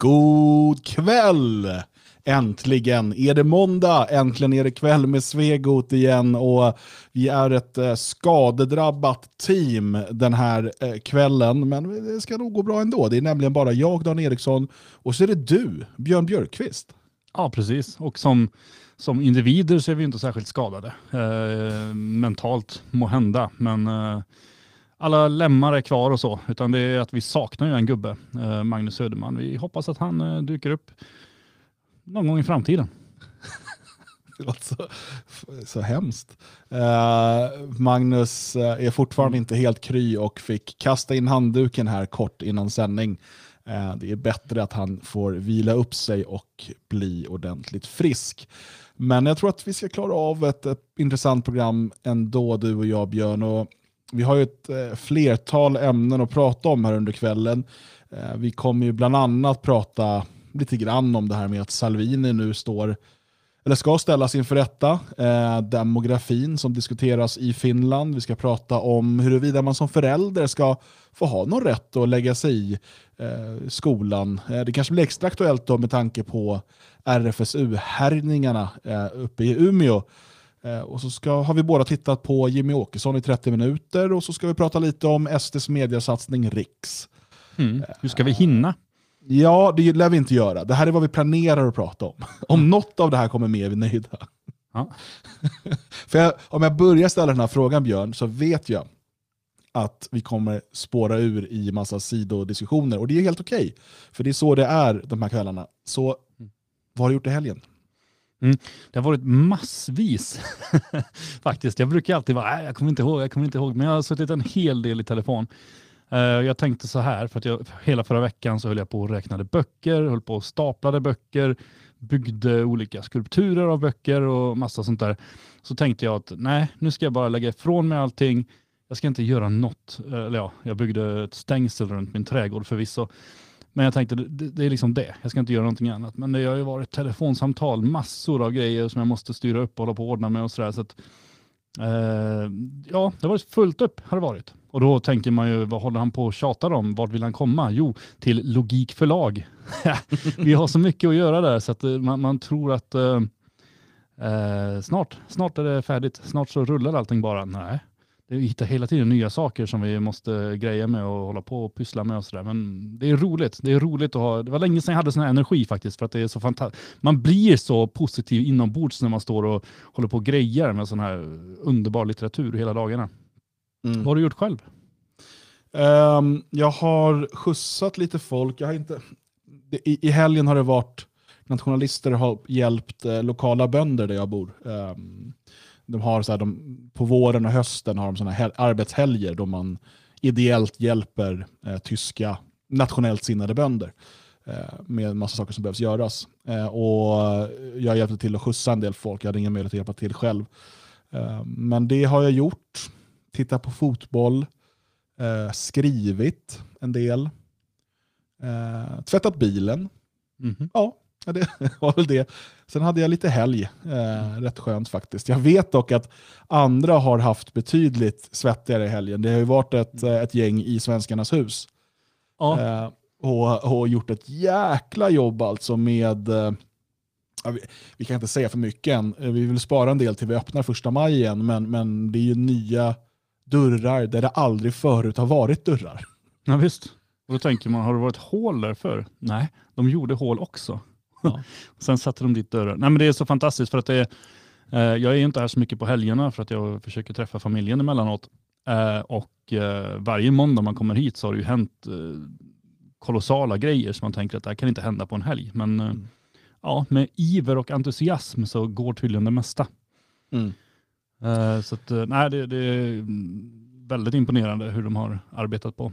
God kväll! Äntligen är det måndag, äntligen är det kväll med Svegot igen och vi är ett eh, skadedrabbat team den här eh, kvällen. Men det ska nog gå bra ändå. Det är nämligen bara jag, Dan Eriksson, och så är det du, Björn Björkqvist. Ja, precis. Och som, som individer så är vi inte särskilt skadade. Eh, mentalt må hända, men eh, alla lemmar är kvar och så, utan det är att vi saknar ju en gubbe, eh, Magnus Söderman. Vi hoppas att han eh, dyker upp någon gång i framtiden. Det låter så, så hemskt. Uh, Magnus är fortfarande inte helt kry och fick kasta in handduken här kort innan sändning. Uh, det är bättre att han får vila upp sig och bli ordentligt frisk. Men jag tror att vi ska klara av ett, ett intressant program ändå, du och jag Björn. Och vi har ju ett eh, flertal ämnen att prata om här under kvällen. Eh, vi kommer ju bland annat prata lite grann om det här med att Salvini nu står eller ska ställas inför rätta. Eh, demografin som diskuteras i Finland. Vi ska prata om huruvida man som förälder ska få ha någon rätt att lägga sig i eh, skolan. Eh, det kanske blir extra aktuellt då med tanke på RFSU-härjningarna eh, uppe i Umeå. Eh, och så ska, har vi båda tittat på Jimmy Åkesson i 30 minuter och så ska vi prata lite om SDs mediasatsning Riks. Mm. Hur ska vi hinna? Ja, det lär vi inte göra. Det här är vad vi planerar att prata om. Om något av det här kommer med är vi nöjda. Ja. För jag, om jag börjar ställa den här frågan Björn, så vet jag att vi kommer spåra ur i massa sidodiskussioner. Och det är helt okej, okay, för det är så det är de här kvällarna. Så vad har du gjort i helgen? Mm. Det har varit massvis faktiskt. Jag brukar alltid vara, jag kommer inte ihåg, jag kommer inte ihåg, men jag har suttit en hel del i telefon. Uh, jag tänkte så här, för att jag, hela förra veckan så höll jag på och räknade böcker, höll på och staplade böcker, byggde olika skulpturer av böcker och massa sånt där. Så tänkte jag att nej, nu ska jag bara lägga ifrån mig allting. Jag ska inte göra något. Eh, eller ja, jag byggde ett stängsel runt min trädgård förvisso. Men jag tänkte, det, det, är liksom det. Jag ska inte göra någonting annat. Men det har ju varit telefonsamtal, massor av grejer som jag måste styra upp och hålla på och ordna med och sådär. Så att, eh, ja, det har varit fullt upp har det varit. Och då tänker man ju, vad håller han på och tjatar om? Vart vill han komma? Jo, till Logik förlag. Vi har så mycket att göra där så att eh, man, man tror att eh, eh, snart, snart är det färdigt. Snart så rullar allting bara. Nej, vi hittar hela tiden nya saker som vi måste greja med och hålla på och pyssla med och sådär. Men det är roligt. Det är roligt att ha. Det var länge sedan jag hade sån här energi faktiskt för att det är så fantastiskt. Man blir så positiv inombords när man står och håller på och grejer med sån här underbar litteratur hela dagarna. Mm. Vad har du gjort själv? Um, jag har skjutsat lite folk. Jag har inte, i, I helgen har det varit nationalister har hjälpt eh, lokala bönder där jag bor. Um, de har så här, de, på våren och hösten har de såna här arbetshelger då man ideellt hjälper eh, tyska nationellt sinnade bönder eh, med en massa saker som behövs göras. Eh, och jag hjälpte till att skjutsa en del folk. Jag hade ingen möjlighet att hjälpa till själv. Ehm, men det har jag gjort tittat på fotboll, eh, skrivit en del, eh, tvättat bilen. Mm -hmm. Ja, det var väl det. Sen hade jag lite helg, eh, rätt skönt faktiskt. Jag vet dock att andra har haft betydligt svettigare helgen. Det har ju varit ett, mm. ett gäng i Svenskarnas hus. Ja. Eh, och, och gjort ett jäkla jobb alltså med eh, vi, vi, kan inte säga för mycket än. Vi vill spara en del till vi öppnar första maj igen, men, men det är ju nya dörrar där det aldrig förut har varit dörrar. Ja, visst. Och då tänker man, har det varit hål där för? Nej, de gjorde hål också. Ja. Sen satte de dit dörrar. Nej, men det är så fantastiskt för att det är, eh, jag är inte här så mycket på helgerna för att jag försöker träffa familjen emellanåt. Eh, och eh, varje måndag man kommer hit så har det ju hänt eh, kolossala grejer som man tänker att det här kan inte hända på en helg. Men eh, mm. ja, med iver och entusiasm så går tydligen det mesta. Mm. Uh, så att, nej, det, det, är väldigt imponerande hur de har arbetat på.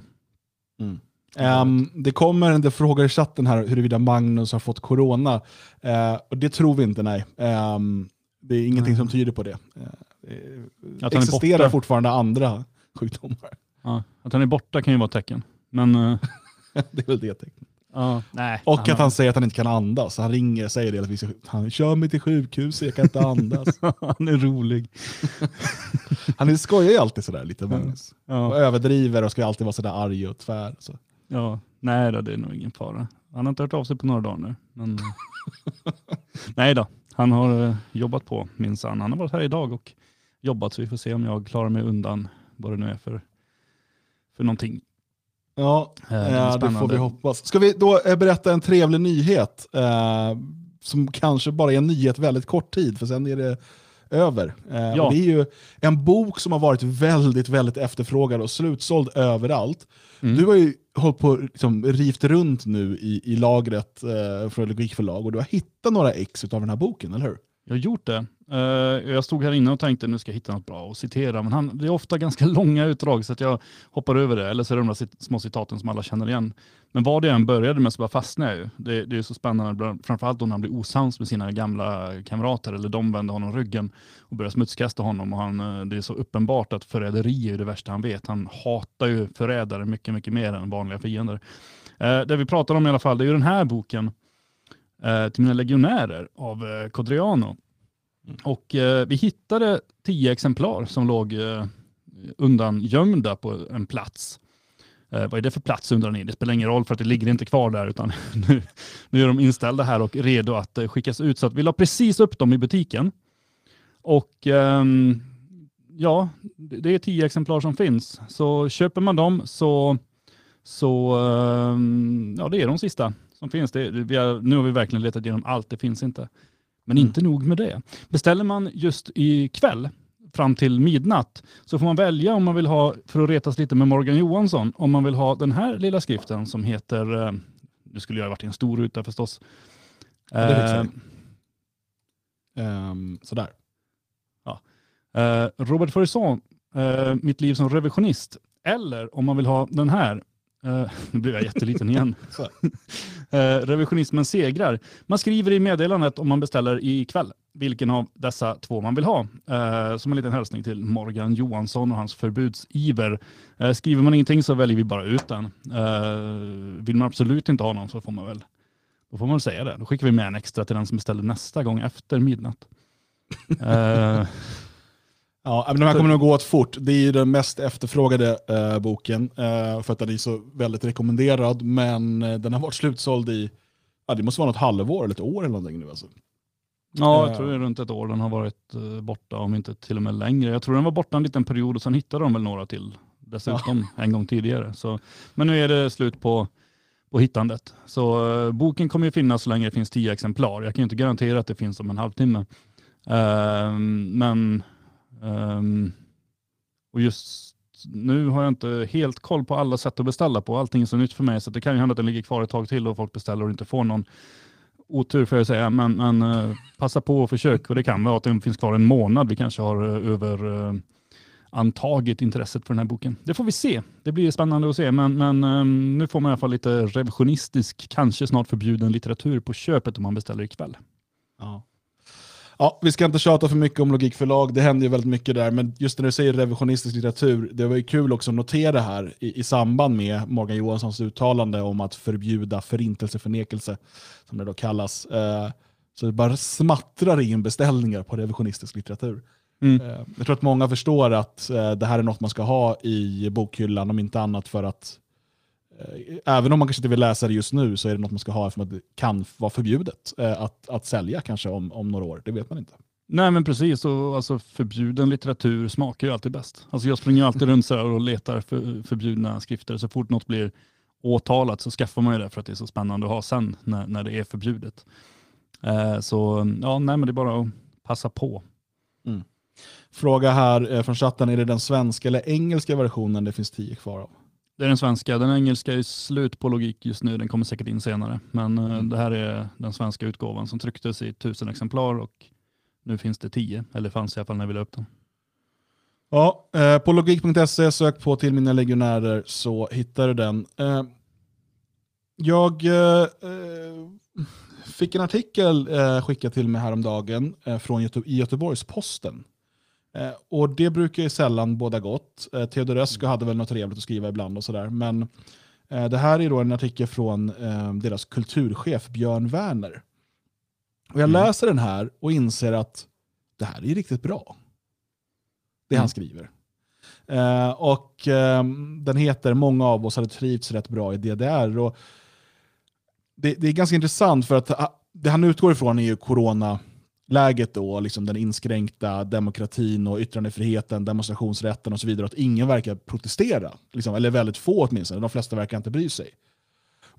Mm. Um, det kommer en frågor i chatten här huruvida Magnus har fått corona. Uh, och det tror vi inte, nej. Um, det är ingenting nej. som tyder på det. det existerar fortfarande andra sjukdomar. Ja, att han är borta kan ju vara ett tecken. Men, det är väl det tecknet. Uh, nej, och han att han säger att han inte kan andas. Han ringer och säger det, att vi ska, han kör mig till sjukhuset, jag kan inte andas. han är rolig. han skojar ju alltid sådär lite, Magnus. Ja. Och överdriver och ska alltid vara sådär arg och tvär. Så. Ja, Nej då, det är nog ingen fara. Han har inte hört av sig på några dagar nu. Men... Nej då, han har eh, jobbat på minsann. Han har varit här idag och jobbat så vi får se om jag klarar mig undan vad det nu är för, för någonting. Ja, Eh, det det får vi hoppas. Ska vi då eh, berätta en trevlig nyhet? Eh, som kanske bara är en nyhet väldigt kort tid, för sen är det över. Eh, Ja. det är ju en bok som har varit väldigt, väldigt efterfrågad och slutsåld överallt. Mm. Du har ju hållit på liksom, rivt runt nu i, i lagret eh, från Logikförlag och du har hittat några ex av den här boken, eller hur? Jag har gjort det. Eh, jag stod här inne och tänkte nu ska jag hitta något bra att citera, men han, det är ofta ganska långa utdrag så att jag hoppar över det, eller så är det de där cit- små citaten som alla känner igen. Men vad det än började med så bara fastnade jag ju. Det, det är så spännande, framförallt då när han blir osams med sina gamla kamrater, eller de vänder honom ryggen och börjar smutskasta honom. Och han, eh, det är så uppenbart att förräderi är det värsta han vet. Han hatar ju förrädare mycket, mycket mer än vanliga fiender. Eh, det vi pratar om i alla fall, det är ju den här boken, till mina legionärer av eh, Codriano. Och eh, vi hittade tio exemplar som låg eh, undangömda på en plats. Eh, vad är det för plats undrar ni? Det spelar ingen roll för att det ligger inte kvar där utan nu, nu är de inställda här och redo att eh, skickas ut. Så att vi la precis upp dem i butiken. Och ehm, ja, det det är tio exemplar som finns. Så köper man dem så, så ehm, ja, det är de sista som finns. Det, vi har, nu har vi verkligen letat igenom allt, det finns inte. Men Mm. inte nog med det. Beställer man just ikväll fram till midnatt så får man välja om man vill ha, för att retas lite med Morgan Johansson, om man vill ha den här lilla skriften som heter, eh, nu skulle jag ha varit i en stor ruta förstås. Ja, det Eh. Ehm, sådär. Eh, Robert Faurisson, eh, Mitt liv som revisionist. Eller om man vill ha den här, eh, nu blir jag jätteliten igen. Eh, Revisionismen segrar. Man skriver i meddelandet om man beställer ikväll vilken av dessa två man vill ha. Eh, som en liten hälsning till Morgan Johansson och hans förbudsiver. Eh, skriver man ingenting så väljer vi bara ut den. Vill man absolut inte ha någon så får man väl då får man väl säga det. Då skickar vi med en extra till den som beställer nästa gång efter midnatt. Eh, Ja, men de här kommer nog gå åt fort. Det är ju den mest efterfrågade eh, boken, eh, för att den är så väldigt rekommenderad, men eh, den har varit slutsåld i, ja, det måste vara något halvår eller ett år eller någonting nu. Alltså. Ja, Eh. jag tror det är runt ett år den har varit eh, borta, om inte till och med längre. Jag tror den var borta en liten period och sen hittade de väl några till dessutom en gång tidigare. Så, men nu är det slut på, på hittandet. Så eh, boken kommer ju finnas så länge det finns tio exemplar. Jag kan ju inte garantera att det finns om en halvtimme. Men Um, och just nu har jag inte helt koll på alla sätt att beställa på. Allting är så nytt för mig så det kan ju hända att den ligger kvar ett tag till och folk beställer och inte får någon otur får jag säga, men, men eh, passa på och försök. Och det kan vara att den finns kvar en månad. Vi kanske har eh, över eh, antagit intresset för den här boken. Det får vi se. Det blir spännande att se, men, men ehm, nu får man i alla fall lite revisionistisk, kanske snart förbjuden litteratur på köpet om man beställer ikväll. Ja. Ja, vi ska inte tjata för mycket om logikförlag, det händer ju väldigt mycket där, men just när du säger revisionistisk litteratur, det var ju kul också att notera här i, i samband med Morgan Johanssons uttalande om att förbjuda förintelseförnekelse, som det då kallas. Eh, så det bara smattrar in beställningar på revisionistisk litteratur. Mm. Eh, jag tror att många förstår att eh, det här är något man ska ha i bokhyllan, om inte annat för att Även om man kanske inte vill läsa det just nu så är det något man ska ha för att det kan vara förbjudet eh, att, att sälja kanske om, om några år. Det vet man inte. Nej men precis, och alltså förbjuden litteratur smakar ju alltid bäst. Alltså jag springer alltid runt så och letar för förbjudna skrifter. Så fort något blir åtalat så skaffar man ju det för att det är så spännande att ha sen när, när det är förbjudet. Eh, så ja, nej men det är bara att passa på. Fråga här eh, från chatten, är det den svenska eller engelska versionen det finns tio kvar av? Det är den svenska. Den engelska är slut på logik just nu. Den kommer säkert in senare. Men eh, det här är den svenska utgåvan som trycktes i tusen exemplar och nu finns det tio. Eller fanns i alla fall när vi la upp den. Ja, eh, på logik.se, sök på till mina legionärer så hittar du den. Eh, jag eh, eh, fick en artikel eh, skickad till mig häromdagen eh, från Göte i Göteborgs-Posten. Eh, och det brukar ju sällan båda gott. Eh, Theodor Ösko hade väl något trevligt att skriva ibland och sådär. Men eh, det här är då en artikel från eh, deras kulturchef Björn Werner. Och jag Mm. läser den här och inser att det här är riktigt bra. Det han Mm. skriver. Eh, och eh, Den heter Många av oss hade trivts rätt bra i DDR. Och det, det är ganska intressant för att ah, det han utgår ifrån är ju coronaläget då, liksom den inskränkta demokratin och yttrandefriheten, demonstrationsrätten och så vidare. Att ingen verkar protestera, liksom, eller väldigt få åtminstone. De flesta verkar inte bry sig.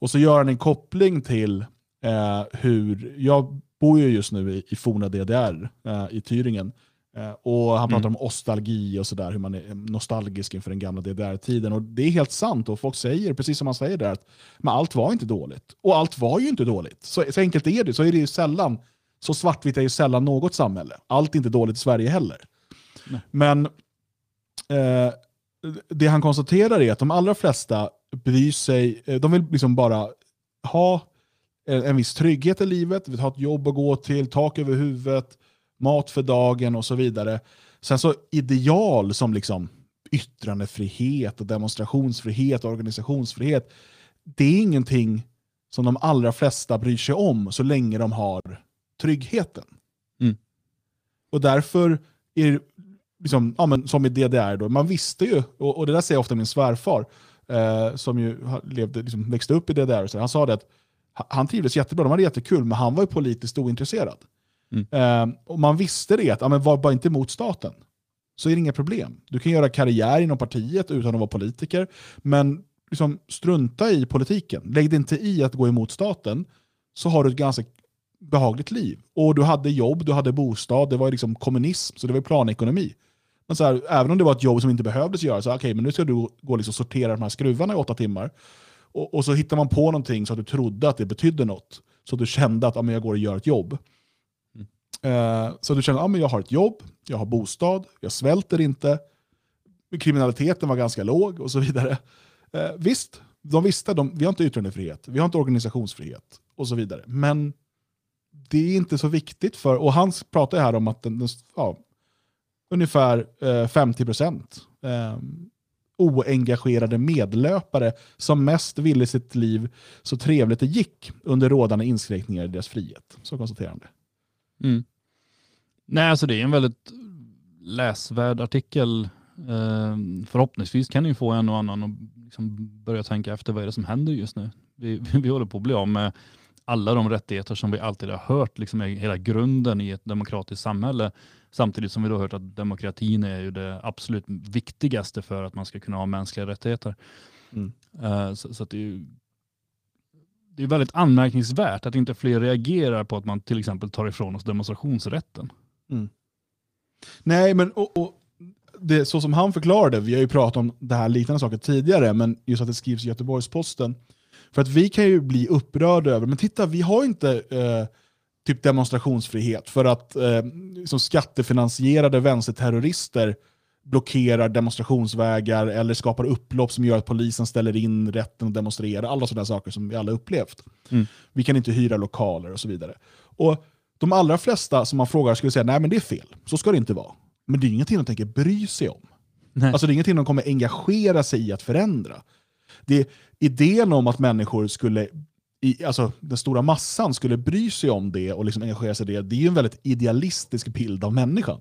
Och så gör han en koppling till eh, hur, jag bor ju just nu i, i forna DDR, eh, i Thüringen. Eh, och han pratar mm. om nostalgi och sådär, hur man är nostalgisk inför den gamla DDR-tiden. Och det är helt sant, och folk säger, precis som man säger där, att men allt var inte dåligt. Och allt var ju inte dåligt. Så, så enkelt är det, så är det ju sällan. Så svartvitt är ju sällan något samhälle. Allt är inte dåligt i Sverige heller. Nej. Men eh, det han konstaterar är att de allra flesta bryr sig, eh, de vill liksom bara ha en viss trygghet i livet, vill ha ett jobb att gå till, tak över huvudet, mat för dagen och så vidare. Sen så ideal som liksom yttrandefrihet, och demonstrationsfrihet och organisationsfrihet, det är ingenting som de allra flesta bryr sig om så länge de har tryggheten. Mm. Och därför är liksom, ja, men, som i DDR, då, man visste ju, och, och det där säger ofta min svärfar, eh, som ju levde, liksom, växte upp i DDR, så han sa det att han trivdes jättebra, de hade jättekul, men han var ju politiskt ointresserad. Mm. Eh, och man visste det, att ja, men var bara inte emot staten. Så är det inga problem. Du kan göra karriär inom partiet utan att vara politiker, men liksom, strunta i politiken. Lägg dig inte i att gå emot staten, så har du ett ganska behagligt liv. Och du hade jobb, du hade bostad, det var liksom kommunism, så det var planekonomi. Men så här, även om det var ett jobb som inte behövdes göra, så okay, men nu ska du gå och liksom sortera de här skruvarna i åtta timmar. Och, och, så hittar man på någonting så att du trodde att det betydde något. Så att du kände att ah, men jag går och gör ett jobb. Eh, så du känner att ah, jag har ett jobb, jag har bostad, jag svälter inte, kriminaliteten var ganska låg och så vidare. Uh, visst, de visste att vi har inte yttrandefrihet, vi har inte organisationsfrihet och så vidare. Men det är inte så viktigt för, och han pratar här om att den, den ja, ungefär eh, 50 procent eh, oengagerade medlöpare som mest ville sitt liv så trevligt det gick under rådande inskränkningar i deras frihet. Så konstaterar han det. Mm. Nej, alltså det är en väldigt läsvärd artikel. Eh, förhoppningsvis kan ni få en och annan att liksom börja tänka efter vad är det som händer just nu. Vi, vi håller på att bli av med alla de rättigheter som vi alltid har hört liksom är hela grunden i ett demokratiskt samhälle. Samtidigt som vi då hört att demokratin är ju det absolut viktigaste för att man ska kunna ha mänskliga rättigheter. Mm. Uh, så, så det är ju det är väldigt anmärkningsvärt att inte fler reagerar på att man till exempel tar ifrån oss demonstrationsrätten. Mm. Nej, men och, och det, så som han förklarade, vi har ju pratat om det här liknande saker tidigare, men just att det skrivs i Göteborgs-Posten. För att vi kan ju bli upprörda över, men titta, vi har inte eh, typ demonstrationsfrihet för att eh, liksom skattefinansierade vänsterterrorister blockerar demonstrationsvägar eller skapar upplopp som gör att polisen ställer in rätten att demonstrera. Alla sådana saker som vi alla upplevt. Mm. Vi kan inte hyra lokaler och så vidare. Och De allra flesta som man frågar skulle säga nej men det är fel, så ska det inte vara. Men det är ingenting de tänker bry sig om. Nej. Alltså Det är ingenting de kommer engagera sig i att förändra. Det är idén om att människor skulle i, alltså, den stora massan skulle bry sig om det och liksom engagera sig i det, det är ju en väldigt idealistisk bild av människan.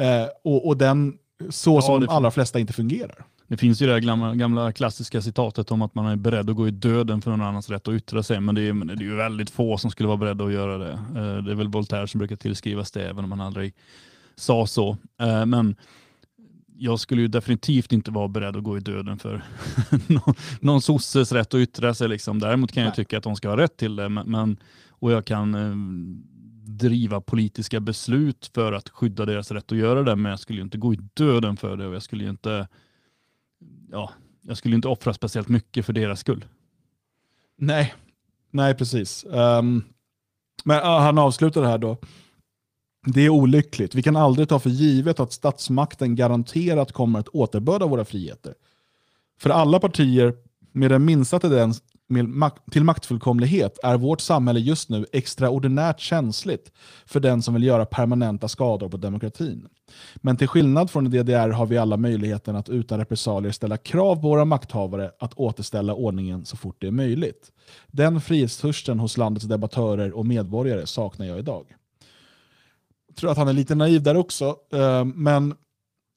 Eh, och, och den så ja, som de allra flesta inte fungerar. Det finns ju det gamla, gamla klassiska citatet om att man är beredd att gå i döden för någon annans rätt att yttra sig, men det är, det är ju väldigt få som skulle vara beredda att göra det. Eh, det är väl Voltaire som brukar tillskrivas det, även om han aldrig sa så. Eh, men jag skulle ju definitivt inte vara beredd att gå i döden för någon, någon sosses rätt att yttra sig. Liksom. Däremot kan jag tycka att de ska ha rätt till det, men, och jag kan eh, driva politiska beslut för att skydda deras rätt att göra det, men jag skulle inte gå i döden för det och jag skulle inte, ja, jag skulle inte offra speciellt mycket för deras skull. Nej, nej precis. Um, men uh, han avslutar det här då. Det är olyckligt. Vi kan aldrig ta för givet att statsmakten garanterat kommer att återbörda våra friheter. För alla partier med den minsta tendens till maktfullkomlighet är vårt samhälle just nu extraordinärt känsligt för den som vill göra permanenta skador på demokratin. Men till skillnad från DDR har vi alla möjligheten att utan repressalier ställa krav på våra makthavare att återställa ordningen så fort det är möjligt. Den frihetstörsten hos landets debattörer och medborgare saknar jag idag. Jag tror att han är lite naiv där också, eh, men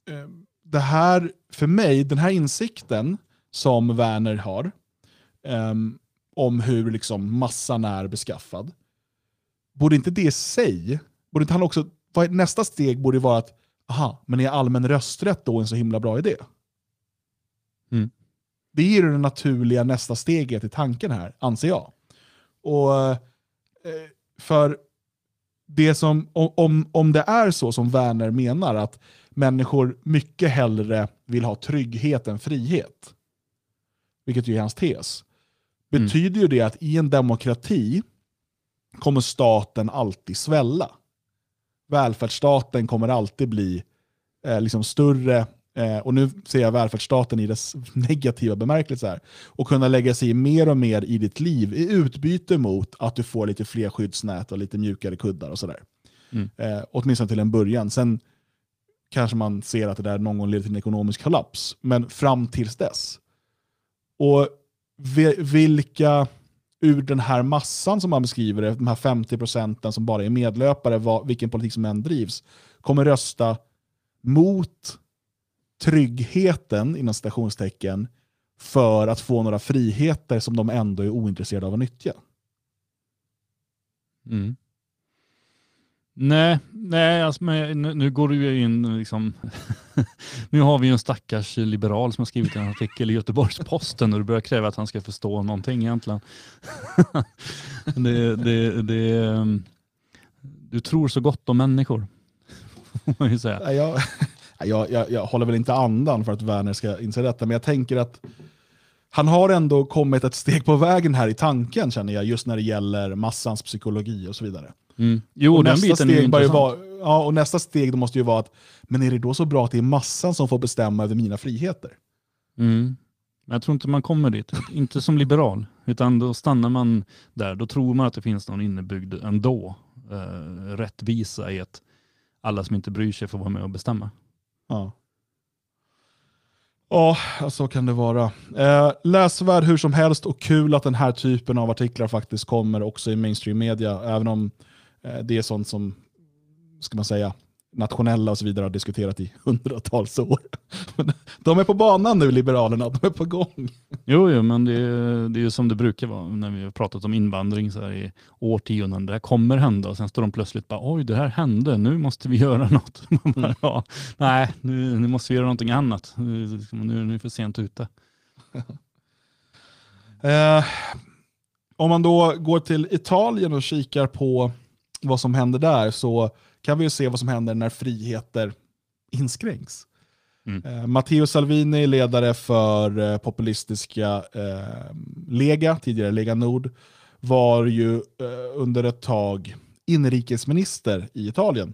eh, det här, för mig, den här insikten som Werner har, um, om hur liksom massan är beskaffad, borde inte det i sig, borde inte han också, nästa steg borde vara att, aha, men är allmän rösträtt då en så himla bra idé? Mm. Det är ju det naturliga nästa steget i tanken här, anser jag. Och eh, för det som, om, om det är så som Werner menar, att människor mycket hellre vill ha trygghet än frihet, vilket ju är hans tes, mm. betyder ju det att i en demokrati kommer staten alltid svälla. Välfärdsstaten kommer alltid bli eh, liksom större eh, och nu ser jag välfärdsstaten i dess negativa bemärkelse här, och kunna lägga sig mer och mer i ditt liv i utbyte mot att du får lite fler skyddsnät och lite mjukare kuddar och sådär. Mm. Eh, åtminstone till en början. Sen kanske man ser att det där någon gång leder till en ekonomisk kollaps, men fram tills dess. Och vilka ur den här massan som man beskriver det, de här 50 procenten som bara är medlöpare, vilken politik som än drivs, kommer rösta mot tryggheten, inom citationstecken, för att få några friheter som de ändå är ointresserade av att nyttja. Mm. Nej, nej alltså, men, nu, nu går du ju in liksom. nu har vi ju en stackars liberal som har skrivit en artikel i Göteborgs-Posten och du börjar kräva att han ska förstå någonting egentligen. det, det, det, ehm, du tror så gott om människor. man ju säga. Jag, jag, jag, jag håller väl inte andan för att Werner ska inse detta, men jag tänker att han har ändå kommit ett steg på vägen här i tanken känner jag, just när det gäller massans psykologi och så vidare. Mm. Jo, och den nästa biten steg är ju vara, ja, och nästa steg då måste ju vara att, men är det då så bra att det är massan som får bestämma över mina friheter? Mm. Jag tror inte man kommer dit, inte som liberal, utan då stannar man där. Då tror man att det finns någon innebyggd ändå eh, rättvisa i att alla som inte bryr sig får vara med och bestämma. Ja. Ja, så kan det vara. Eh, läsvärd hur som helst och kul att den här typen av artiklar faktiskt kommer också i mainstream media, även om eh, det är sånt som, ska man säga, nationella och så vidare har diskuterat i hundratals år. de är på banan nu, Liberalerna. De är på gång. Jo, jo men det är, det är som det brukar vara när vi har pratat om invandring så här i årtionden. Det här kommer hända och sen står de plötsligt bara oj, det här hände. Nu måste vi göra något. bara, ja, nej, nu, nu måste vi göra någonting annat. Nu, nu är vi för sent ute. eh, om man då går till Italien och kikar på vad som händer där så kan vi ju se vad som händer när friheter inskränks. Mm. Eh, Matteo Salvini, ledare för eh, populistiska eh, Lega, tidigare Lega Nord, var ju eh, under ett tag inrikesminister i Italien.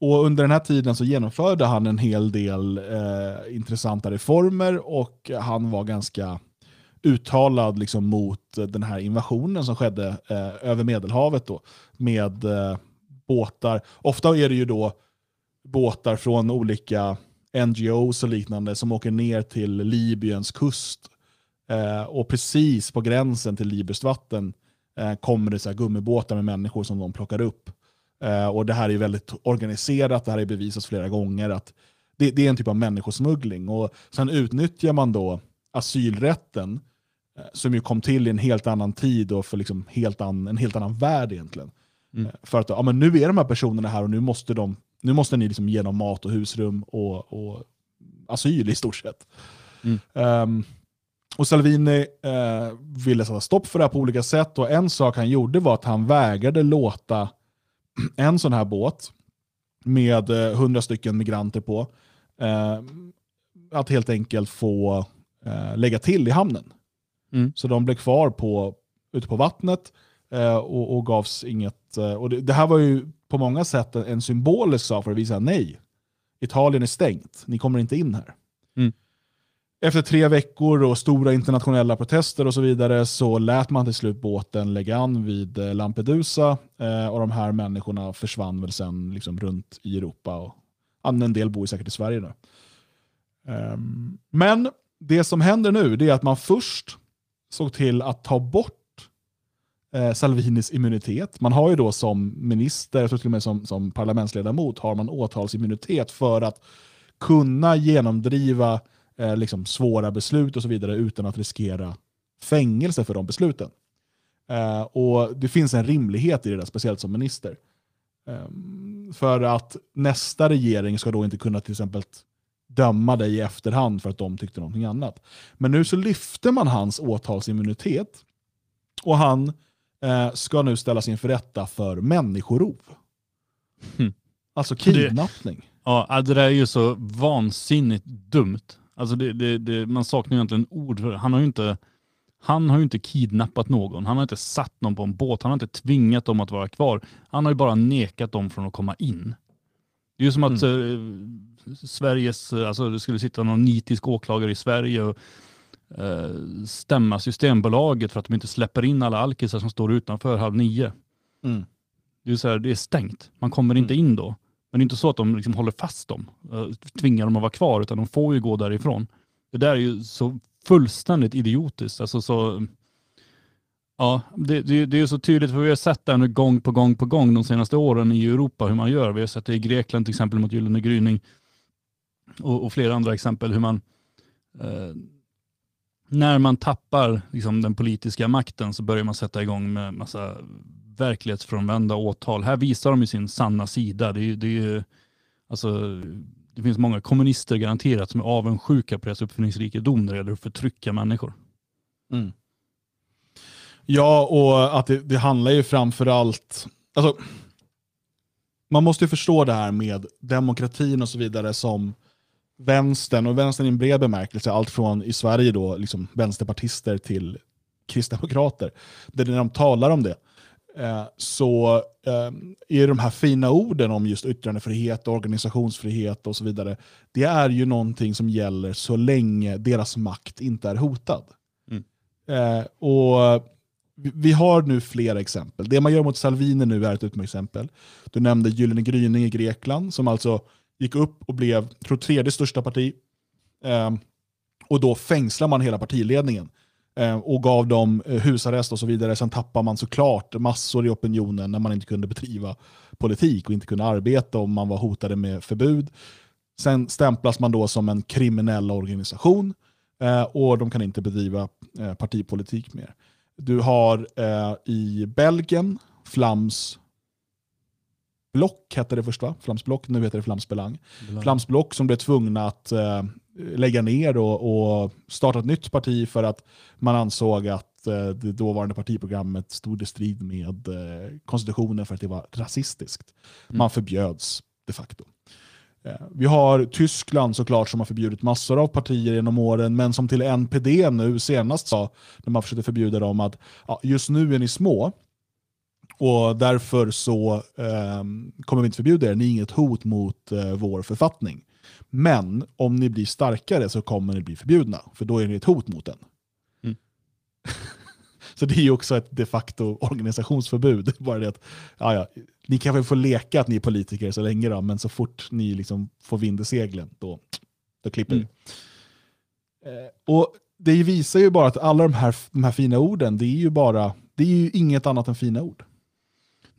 Och under den här tiden så genomförde han en hel del eh, intressanta reformer och han var ganska uttalad liksom, mot den här invasionen som skedde eh, över Medelhavet då, med båtar. Ofta är det ju då båtar från olika NGOs och liknande som åker ner till Libyens kust. Eh, och precis på gränsen till libyskt vatten eh, kommer det så här gummibåtar med människor som de plockar upp. Eh, och Det här är väldigt organiserat, det här är bevisats flera gånger att det, det, är en typ av människosmuggling. Och Sen utnyttjar man då asylrätten eh, som ju kom till i en helt annan tid och för liksom helt an, en helt annan värld egentligen. Mm. Eh, för att ja, men nu är de här personerna här och nu måste, de, nu måste ni liksom ge dem mat och husrum och, och asyl i stort sett. Mm. Um, och Salvini eh, ville sätta stopp för det här på olika sätt och en sak han gjorde var att han vägrade låta en sån här båt med eh, hundra stycken migranter på eh, att helt enkelt få eh, lägga till i hamnen. Mm. Så de blev kvar på, ute på vattnet Eh, och, och, gavs inget... Eh, och det, det, här var ju på många sätt en, symbolisk sak för att visa nej. Italien är stängt, ni kommer inte in här. Mm. Efter tre veckor och stora internationella protester och så vidare så lät man till slut båten lägga an vid eh, Lampedusa och de här människorna försvann väl sen liksom runt i Europa. Och en del bor säkert i Sverige nu. Um, men det som händer nu är att man först såg till att ta bort eh, Salvinis immunitet. Man har ju då som minister, jag tror till och med som, som parlamentsledamot, har man åtalsimmunitet för att kunna genomdriva eh, liksom svåra beslut och så vidare utan att riskera fängelse för de besluten. Eh, och Det finns en rimlighet i det där, speciellt som minister. Eh, för att nästa regering ska då inte kunna till exempel döma dig i efterhand för att de tyckte någonting annat. Men nu så lyfter man hans åtalsimmunitet och han eh, ska nu ställas inför rätta för människorov. Mm. Alltså kidnappning. Det, ja, det där är ju så vansinnigt dumt. Alltså det, det, man saknar egentligen ord för det. Han har ju inte han har ju inte kidnappat någon. Han har inte satt någon på en båt. Han har inte tvingat dem att vara kvar. Han har ju bara nekat dem från att komma in. Det är ju som att mm. eh, Sveriges, alltså det skulle sitta någon nitisk åklagare i Sverige och eh, stämma Systembolaget för att de inte släpper in alla alkisar som står utanför halv nio. Mm. Det, är så här, det är stängt. Man kommer inte mm. in då. Men det är inte så att de liksom håller fast dem, eh, tvingar dem att vara kvar, utan de får ju gå därifrån. Det där är ju så fullständigt idiotiskt. Alltså så, ja, det, det, det är så tydligt, för vi har sett det nu gång på gång på gång de senaste åren i Europa hur man gör. Vi har sett det i Grekland till exempel mot Gyllene gryning och, och flera andra exempel hur man eh, när man tappar liksom, den politiska makten så börjar man sätta igång med massa verklighetsfrånvända åtal. Här visar de ju sin sanna sida. Det, är, det, är, alltså, det finns många kommunister garanterat som är avundsjuka på deras uppfinningsrikedom när det gäller att förtrycka människor. Mm. Ja, och att det, det handlar ju framför allt... Alltså, man måste ju förstå det här med demokratin och så vidare som vänstern, och vänstern i en bred bemärkelse, allt från i Sverige då, liksom vänsterpartister till kristdemokrater, där när de talar om det, eh, så eh, är de här fina orden om just yttrandefrihet, organisationsfrihet och så vidare, det är ju någonting som gäller så länge deras makt inte är hotad. Mm. Eh, och vi har nu flera exempel. Det man gör mot Salvini nu är ett utmärkt exempel. Du nämnde Gyllene gryning i Grekland, som alltså gick upp och blev, tror tredje största parti. Eh, och då fängslar man hela partiledningen eh, och gav dem eh, husarrest och så vidare. Sen tappar man såklart massor i opinionen när man inte kunde bedriva politik och inte kunde arbeta om man var hotade med förbud. Sen stämplas man då som en kriminell organisation eh, och de kan inte bedriva eh, partipolitik mer. Du har eh, i Belgien Flams Block hette det först va? Flams Block, nu heter det Flams Belang. Belang. Flams Block som blev tvungna att eh, lägga ner och, och, starta ett nytt parti för att man ansåg att eh, det dåvarande partiprogrammet stod i strid med eh, konstitutionen för att det var rasistiskt. Mm. Man förbjöds de facto. Eh, vi har Tyskland såklart som har förbjudit massor av partier genom åren, men som till NPD nu senast sa, när man försökte förbjuda dem, att ja, just nu är ni små, och därför så eh, kommer vi inte förbjuda er, ni är inget hot mot eh, vår författning. Men om ni blir starkare så kommer ni bli förbjudna, för då är ni ett hot mot den. Mm. så det är ju också ett de facto organisationsförbud. Bara det att, ja, ni kanske får leka att ni är politiker så länge, då, men så fort ni liksom får vind i seglen, då, då klipper mm. Eh, och Det visar ju bara att alla de här, de här fina orden, det är ju bara det är ju inget annat än fina ord.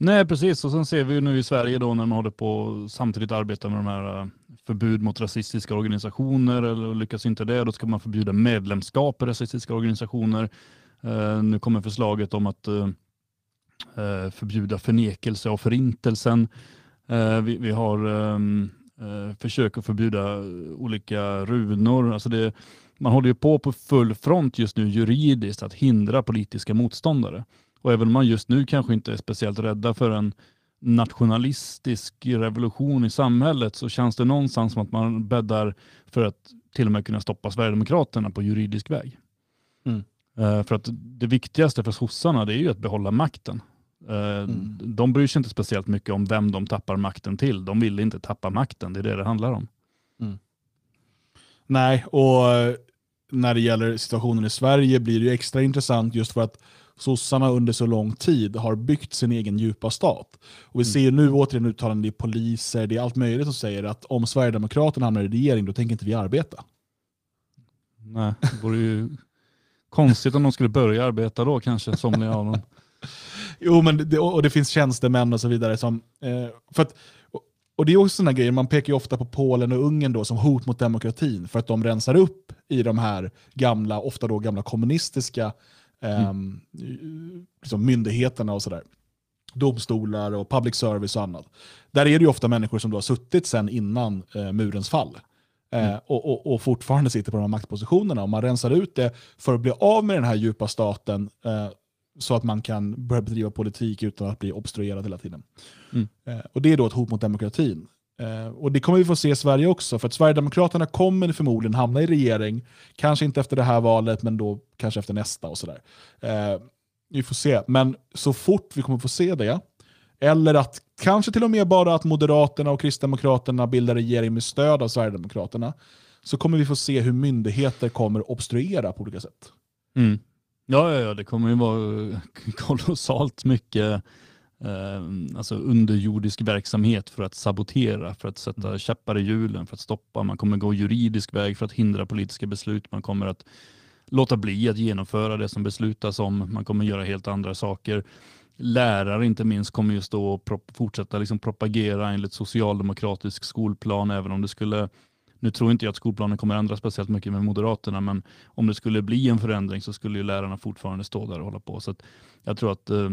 Nej, precis. Och sen ser vi ju nu i Sverige då när man håller på samtidigt arbeta med de här eh, förbud mot rasistiska organisationer eller lyckas inte det, då ska man förbjuda medlemskap i rasistiska organisationer. Uh, nu kommer förslaget om att uh, förbjuda förnekelse av förintelsen. Vi, vi, har um, försök att förbjuda olika runor. Alltså det, man håller ju på på full front just nu juridiskt att hindra politiska motståndare. Och även om man just nu kanske inte är speciellt rädda för en nationalistisk revolution i samhället så känns det någonstans som att man bäddar för att till och med kunna stoppa Sverigedemokraterna på juridisk väg. Mm. Uh, för att det viktigaste för sossarna det är ju att behålla makten. Uh, mm. De bryr sig inte speciellt mycket om vem de tappar makten till. De vill inte tappa makten, det är det det handlar om. Mm. Nej, och när det gäller situationen i Sverige blir det extra intressant just för att sossarna under så lång tid har byggt sin egen djupa stat. Och vi mm. ser nu återigen uttalanden i poliser, det är allt möjligt som säger att om Sverigedemokraterna hamnar i regering, då tänker inte vi arbeta. Nej, det vore ju konstigt om de skulle börja arbeta då kanske, somliga av dem. Jo, men det, och det finns tjänstemän och så vidare som... Eh, för att, och det är också sådana grejer, man pekar ju ofta på Polen och Ungern då som hot mot demokratin för att de rensar upp i de här gamla, ofta då gamla kommunistiska mm. liksom myndigheterna och sådär. Domstolar och public service och annat. Där är det ju ofta människor som då har suttit sedan innan eh, murens fall. Eh, mm. och, och, och, fortfarande sitter på de här maktpositionerna. Om man rensar ut det för att bli av med den här djupa staten eh, så att man kan börja bedriva politik utan att bli obstruerad hela tiden. Mm. Eh, och Det är då ett hot mot demokratin. Eh, och Det kommer vi få se i Sverige också, för att Sverigedemokraterna kommer förmodligen hamna i regering, kanske inte efter det här valet, men då kanske efter nästa och sådär. Eh, vi får se, men så fort vi kommer få se det, eller att kanske till och med bara att Moderaterna och Kristdemokraterna bildar regering med stöd av Sverigedemokraterna, så kommer vi få se hur myndigheter kommer obstruera på olika sätt. Mm. Ja, ja, ja, det kommer ju vara kolossalt mycket alltså underjordisk verksamhet för att sabotera, för att sätta mm. käppar i hjulen, för att stoppa. Man kommer gå juridisk väg för att hindra politiska beslut. Man kommer att låta bli att genomföra det som beslutas om. Man kommer göra helt andra saker. Lärare inte minst kommer ju stå och fortsätta liksom propagera enligt socialdemokratisk skolplan, även om det skulle nu tror inte jag att skolplanen kommer ändras speciellt mycket med Moderaterna, men om det skulle bli en förändring så skulle ju lärarna fortfarande stå där och hålla på. Så jag tror att eh,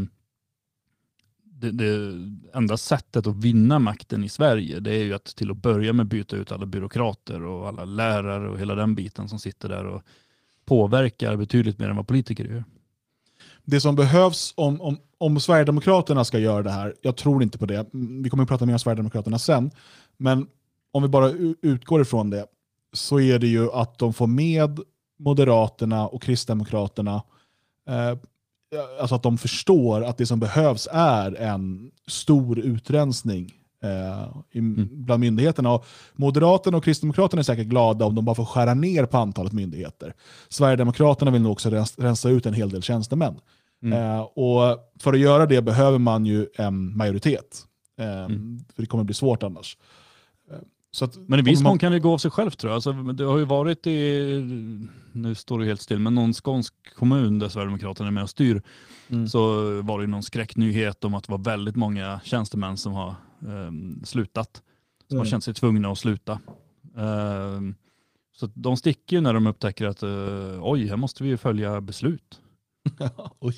det, det, enda sättet att vinna makten i Sverige det är ju att till att börja med byta ut alla byråkrater och alla lärare och hela den biten som sitter där och påverkar betydligt mer än vad politiker gör. Det som behövs om, om, om Sverigedemokraterna ska göra det här, jag tror inte på det, vi kommer att prata mer om Sverigedemokraterna sen, men om vi bara utgår ifrån det, så är det ju att de får med Moderaterna och Kristdemokraterna, eh, alltså att de förstår att det som behövs är en stor utrensning eh, mm. bland myndigheterna. Och Moderaterna och Kristdemokraterna är säkert glada om de bara får skära ner på antalet myndigheter. Sverigedemokraterna vill nog också rensa ut en hel del tjänstemän. Mm. Eh, och för att göra det behöver man ju en majoritet. Eh, mm. För det kommer bli svårt annars. Att, men i viss mån kan det gå av sig självt tror jag. Alltså, det har ju varit i, nu står det helt still, men någon skånsk kommun där Sverigedemokraterna är med och styr, mm. så var det någon skräcknyhet om att det var väldigt många tjänstemän som har um, slutat. Som mm. har känt sig tvungna att sluta. Um, så de sticker ju när de upptäcker att uh, oj, här måste vi ju följa beslut. oj,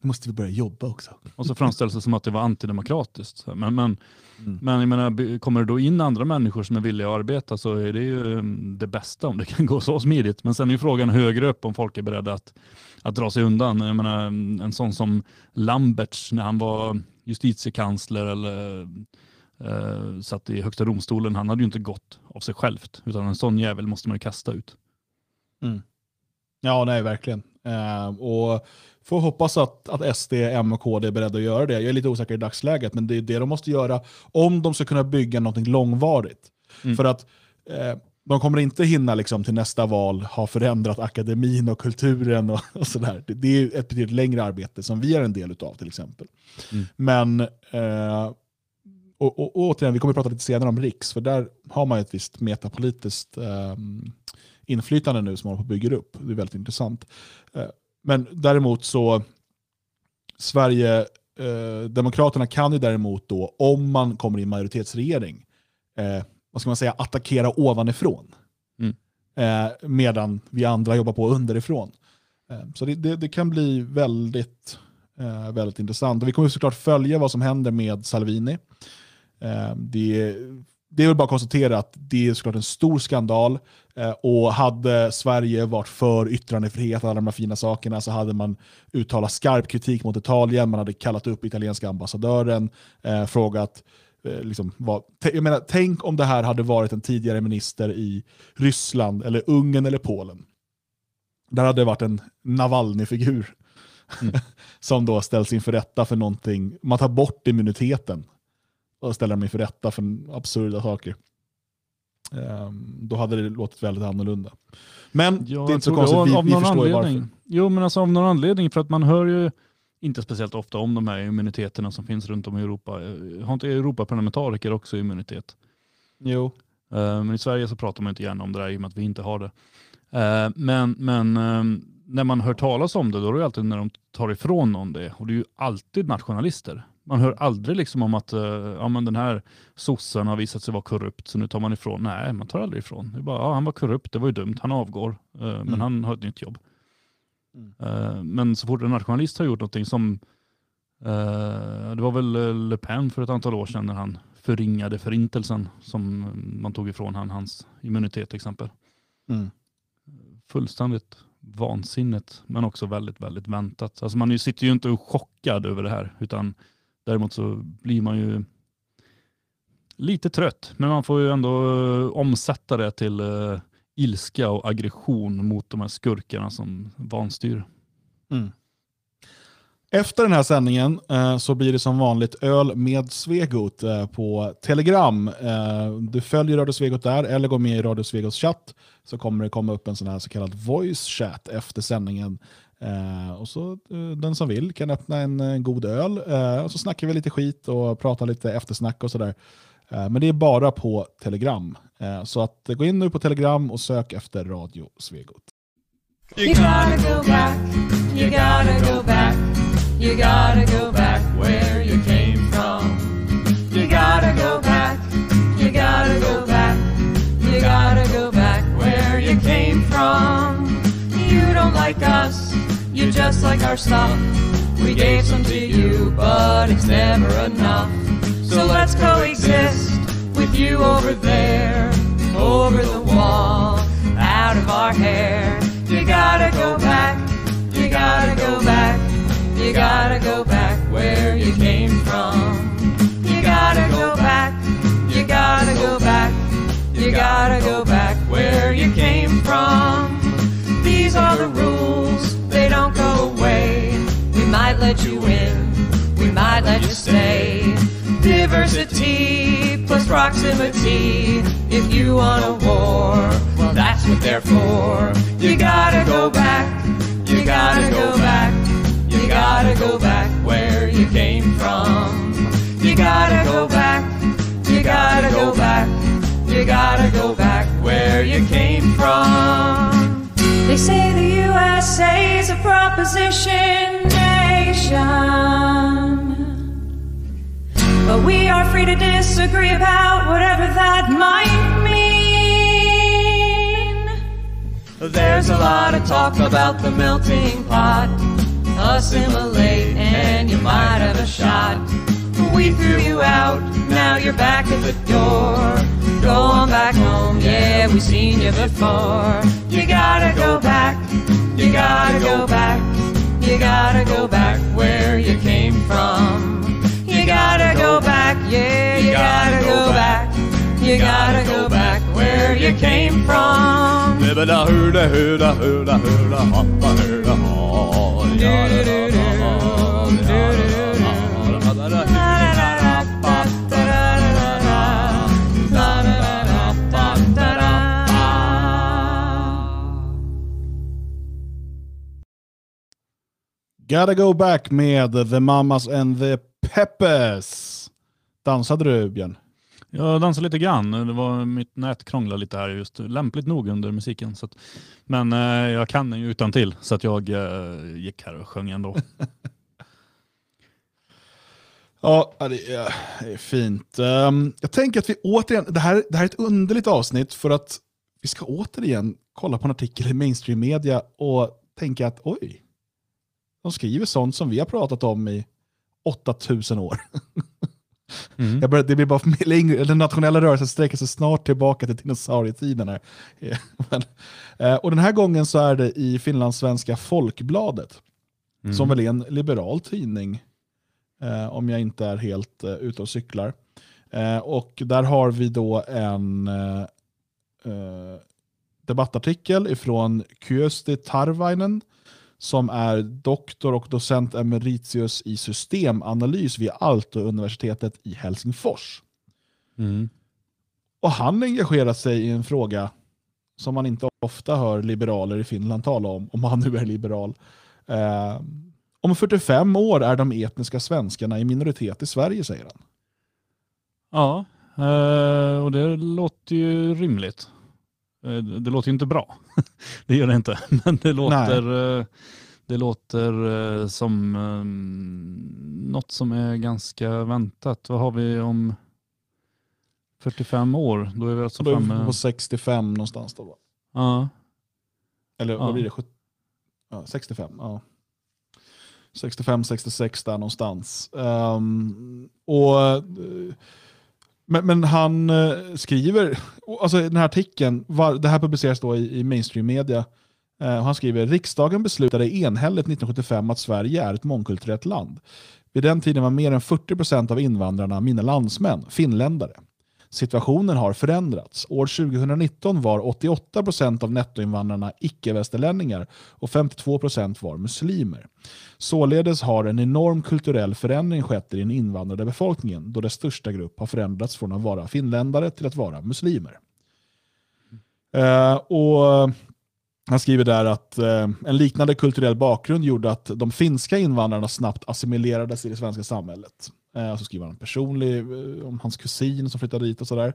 nu måste vi börja jobba också. Och så framställs det som att det var antidemokratiskt. Men, men, mm. men jag menar, kommer det då in andra människor som är villiga att arbeta så är det ju mm, det bästa om det kan gå så smidigt. Men sen är frågan högre upp om folk är beredda att, att dra sig undan. Jag menar, en sån som Lamberts när han var justitiekansler eller eh, satt i högsta domstolen, han hade ju inte gått av sig självt. Utan en sån jävel måste man ju kasta ut. Mm. Ja, nej, verkligen. Uh, och får hoppas att, att SD, M och KD är beredda att göra det. Jag är lite osäker i dagsläget, men det är det de måste göra om de ska kunna bygga något långvarigt. Mm. För att eh, de kommer inte hinna liksom, till nästa val ha förändrat akademin och kulturen och, och sådär. Det, det, är ett betydligt längre arbete som vi är en del av till exempel. Mm. Men eh, och, och, och, återigen, vi kommer att prata lite senare om Riks, för där har man ett visst metapolitiskt eh, inflytande nu som man bygger upp. Det är väldigt intressant. Men däremot så, Sverigedemokraterna eh, kan ju däremot då, om man kommer i en majoritetsregering, eh, vad ska man säga, attackera ovanifrån. Mm. Eh, medan vi andra jobbar på underifrån. Eh, så det, det, det, kan bli väldigt, eh, väldigt intressant. Och vi kommer såklart följa vad som händer med Salvini. Eh, det det är väl bara att konstatera att det är såklart en stor skandal. Eh, och hade Sverige varit för yttrandefrihet och alla de här fina sakerna så hade man uttalat skarp kritik mot Italien, man hade kallat upp italienska ambassadören, eh, frågat eh, Liksom, vad, jag menar, tänk om det här hade varit en tidigare minister i Ryssland, eller Ungern eller Polen. Där hade det varit en Navalny-figur mm. som då ställs inför rätta för någonting. Man tar bort immuniteten och ställer dem inför rätta för absurda saker. Um, då hade det låtit väldigt annorlunda. Men ja, det är inte så konstigt, vi, vi förstår ju varför. Jo, men alltså av någon anledning, för att man hör ju inte speciellt ofta om de här immuniteterna som finns runt om i Europa. Har inte Europaparlamentariker också immunitet? Jo. Uh, men i Sverige så pratar man inte gärna om det där i och med att vi inte har det. Uh, men men um, när man hör talas om det, då är det alltid när de tar ifrån någon det. Och det är ju alltid nationalister. Man hör aldrig liksom om att uh, ja, men den här sossen har visat sig vara korrupt så nu tar man ifrån. Nej, man tar aldrig ifrån. Det är bara, ja, han var korrupt, det var ju dumt, han avgår. Mm. Men han har ett nytt jobb. Mm. Uh, men så fort en nationalist har gjort någonting som, det var väl Le Pen för ett antal år sedan när han förringade förintelsen som man tog ifrån han, hans immunitet till exempel. Mm. Fullständigt vansinnigt men också väldigt, väldigt väntat. Alltså man sitter ju inte och chockad över det här utan däremot så blir man ju lite trött men man får ju ändå eh, omsätta det till uh, ilska och aggression mot de här skurkarna som vanstyr. Mm. Efter den här sändningen eh, så blir det som vanligt öl med Svegot eh, på Telegram. Eh, du följer Radio Svegot där eller går med i Radio Svegots chatt så kommer det komma upp en sån här så kallad voice chat efter sändningen. Eh, och så eh, Den som vill kan öppna en, en god öl eh, och så snackar vi lite skit och pratar lite eftersnack och sådär. Eh, men det är bara på Telegram. så att gå in nu på Telegram och sök efter Radio Svegot. You gotta go back, you gotta go back You gotta go back where you came from. You gotta go back, you gotta go back, you gotta go back where you came from. You don't like us, you just like our stuff. We gave some to you, but it's never enough. So let's coexist with you over there, over the wall, out of our hair. You gotta go back, you gotta go back. You gotta go back where you came from. You gotta go back, you gotta go back, you gotta go back where you came from. These are the rules, they don't go away. We might let you in, we might let you stay. Diversity plus proximity. If you want a war, well, that's what they're for. You gotta go back, you gotta go back. You gotta go back where you came from. You gotta go back, you gotta go back, you gotta go back where you came from. They say the USA is a proposition nation. But we are free to disagree about whatever that might mean. There's a lot of talk about the melting pot assimilate, and you might have a shot. We threw you out, now you're back at the door. Go on back home, yeah, we've seen you before. You gotta go back, you gotta go back, you gotta go back where you came from. You gotta go back, yeah, you gotta go back. You gotta go back where you came from. Gotta go back med The Mamas and the Peppers. Dansade du Björn? Jag dansade lite grann. Det var, mitt nät krånglade lite här just lämpligt nog under musiken. Så att, men eh, jag kan den ju utan till så att jag eh, gick här och sjöng ändå. ja, det är, det är fint. Um, jag tänker att vi återigen, det här, det här är ett underligt avsnitt för att vi ska återigen kolla på en artikel i mainstream media och tänka att oj, de skriver sånt som vi har pratat om i 8000 år. Mm. Jag började, det blir bara längre, den nationella rörelsen sträcker sig snart tillbaka till dinosaurietiden. Här. Men, eh, och den här gången så är det i finlandssvenska Folkbladet, mm. som väl är en liberal tidning, eh, om jag inte är helt uh, ute och cyklar. Och där har vi då en debattartikel ifrån Kyösti Tarvainen, som är doktor och docent emeritius i systemanalys vid Aalto-universitetet i Helsingfors. Mm. Och han engagerar sig i en fråga som man inte ofta hör liberaler i Finland tala om, om han nu är liberal. Eh, om 45 år är de etniska svenskarna i minoritet i Sverige, säger han. Ja, eh, och det låter ju rimligt. Eh, det låter inte bra. det gör det inte. Men det låter, eh, det låter eh, som något som är ganska väntat. Vad har vi om 45 år? Då är vi alltså Då är vi framme... på 65 någonstans då va? Ja. Eller Ja. vad blir det? Sjut- Ja, 65, ja. 65, 66 där någonstans. Ehm, och, eh, men, men han eh, skriver, alltså den här artikeln, var, det här publiceras då i, i mainstream media, Eh, och han skriver riksdagen beslutade enhälligt 1975 att Sverige är ett mångkulturellt land. Vid den tiden var mer än 40% av invandrarna mina landsmän, finländare. Situationen har förändrats. År 2019 var 88 procent av nettoinvandrarna icke-västerlänningar och 52 procent var muslimer. Således har en enorm kulturell förändring skett i den invandrade befolkningen då dess största grupp har förändrats från att vara finländare till att vara muslimer. Eh, och han skriver där att eh, en liknande kulturell bakgrund gjorde att de finska invandrarna snabbt assimilerades i det svenska samhället. Eh, och så skriver han personlig eh, om hans kusin som flyttade dit och sådär.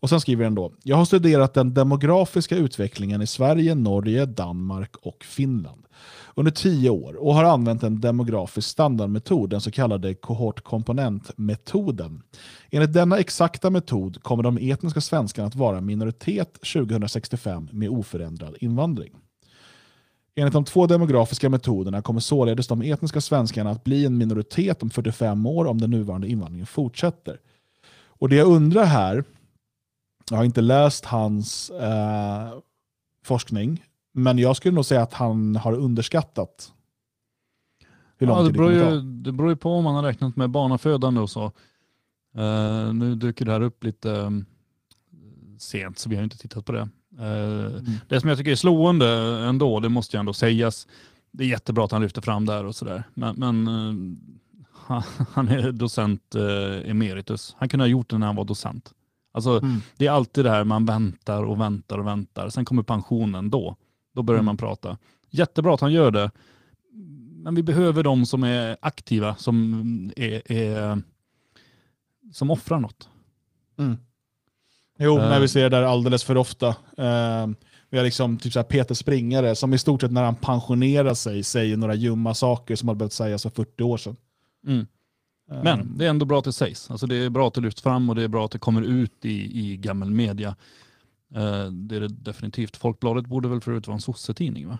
Och sen skriver han då, jag har studerat den demografiska utvecklingen i Sverige, Norge, Danmark och Finland under tio år och har använt en demografisk standardmetod, den så kallade kohortkomponentmetoden. Enligt denna exakta metod kommer de etniska svenskarna att vara minoritet 2065 med oförändrad invandring. Enligt de två demografiska metoderna kommer således de etniska svenskarna att bli en minoritet om 45 år om den nuvarande invandringen fortsätter. Och det jag undrar här, jag har inte läst hans eh, forskning, men jag skulle nog säga att han har underskattat hur lång Ja, det, beror ju, det beror ju på om man har räknat med barnafödande och så. Eh, nu dyker det här upp lite eh, sent så vi har inte tittat på det. Eh, Det som jag tycker är slående ändå, det måste ju ändå sägas, det är jättebra att han lyfter fram där och sådär. Men, men eh, han, han är docent eh, emeritus. Han kunde ha gjort det när han var docent. Alltså, Mm. Det är alltid det här man väntar och väntar och väntar. Sen kommer pensionen då. Då börjar Mm. man prata. Jättebra att han gör det. Men vi behöver de som är aktiva, som, är, är, som offrar något. Mm. Jo, Eh. när vi ser det där alldeles för ofta. Eh, vi har liksom typ så Peter Springare som i stort sett när han pensionerar sig säger några ljumma saker som hade behövt sägas för 40 år sedan. Mm. Eh, Men det är ändå bra att det sägs. Alltså det är bra att det lyfts fram och det är bra att det kommer ut i, i gammal media. Eh, det är det definitivt. Folkbladet borde väl förut vara en sossetidning va?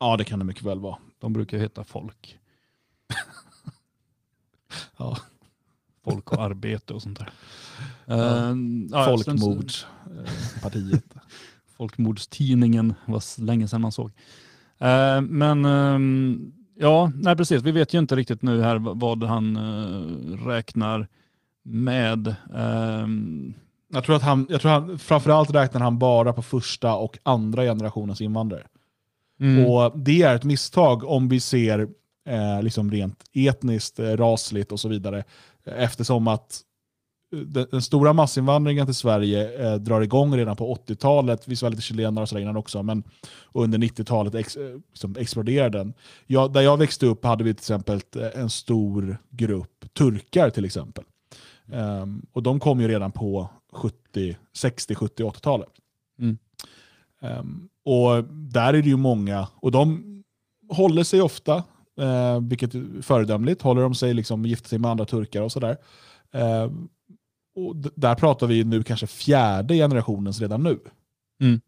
Ja, det kan det mycket väl vara. De brukar heta Folk. Ja. Folk och arbete och sånt där. Eh, ja, eh, partiet. Folkmordstidningen var länge sedan man såg. Eh, men ehm, ja, nej precis. Vi vet ju inte riktigt nu här vad han eh, räknar med. Ehm, Jag tror att han, jag tror han, framförallt räknar han bara på första och andra generationens invandrare. mm, Och Det är ett misstag om vi ser eh, liksom rent etniskt, eh, rasligt och så vidare. Eftersom att eh, den, stora massinvandringen till Sverige eh, drar igång redan på 80-talet. Vi var lite chilenare och så där innan också, men under 90-talet ex, eh, liksom exploderar den. Jag, där jag växte upp hade vi till exempel eh, en stor grupp turkar till exempel. Ehm, och de kom ju redan på 70, 60, 70, 80-talet. Mm. Ehm, och där är det ju många, och de håller sig ofta, eh, vilket är föredömligt, håller de sig liksom, gifter sig med andra turkar och sådär. Och d- där pratar vi nu kanske fjärde generationens redan nu. Mm.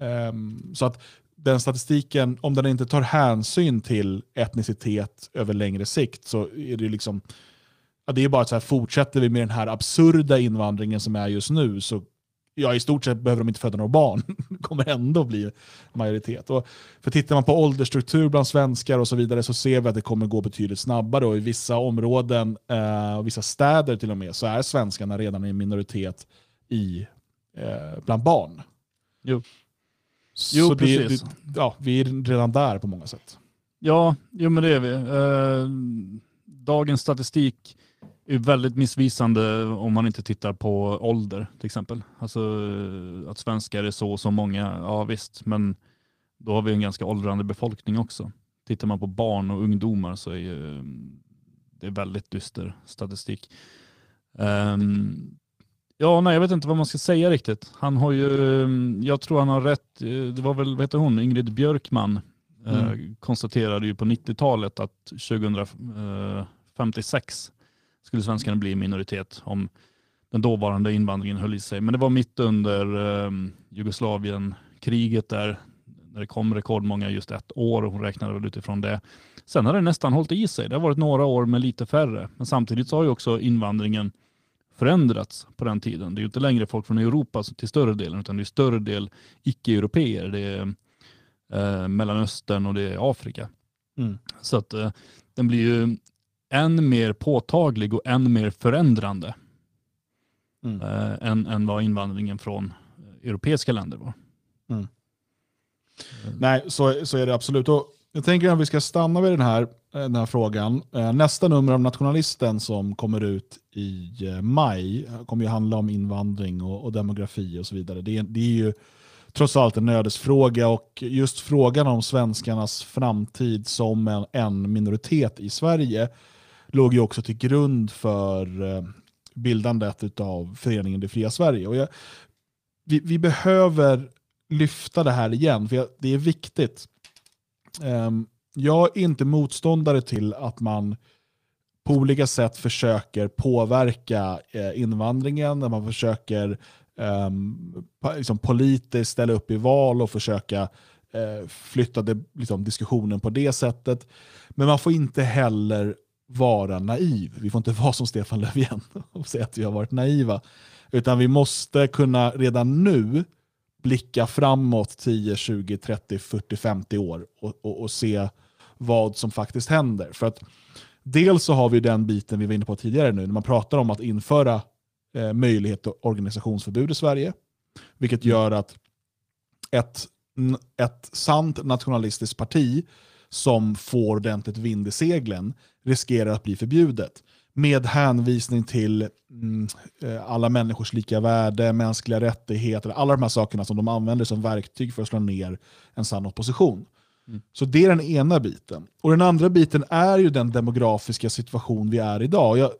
Ehm, så att den statistiken, om den inte tar hänsyn till etnicitet över längre sikt så är det liksom Ja, det är bara så här, fortsätter vi med den här absurda invandringen som är just nu så ja, i stort sett behöver de inte föda några barn. Det kommer ändå bli majoritet. Och för tittar man på åldersstruktur bland svenskar och så vidare så ser vi att det kommer gå betydligt snabbare och i vissa områden eh, och vissa städer till och med så är svenskarna redan i minoritet i, eh, bland barn. Jo. Så Jo, det, precis. det, ja, vi är redan där på många sätt. Ja, jo, men det är vi. Eh, dagens statistik är väldigt missvisande om man inte tittar på ålder till exempel. Alltså eh, att svenskar är så och så många, ja visst, men då har vi en ganska åldrande befolkning också. Tittar man på barn och ungdomar så är ju, det är väldigt dyster statistik. Ehm, ja, nej, jag vet inte vad man ska säga riktigt. Han har ju, jag tror han har rätt, eh, det var väl, vad heter hon, Ingrid Björkman, eh, Mm. konstaterade ju på 90-talet att 2056 skulle svenskarna bli minoritet om den dåvarande invandringen höll i sig. Men det var mitt under eh, Jugoslavienkriget där när det kom rekordmånga just ett år och hon räknade väl utifrån det. Sen har det nästan hållit i sig. Det har varit några år med lite färre. Men samtidigt så har ju också invandringen förändrats på den tiden. Det är ju inte längre folk från Europa till större delen utan det är större del icke-europeer. Det är eh, Mellanöstern och det är Afrika. Mm. Så att eh, den blir ju än mer påtaglig och än mer förändrande Mm. eh, än, än vad invandringen från europeiska länder var. Nej, så, så är det absolut. Och jag tänker att vi ska stanna vid den här, eh, den här frågan. Eh, Nästa nummer av Nationalisten som kommer ut i eh, maj kommer ju handla om invandring och, och demografi och så vidare. Det är, det är ju trots allt en ödesfråga och just frågan om svenskarnas framtid som en, en minoritet i Sverige låg ju också till grund för eh, bildandet av föreningen Det fria Sverige. Och jag, vi, vi behöver lyfta det här igen, för jag, det är viktigt. Ehm, jag är inte motståndare till att man på olika sätt försöker påverka eh, invandringen, när man försöker ehm, liksom politiskt ställa upp i val och försöka eh, flytta det, liksom, diskussionen på det sättet. Men man får inte heller vara naiv. Vi får inte vara som Stefan Löfven och säga att vi har varit naiva. Utan vi måste kunna redan nu blicka framåt 10, 20, 30, 40, 50 år och, och, och se vad som faktiskt händer. För att dels så har vi den biten vi var inne på tidigare nu, när man pratar om att införa eh, möjlighet till organisationsförbud i Sverige, vilket gör att ett, ett sant nationalistiskt parti som får ordentligt vind i seglen riskerar att bli förbjudet. Med hänvisning till mm, eh, alla människors lika värde, mänskliga rättigheter, alla de här sakerna som de använder som verktyg för att slå ner en sann opposition. Mm. Så det är den ena biten. Och den andra biten är ju den demografiska situation vi är idag. Jag,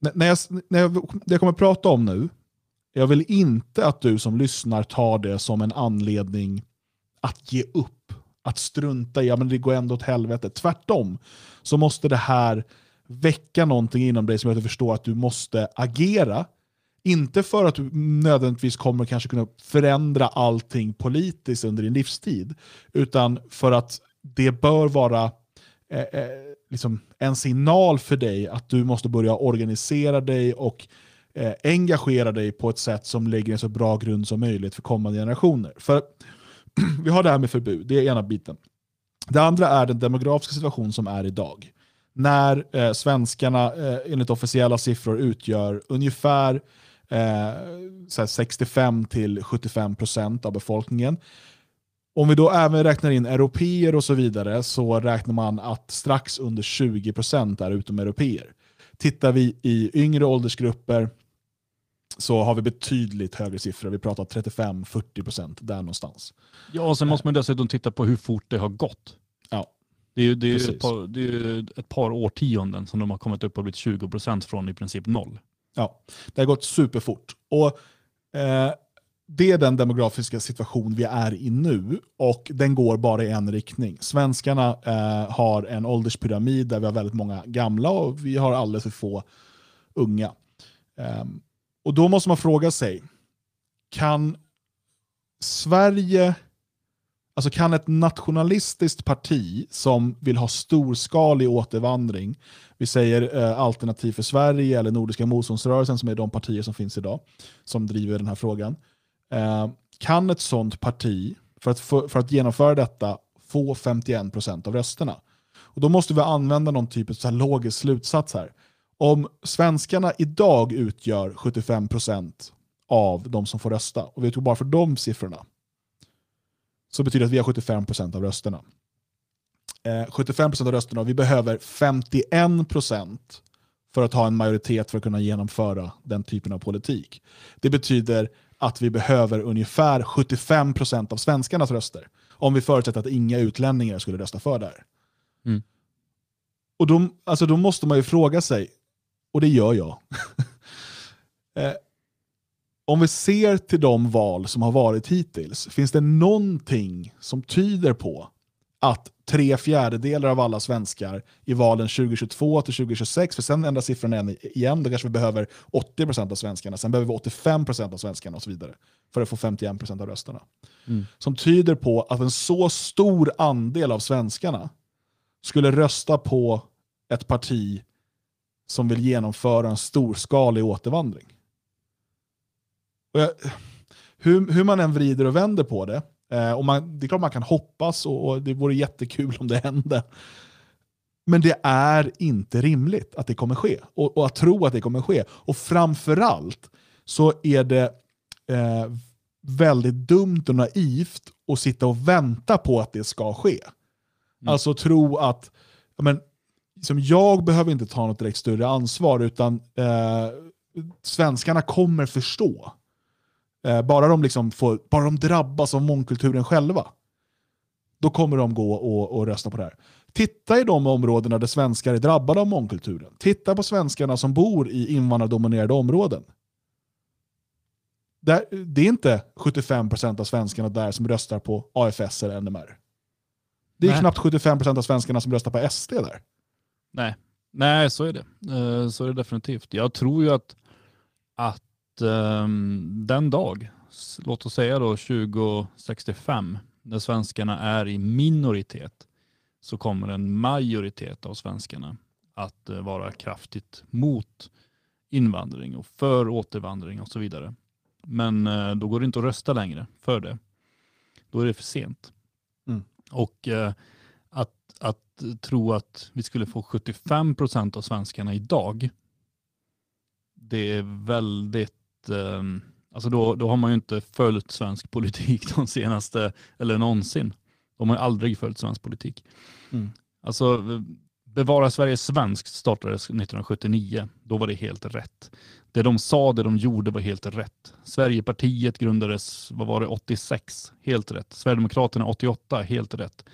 när, när, jag, när jag, det jag kommer att prata om nu, jag vill inte att du som lyssnar tar det som en anledning att ge upp, att strunta i, ja men det går ändå åt helvete. Tvärtom så måste det här väcka någonting inom dig som gör att du förstår att du måste agera. Inte för att du nödvändigtvis kommer kanske kunna förändra allting politiskt under din livstid, utan för att det bör vara eh, eh, liksom en signal för dig att du måste börja organisera dig och eh, engagera dig på ett sätt som lägger en så bra grund som möjligt för kommande generationer. För vi har det här med förbud, det är ena biten. Det andra är den demografiska situation som är idag. När eh, svenskarna eh, enligt officiella siffror utgör ungefär eh, 65-75% av befolkningen. Om vi då även räknar in europeer och så vidare så räknar man att strax under 20% är utomeuropeer. Tittar vi i yngre åldersgrupper så har vi betydligt högre siffror. Vi pratar 35-40% där någonstans. Ja, och sen måste man dessutom titta på hur fort det har gått. Ja. Det är ju, det är ju ett, par, det är ett par årtionden som de har kommit upp och blivit 20% från i princip noll. Ja, det har gått superfort. Och, eh, det är den demografiska situation vi är i nu och den går bara i en riktning. Svenskarna eh, har en ålderspyramid där vi har väldigt många gamla och vi har alldeles för få unga. Ehm, och då måste man fråga sig, kan Sverige, alltså kan ett nationalistiskt parti som vill ha storskalig återvandring, vi säger eh, Alternativ för Sverige eller Nordiska motståndsrörelsen som är de partier som finns idag, som driver den här frågan. Eh, kan ett sådant parti, för att, för, för att genomföra detta, få 51% av rösterna? Och Då måste vi använda någon typ av så här logisk slutsats här. Om svenskarna idag utgör 75% av de som får rösta, och vi tog bara för de siffrorna, så betyder det att vi har 75% av rösterna. Eh, 75% av rösterna och vi behöver 51% för att ha en majoritet för att kunna genomföra den typen av politik. Det betyder att vi behöver ungefär 75% av svenskarnas röster. Om vi förutsätter att inga utlänningar skulle rösta för det här. Mm. Och då, alltså då måste man ju fråga sig, och det gör jag. eh, om vi ser till de val som har varit hittills, finns det någonting som tyder på att tre fjärdedelar av alla svenskar i valen 2022 till 2026, för sen ändras siffrorna igen, då kanske vi behöver 80% av svenskarna, sen behöver vi 85% av svenskarna och så vidare för att få 51% av rösterna. Mm. Som tyder på att en så stor andel av svenskarna skulle rösta på ett parti som vill genomföra en storskalig återvandring. Jag, hur, hur man än vrider och vänder på det, Eh, och man, det är klart man kan hoppas och, och det vore jättekul om det hände. Men det är inte rimligt att det kommer ske. Och, och att tro att det kommer ske. Och framförallt så är det eh, väldigt dumt och naivt att sitta och vänta på att det ska ske. Mm. Alltså tro att men, som jag behöver inte ta något direkt större ansvar, utan eh, svenskarna kommer förstå. Eh, bara, de liksom får, bara de drabbas av mångkulturen själva, då kommer de gå och, och rösta på det här. Titta i de områdena där svenskar är drabbade av mångkulturen. Titta på svenskarna som bor i invandrardominerade områden. Där, det är inte 75% av svenskarna där som röstar på AFS eller NMR. Det är Nej. knappt 75% av svenskarna som röstar på SD där. Nej, Nej så är det. Eh, så är det definitivt. Jag tror ju att, att um, den dag, låt oss säga då 2065, när svenskarna är i minoritet, så kommer en majoritet av svenskarna att uh, vara kraftigt mot invandring och för återvandring och så vidare. Men uh, då går det inte att rösta längre för det. Då är det för sent. Mm. Och att, tro att vi skulle få 75 procent av svenskarna idag, det är väldigt um, alltså då, då har man ju inte följt svensk politik de senaste, eller någonsin. De har ju aldrig följt svensk politik. Mm. Alltså Bevara Sverige svenskt startades 1979. Då var det helt rätt. Det de sa, det de gjorde var helt rätt. Sverigepartiet grundades, vad var det, 86? Helt rätt. Sverigedemokraterna 88? Helt rätt.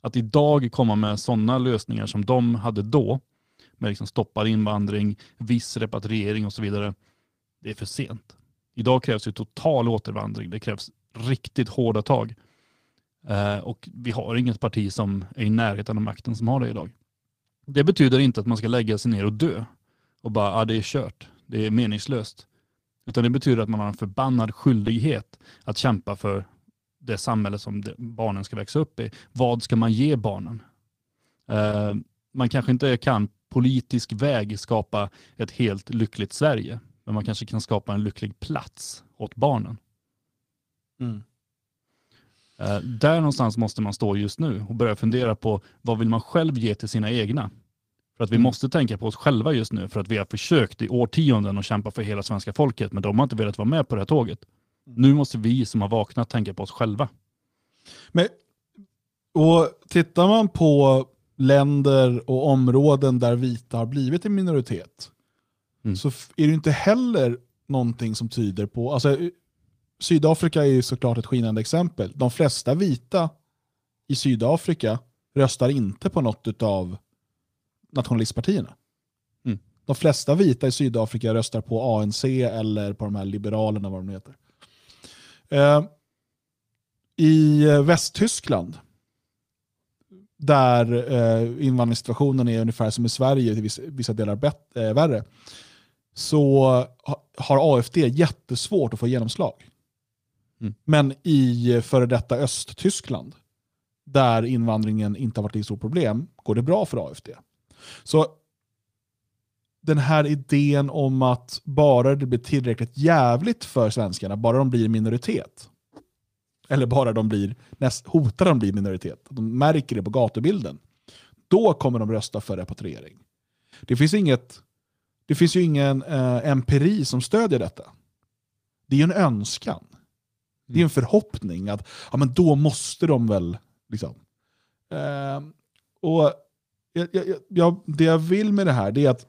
Att idag komma med sådana lösningar som de hade då, med liksom stoppad invandring, viss repatriering och så vidare, det är för sent. Idag krävs ju total återvandring. Det krävs riktigt hårda tag. Eh, och vi har inget parti som är i närheten av makten som har det idag. Det betyder inte att man ska lägga sig ner och dö och bara, ah, det är kört, det är meningslöst. Utan det betyder att man har en förbannad skyldighet att kämpa för det samhälle som barnen ska växa upp i. Vad ska man ge barnen? Eh, man kanske inte kan politisk väg skapa ett helt lyckligt Sverige. Men man kanske kan skapa en lycklig plats åt barnen. Mm. Eh, där någonstans måste man stå just nu och börja fundera på vad vill man själv ge till sina egna? För att vi mm. måste tänka på oss själva just nu för att vi har försökt i årtionden att kämpa för hela svenska folket men de har inte velat vara med på det här tåget. Nu måste vi som har vaknat tänka på oss själva. Men, och Tittar man på länder och områden där vita har blivit en minoritet mm. så är det inte heller någonting som tyder på... Alltså, Sydafrika är såklart ett skinande exempel. De flesta vita i Sydafrika röstar inte på något av nationalistpartierna. Mm. De flesta vita i Sydafrika röstar på ANC eller på de här liberalerna, vad de heter. Eh, I Västtyskland, där eh, invandringssituationen är ungefär som i Sverige, i vissa, vissa delar bet, eh, värre, så har AFD jättesvårt att få genomslag. Mm. Men i före detta Östtyskland, där invandringen inte har varit ett stort problem, går det bra för AFD. Så den här idén om att bara det blir tillräckligt jävligt för svenskarna, bara de blir minoritet, eller bara de blir, näst, hotar de blir minoritet, de märker det på gatubilden, då kommer de rösta för repatriering. Det finns inget det finns ju ingen eh, empiri som stödjer detta. Det är ju en önskan. Det är en förhoppning att ja, men då måste de väl... Liksom. Eh, och jag, jag, jag, Det jag vill med det här är att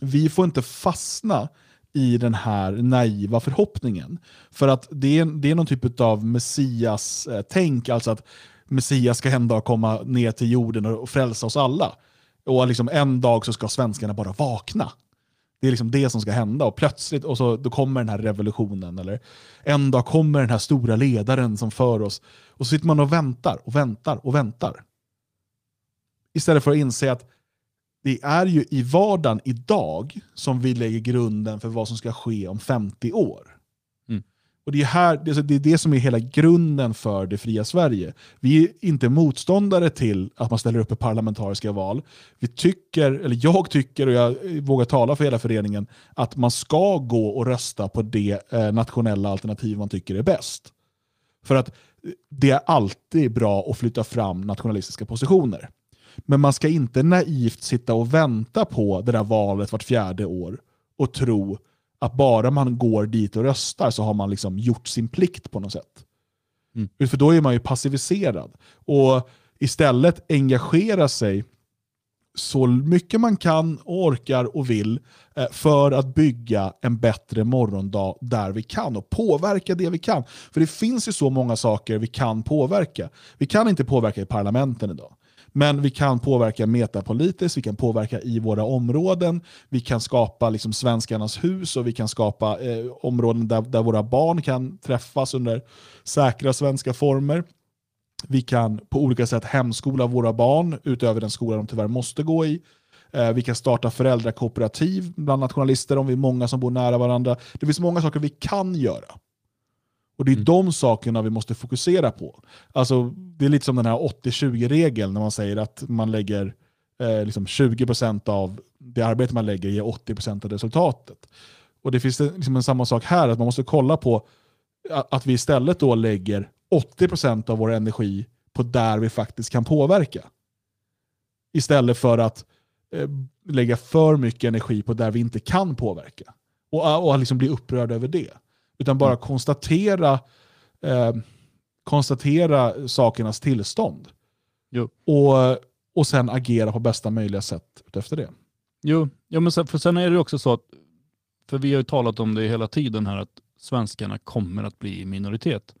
vi får inte fastna i den här naiva förhoppningen. För att det är, det är någon typ av Messias-tänk, eh, alltså att Messias ska en dag komma ner till jorden och frälsa oss alla. Och liksom en dag så ska svenskarna bara vakna. Det är liksom det som ska hända och plötsligt och så, då kommer den här revolutionen. Eller en dag kommer den här stora ledaren som för oss. Och så sitter man och väntar och väntar och väntar. Istället för att inse att det är ju i vardagen idag som vi lägger grunden för vad som ska ske om 50 år. Mm. Och det är, här, det är det som är hela grunden för det fria Sverige. Vi är inte motståndare till att man ställer upp i parlamentariska val. Vi tycker, eller jag tycker, och jag vågar tala för hela föreningen, att man ska gå och rösta på det eh, nationella alternativ man tycker är bäst. För att det är alltid bra att flytta fram nationalistiska positioner. Men man ska inte naivt sitta och vänta på det där valet vart fjärde år och tro att bara man går dit och röstar så har man liksom gjort sin plikt på något sätt. Mm. För då är man ju passiviserad. Och istället engagera sig så mycket man kan, och orkar och vill eh, för att bygga en bättre morgondag där vi kan och påverka det vi kan. För det finns ju så många saker vi kan påverka. Vi kan inte påverka i parlamenten idag. Men vi kan påverka metapolitiskt, vi kan påverka i våra områden, vi kan skapa liksom svenskarnas hus och vi kan skapa eh, områden där, där våra barn kan träffas under säkra svenska former. Vi kan på olika sätt hemskola våra barn utöver den skola de tyvärr måste gå i. Eh, vi kan starta föräldrakooperativ bland nationalister om vi är många som bor nära varandra. Det finns många saker vi kan göra. Och det är mm. de sakerna vi måste fokusera på. Alltså, det är lite som den här 80-20-regeln när man säger att man lägger eh, liksom 20% av det arbete man lägger ger 80% av resultatet. Och det finns liksom en samma sak här, att man måste kolla på att vi istället då lägger 80% av vår energi på där vi faktiskt kan påverka. Istället för att eh, lägga för mycket energi på där vi inte kan påverka. Och, och liksom bli upprörd över det. Utan bara mm. konstatera, eh, konstatera sakernas tillstånd. Jo. Och, och sen agera på bästa möjliga sätt efter det. Jo, ja, men sen, för sen är det också så att, för vi har ju talat om det hela tiden här, att svenskarna kommer att bli minoritet.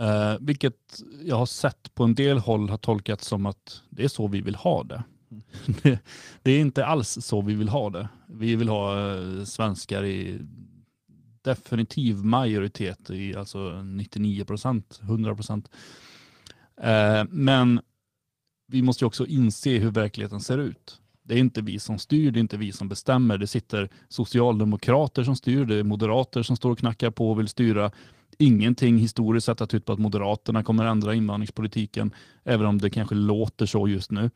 Eh, vilket jag har sett på en del håll har tolkats som att det är så vi vill ha det. Mm. det, det är inte alls så vi vill ha det. Vi vill ha eh, svenskar i definitiv majoritet, i, alltså 99 procent, 100 procent. Eh, men vi måste också inse hur verkligheten ser ut. Det är inte vi som styr, det är inte vi som bestämmer. Det sitter socialdemokrater som styr, det är moderater som står och knackar på och vill styra. Ingenting historiskt sett har tytt på att Moderaterna kommer ändra invandringspolitiken, även om det kanske låter så just nu.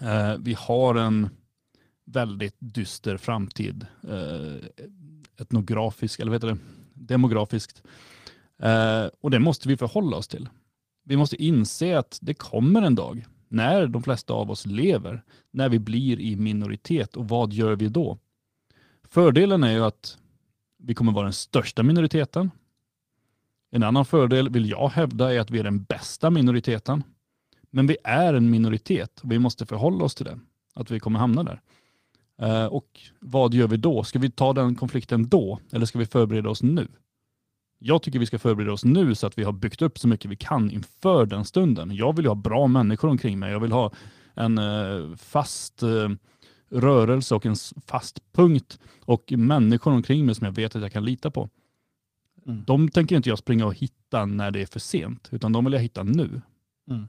Eh, vi har en väldigt dyster framtid. Eh, etnografiskt, eller vad heter det, demografiskt. Eh, och det måste vi förhålla oss till. Vi måste inse att det kommer en dag när de flesta av oss lever, när vi blir i minoritet och vad gör vi då? Fördelen är ju att vi kommer vara den största minoriteten. En annan fördel vill jag hävda är att vi är den bästa minoriteten. Men vi är en minoritet och vi måste förhålla oss till det, att vi kommer hamna där. Eh, och vad gör vi då? Ska vi ta den konflikten då eller ska vi förbereda oss nu? Jag tycker vi ska förbereda oss nu så att vi har byggt upp så mycket vi kan inför den stunden. Jag vill ha bra människor omkring mig. Jag vill ha en uh, fast uh, rörelse och en fast punkt och människor omkring mig som jag vet att jag kan lita på. Mm. De tänker inte jag springa och hitta när det är för sent, utan de vill jag hitta nu. Mm.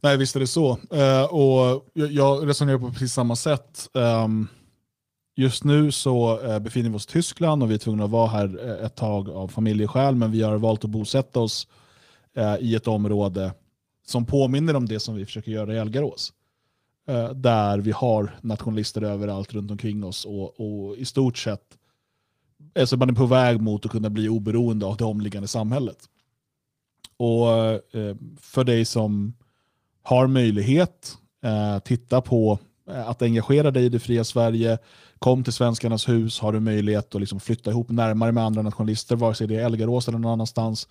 Nej, visst är det så. Uh, och jag, jag, resonerar på precis samma sätt. Um, just nu så uh, befinner vi oss i Tyskland och vi är tvungna att vara här eh, ett tag av familjeskäl, men vi har valt att bosätta oss i ett område som påminner om det som vi försöker göra i Elgarås. där vi har nationalister överallt runt omkring oss och, och i stort sett alltså man är på väg mot att kunna bli oberoende av det omliggande samhället. Och för dig som har möjlighet, eh, titta på eh, att engagera dig i det fria Sverige, kom till Svenskarnas hus, har du möjlighet att liksom flytta ihop närmare med andra nationalister, vare sig det är Elgarås eller någon annanstans,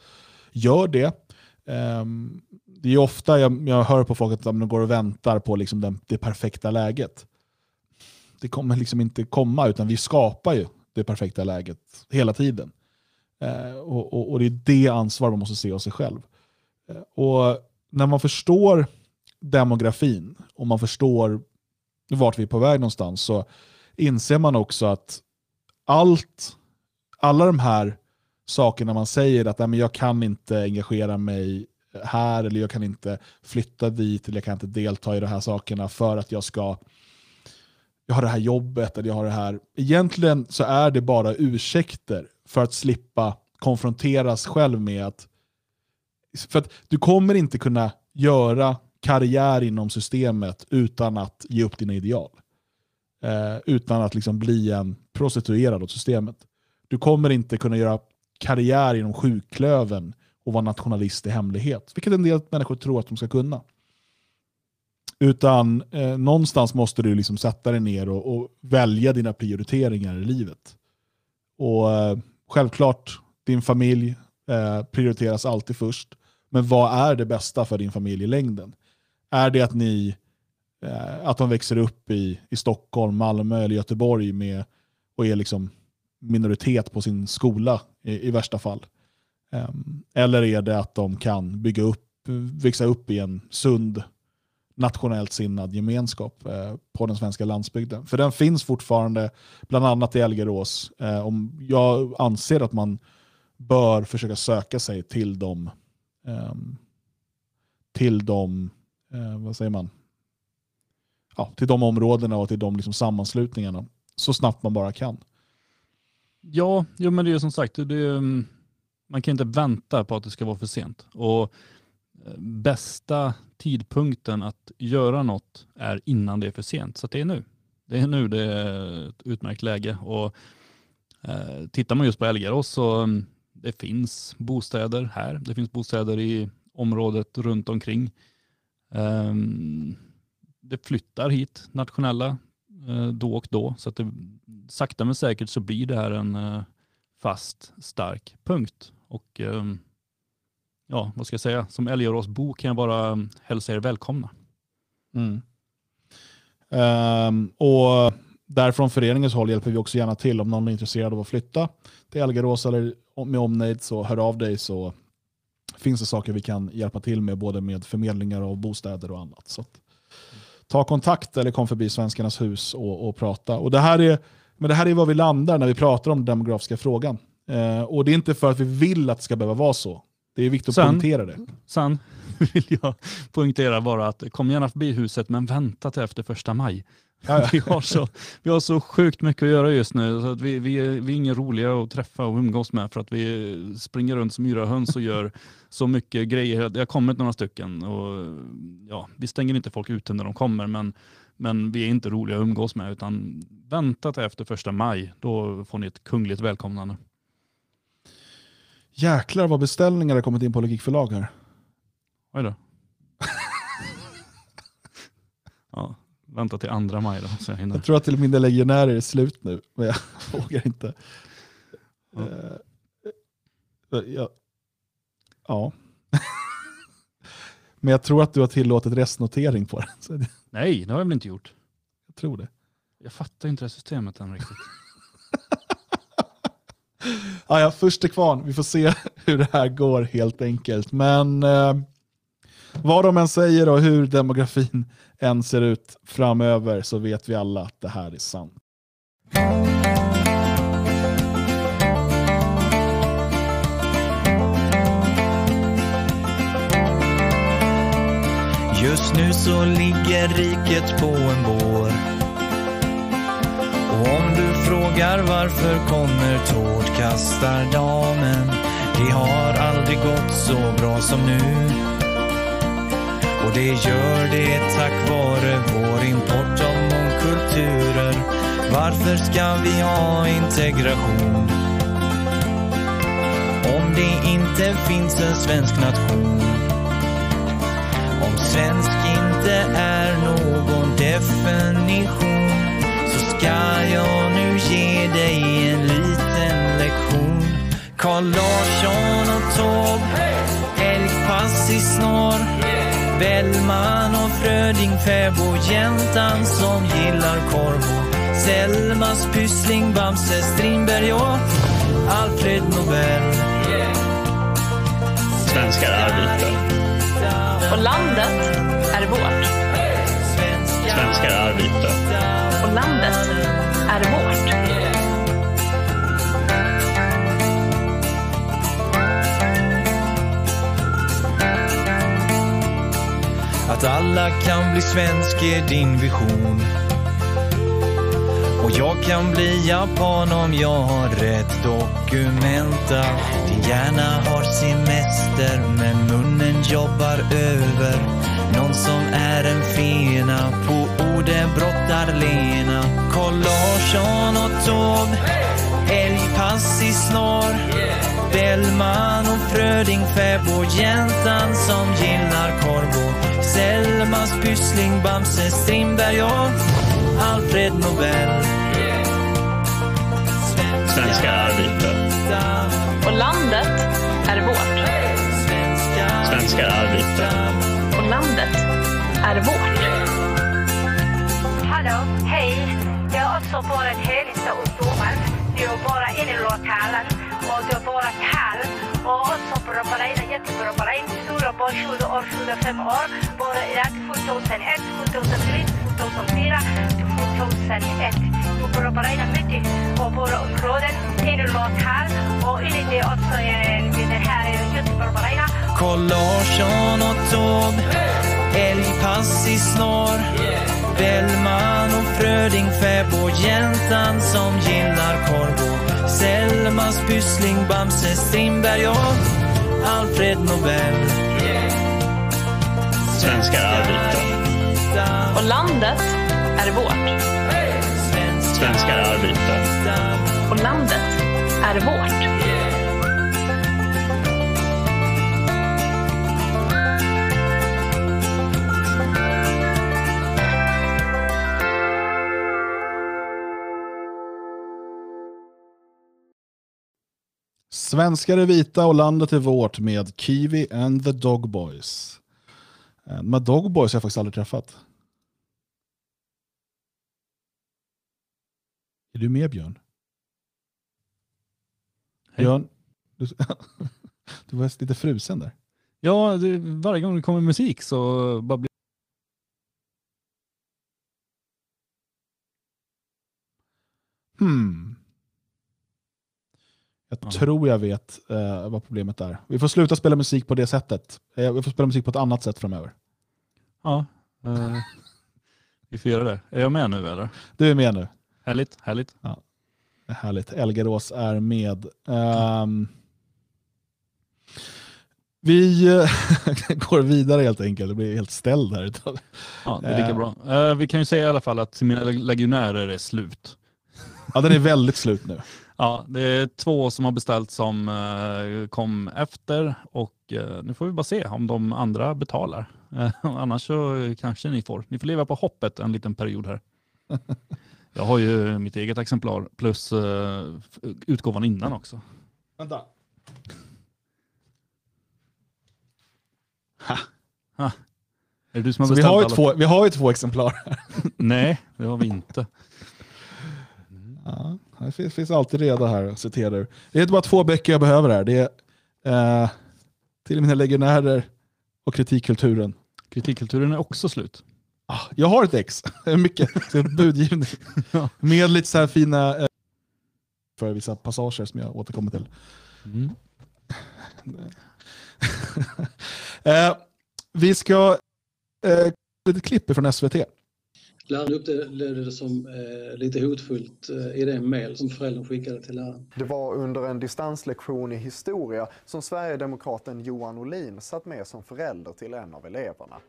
gör det. Um, det är ofta jag, jag hör på folk att de går och väntar på liksom den, det perfekta läget. Det kommer liksom inte komma, utan vi skapar ju det perfekta läget hela tiden. Uh, och, och, och, det är det ansvar man måste se av sig själv. Uh, och när man förstår demografin och man förstår vart vi är på väg någonstans så inser man också att allt, alla de här sakerna man säger att men jag kan inte engagera mig här eller jag kan inte flytta dit eller jag kan inte delta i de här sakerna för att jag ska jag har det här jobbet eller jag har det här. Egentligen så är det bara ursäkter för att slippa konfronteras själv med att för att du kommer inte kunna göra karriär inom systemet utan att ge upp dina ideal. Eh, utan att liksom bli en prostituerad åt systemet. Du kommer inte kunna göra karriär inom sjuklöven och vara nationalist i hemlighet, vilket en del människor tror att de ska kunna. Utan eh, någonstans måste du liksom sätta dig ner och, och välja dina prioriteringar i livet. Och eh, Självklart, din familj eh, prioriteras alltid först. Men vad är det bästa för din familj i längden? Är det att ni eh, att de växer upp i, i Stockholm, Malmö eller Göteborg med, och är liksom minoritet på sin skola i, i värsta fall? Um, eller är det att de kan bygga upp, växa upp i en sund nationellt sinnad gemenskap eh, på den svenska landsbygden. För den finns fortfarande, bland annat i Elgerås. Eh, om jag anser att man bör försöka söka sig till de, ehm, till de eh, vad säger man? Ja, till de områdena och till de liksom sammanslutningarna så snabbt man bara kan. Ja, jo, men det är som sagt, det är, mm, man kan inte vänta på att det ska vara för sent. Och eh, bästa tidpunkten att göra något är innan det är för sent. Så det är nu. Det är nu det är ett utmärkt läge. Och, eh, tittar man just på Elgarås så mm, det finns bostäder här. Det finns bostäder i området runt omkring. Ehm, det flyttar hit nationella eh, då och då. Så att det, sakta men säkert så blir det här en eh, fast, stark punkt. Och ehm, ja, vad ska jag säga, som Älgaråsbo kan jag bara ehm, hälsa er välkomna. Mm. Um, och där från föreningens håll hjälper vi också gärna till om någon är intresserad av att flytta till Älgarås eller med omnejd så hör av dig så finns det saker vi kan hjälpa till med både med förmedlingar av bostäder och annat. Så att, ta kontakt eller kom förbi Svenskarnas hus och, och prata. Och det här är, men det här är var vi landar när vi pratar om den demografiska frågan. Eh, och det är inte för att vi vill att det ska behöva vara så. Det är viktigt att sen, poängtera det. Sen vill jag poängtera bara att kom gärna förbi huset men vänta till efter första maj. vi, har så, vi har så sjukt mycket att göra just nu. Så att vi, vi, är, vi är inga roliga att träffa och umgås med för att vi springer runt som yra höns och gör så mycket grejer. Det har kommit några stycken och ja, vi stänger inte folk ute när de kommer men, men vi är inte roliga att umgås med utan vänta till efter första maj. Då får ni ett kungligt välkomnande. Jäklar vad beställningar har kommit in på Logikförlag här. Oj då. ja, vänta till andra maj då. Så jag, hinner. jag tror att till mina legionärer är slut nu, men jag vågar inte. Ja. Uh, ja. ja. men jag tror att du har tillåtit restnotering på den. Nej, det har jag väl inte gjort. Jag tror det. Jag fattar inte det systemet än riktigt. ja, ja, först till kvarn. Vi får se hur det här går helt enkelt. Men eh, vad de än säger och hur demografin än ser ut framöver så vet vi alla att det här är sant. Just nu så ligger riket på en bår och om du frågar varför kommer tårtkastardamen Det har aldrig gått så bra som nu och det gör det tack vare vår import av mångkulturer Varför ska vi ha integration? Om det inte finns en svensk nation Om svensk inte är någon definition ska jag nu ge dig en liten lektion. Carl Larsson och Taube, älgpass i snår. Bellman och Fröding, fäbo, jäntan som gillar korv Selmas Pyssling, Bamse, Strindberg och Alfred Nobel. Svenskar arbetar. Och landet är vårt. Svenskar arbetar. Och landet är vårt. Att alla kan bli svensk är din vision. Och jag kan bli japan om jag har rätt dokumenta. Din hjärna har semester men munnen jobbar över. Någon som är en fena på orden brottar Lena. Carl Larsson och Taube, älgpass i snar Bellman och Fröding, fäbodjäntan som gillar korv och Selmas Pyssling, Bamse Strindberg och Alfred Nobel. Svenska arbetare. Och landet är vårt. Svenska arbetare. Och landet är vårt. Hallå, hej. Det är också vårt högsta ungdomar. Det är bara en i lokalen och det bara. Och också bra på dig, jättebra på. Stora barn, 20 år, 25 år. Bara i 2001, 2003, 2004, 2001. Jag bra mycket. på våra områden, en i lokal. Och enligt också är det här är. Carl Larsson och Taube, älgpass i snår. Bellman och Fröding, fäbodjäntan som gillar korv och Selmas Pyssling, Bamse Strindberg och Alfred Nobel. Svenska arbetare. Och landet är vårt. Svenska arbetare. Och landet är vårt. Svenskar är vita och landet är vårt med Kiwi and the Dog Boys. Eh, De här Dog Boys har jag faktiskt aldrig träffat. Är du med Björn? Hej. Björn? Du, du var lite frusen där. Ja, det, varje gång det kommer musik så bara blir Jag Ja. tror jag vet eh, vad problemet är. Vi får sluta spela musik på det sättet. Eh, vi får spela musik på ett annat sätt framöver. Ja, eh, vi får göra det. Är jag med nu eller? Du är med nu. Härligt, härligt. Härligt. Elgarås är med. Ehm, vi eh, går vidare helt enkelt. Det blir helt ställd här. Ja, det är lika bra. Eh, vi kan ju säga i alla fall att mina legionärer är slut. Ja, den är väldigt slut nu. Ja, det är två som har beställt som eh, kom efter och eh, nu får vi bara se om de andra betalar. Eh, annars så kanske ni får. Ni får leva på hoppet en liten period här. Jag har ju mitt eget exemplar plus utgåvan innan också. Vänta. Är det du som har Så vi, beställt har ju alla? två, vi har ju två exemplar. Nej, det har vi inte. Ja, det finns, finns alltid reda här att citera ur. Det är bara två böcker jag behöver här. Det är eh, till mina legionärer och kritikkulturen. Kritikkulturen är också slut. Ah, jag har ett ex. Mycket budgivning. Ja. Med lite så här fina eh, för vissa passager som jag återkommer till. Mm. Eh, vi ska eh, lite klipp från SVT. Läraren upplevde det som eh, lite hotfullt eh, i det mejl som föräldern skickade till läraren. Det var under en distanslektion i historia som Sverigedemokraten Johan Olin satt med som förälder till en av eleverna.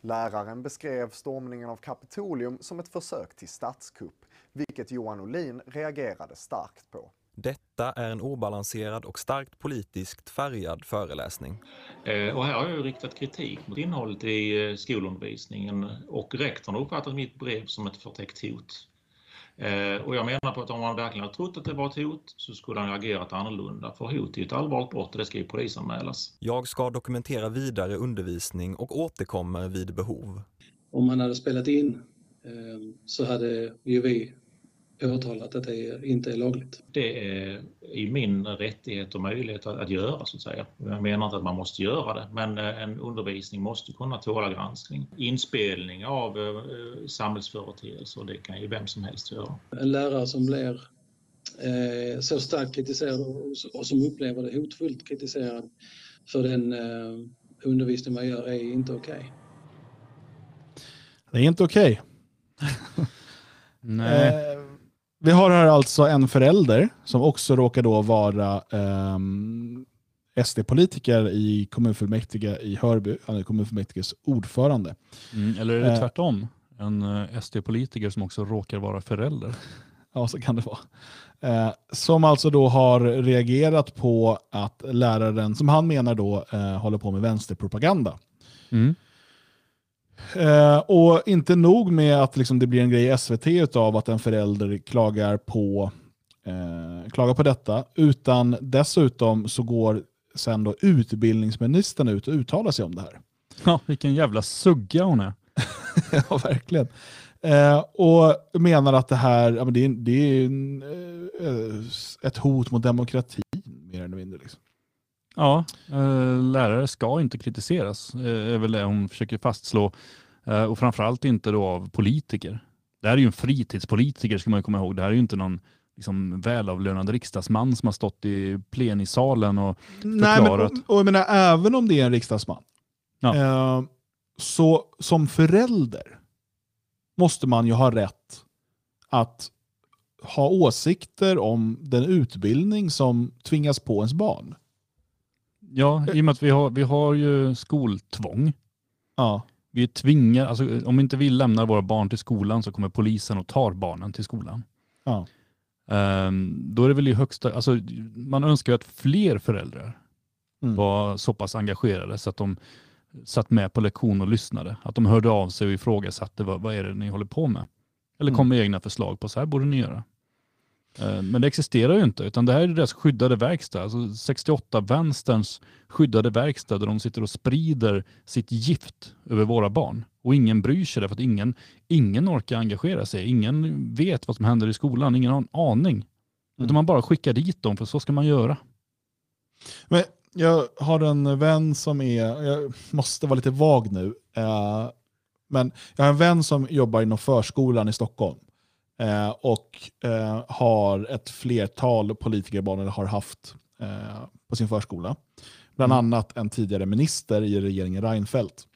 Läraren beskrev stormningen av Kapitolium som ett försök till statskupp, vilket Johan Olin reagerade starkt på. Detta är en obalanserad och starkt politiskt färgad föreläsning. Eh, Och här har jag ju riktat kritik mot innehållet i eh, skolundervisningen och rektorn har uppfattat mitt brev som ett förtäckt hot. Eh, Och jag menar på att om han verkligen har trott att det var ett hot så skulle han ha agerat annorlunda. För hot är ett allvarligt brott och det ska ju polisanmälas. Jag ska dokumentera vidare undervisning och återkommer vid behov. Om han hade spelat in så hade ju vi påtalat att det inte är lagligt. Det är i min rättighet och möjlighet att, att göra så att säga. Jag menar inte att man måste göra det, men eh, en undervisning måste kunna tåla granskning. Inspelning av eh, samhällsföreteelser, det kan ju vem som helst göra. En lärare som blir eh, så starkt kritiserad och, som upplever det hotfullt kritiserad för den eh, undervisning man gör är inte okej. Det är inte okej. Nej. Vi har här alltså en förälder som också råkar då vara ehm, SD-politiker i kommunfullmäktige i Hörby. Han är kommunfullmäktiges ordförande. Mm, eller är det Eh. tvärtom? En eh, SD-politiker som också råkar vara förälder. Ja, så kan det vara. Eh, som alltså då har reagerat på att läraren, som han menar då, eh, håller på med vänsterpropaganda. Mm. Eh, och inte nog med att liksom det blir en grej i SVT av att en förälder klagar på, eh, klagar på detta, utan dessutom så går sen då utbildningsministern ut och uttalar sig om det här. Ja, vilken jävla sugga hon är. ja, verkligen. Eh, och menar att det här ja, men det är, det är eh, ett hot mot demokratin, mer eller mindre. Liksom. Ja, eh, lärare ska inte kritiseras, eh, är väl det hon försöker fastslå. Eh, och framförallt inte då av politiker. Det här är ju en fritidspolitiker ska man komma ihåg. Det här är ju inte någon liksom, välavlönad riksdagsman som har stått i plenisalen och Nej, förklarat. men, och, och menar, även om det är en riksdagsman, Ja. eh, så som förälder måste man ju ha rätt att ha åsikter om den utbildning som tvingas på ens barn. Ja, i och med att vi har, vi har ju skoltvång. Ja. Vi tvingar, alltså, om inte vi lämnar våra barn till skolan så kommer polisen och tar barnen till skolan. Ja. Ehm, då är det väl i högsta, alltså, man önskar ju att fler föräldrar Mm. var så pass engagerade så att de satt med på lektion och lyssnade. Att de hörde av sig och ifrågasatte vad, vad är det ni håller på med? Eller kom med egna förslag på så här borde ni göra. Eh, Men det existerar ju inte, utan det här är deras skyddade verkstad. Alltså 68 vänsterns skyddade verkstad där de sitter och sprider sitt gift över våra barn. Och ingen bryr sig därför att ingen, ingen orkar engagera sig. Ingen vet vad som händer i skolan, ingen har en aning. Utan man bara skickar dit dem, för så ska man göra. Men jag har en vän som är, jag måste vara lite vag nu, eh, men jag har en vän som jobbar inom förskolan i Stockholm eh, och eh, har ett flertal politikerbarn, eller har haft eh, på sin förskola. Bland annat en tidigare minister i regeringen Reinfeldt.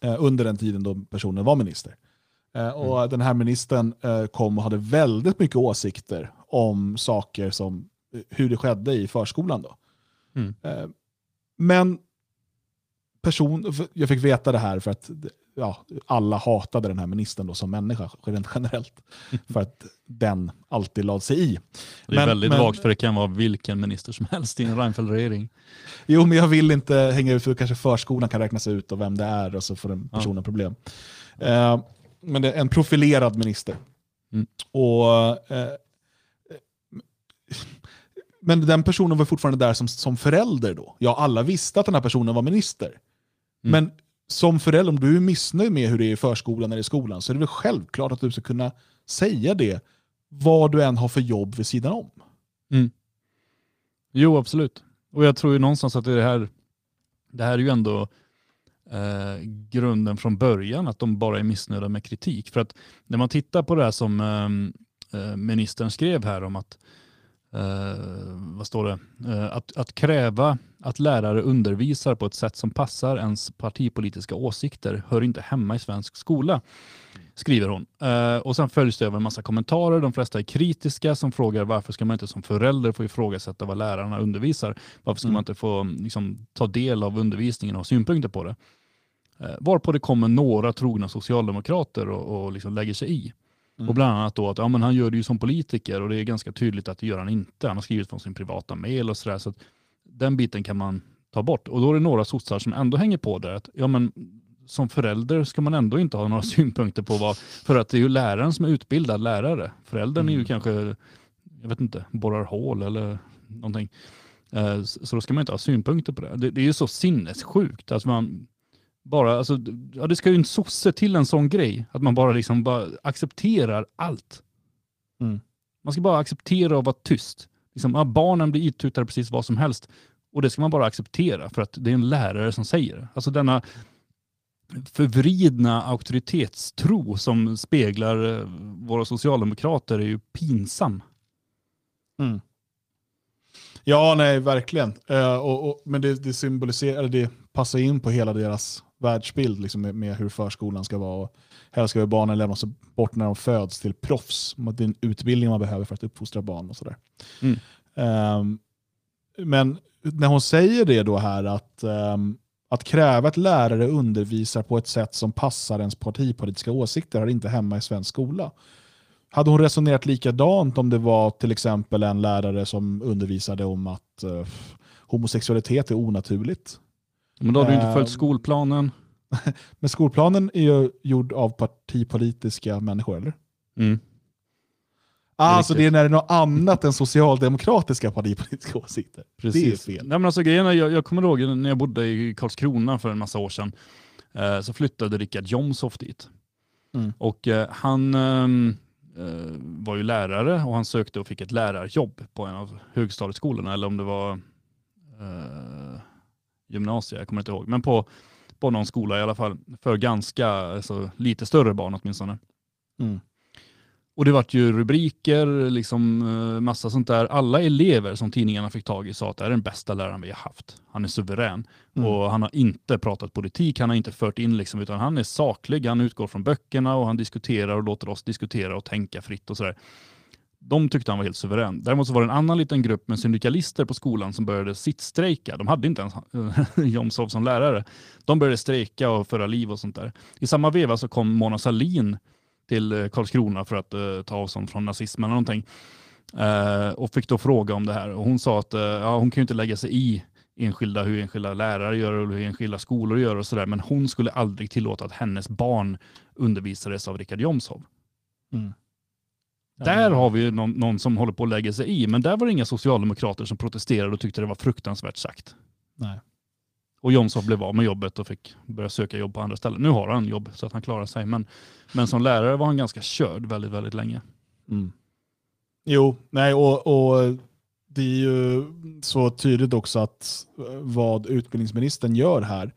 Eh, under den tiden då personen var minister. Eh, och Den här ministern eh, kom och hade väldigt mycket åsikter om saker som hur det skedde i förskolan. Då. Mm. Men person, jag fick veta det här för att ja, alla hatade den här ministern då som människa rent generellt. För att den alltid lade sig i. Det är väldigt vagt för det kan vara vilken minister som helst i en Reinfeldt-regering. Jo, men jag vill inte hänga ut för kanske förskolan kan räknas ut och vem det är och så får den personen problem. Eh, men det är en profilerad minister. Mm. Och, eh, men den personen var fortfarande där som, som förälder då. Ja, alla visste att den här personen var minister. Men som förälder, om du är missnöjd med hur det är i förskolan eller i skolan, så är det väl självklart att du ska kunna säga det, vad du än har för jobb vid sidan om. Mm. Jo, absolut. Och jag tror ju någonstans att det här, det här är ju ändå eh, grunden från början, att de bara är missnöjda med kritik. För att när man tittar på det här som ehm, eh, ministern skrev här om att eh, vad står det? Eh, att, att kräva att lärare undervisar på ett sätt som passar ens partipolitiska åsikter hör inte hemma i svensk skola, skriver hon. Eh, och sen följs det av en massa kommentarer. De flesta är kritiska som frågar varför ska man inte som förälder få ifrågasätta vad lärarna undervisar? Varför ska Mm. man inte få liksom, ta del av undervisningen och ha synpunkter på det? Eh, varpå det kommer några trogna socialdemokrater och, och liksom lägger sig i. Mm. Och bland annat då att ja, men han gör det ju som politiker och det är ganska tydligt att det gör han inte. Han har skrivit från sin privata mail och sådär. Så den biten kan man ta bort. Och då är det några sossar som ändå hänger på där. Att, ja, men som förälder ska man ändå inte ha några synpunkter på vad, för att det är ju läraren som är utbildad lärare. Föräldern är ju kanske, jag vet inte, borrar hål eller någonting. Eh, Så så då ska man inte ha synpunkter på det. Det, det är ju så sinnessjukt. Alltså man bara, alltså, ja, det ska ju en sosse till en sån grej. Att man bara, liksom bara accepterar allt. Mm. Man ska bara acceptera och vara tyst. Liksom, ja, barnen blir itutade precis vad som helst. Och det ska man bara acceptera för att det är en lärare som säger det. Alltså denna förvridna auktoritetstro som speglar eh, våra socialdemokrater är ju pinsam. Mm. Ja, nej, verkligen. Eh, och, och, men det, det symboliserar, det passar in på hela deras världsbild liksom, med, med hur förskolan ska vara. Och helst ska barnen lämnas bort när de föds till proffs. Det är en utbildning man behöver för att uppfostra barn och sådär. Mm. Um, men när hon säger det då här att, um, att kräva att lärare undervisar på ett sätt som passar ens partipolitiska åsikter har inte hemma i svensk skola. Hade hon resonerat likadant om det var till exempel en lärare som undervisade om att uh, homosexualitet är onaturligt? Men då har du inte Ehm, följt skolplanen. Men skolplanen är ju gjord av partipolitiska människor, eller? Mm. Alltså riktigt. det är när det är något annat än socialdemokratiska partipolitiska åsikter. Precis. Det är fel. Nej, men alltså, grejen är, jag, jag kommer ihåg när jag bodde i Karlskrona för en massa år sedan. Eh, så flyttade Richard Jomshof dit. Mm. Och eh, han ehm, eh, var ju lärare och han sökte och fick ett lärarjobb på en av högstadieskolorna. Eller om det var eh, gymnasiet, jag kommer inte ihåg. Men på, på någon skola i alla fall. För ganska, alltså, lite större barn åtminstone. Mm. Och det vart ju rubriker, liksom eh, massa sånt där. Alla elever som tidningarna fick tag i sa att det är den bästa läraren vi har haft. Han är suverän. Mm. Och han har inte pratat politik, han har inte fört in liksom, utan han är saklig, han utgår från böckerna och han diskuterar och låter oss diskutera och tänka fritt och sådär. De tyckte han var helt suverän. Däremot så var det en annan liten grupp med syndikalister på skolan som började sittstrejka. De hade inte ens Jomshof som lärare. De började strejka och föra liv och sånt där. I samma veva så kom Mona Sahlin till eh, Karlskrona för att uh, ta avstånd från nazismen eller någonting. Uh, och fick då fråga om det här. Och hon sa att uh, ja, hon kan ju inte lägga sig i enskilda, hur enskilda lärare gör och hur enskilda skolor gör och sådär. Men hon skulle aldrig tillåta att hennes barn undervisades av Richard Jomshof. Mm. Där har vi ju någon, någon som håller på att lägga sig i, men där var det inga socialdemokrater som protesterade och tyckte det var fruktansvärt sagt. Nej. Och Jomshof blev av med jobbet och fick börja söka jobb på andra ställen. Nu har han jobb så att han klarar sig, men, men som lärare var han ganska körd väldigt, väldigt länge. Mm. Jo, nej, och, och det är ju så tydligt också att vad utbildningsministern gör här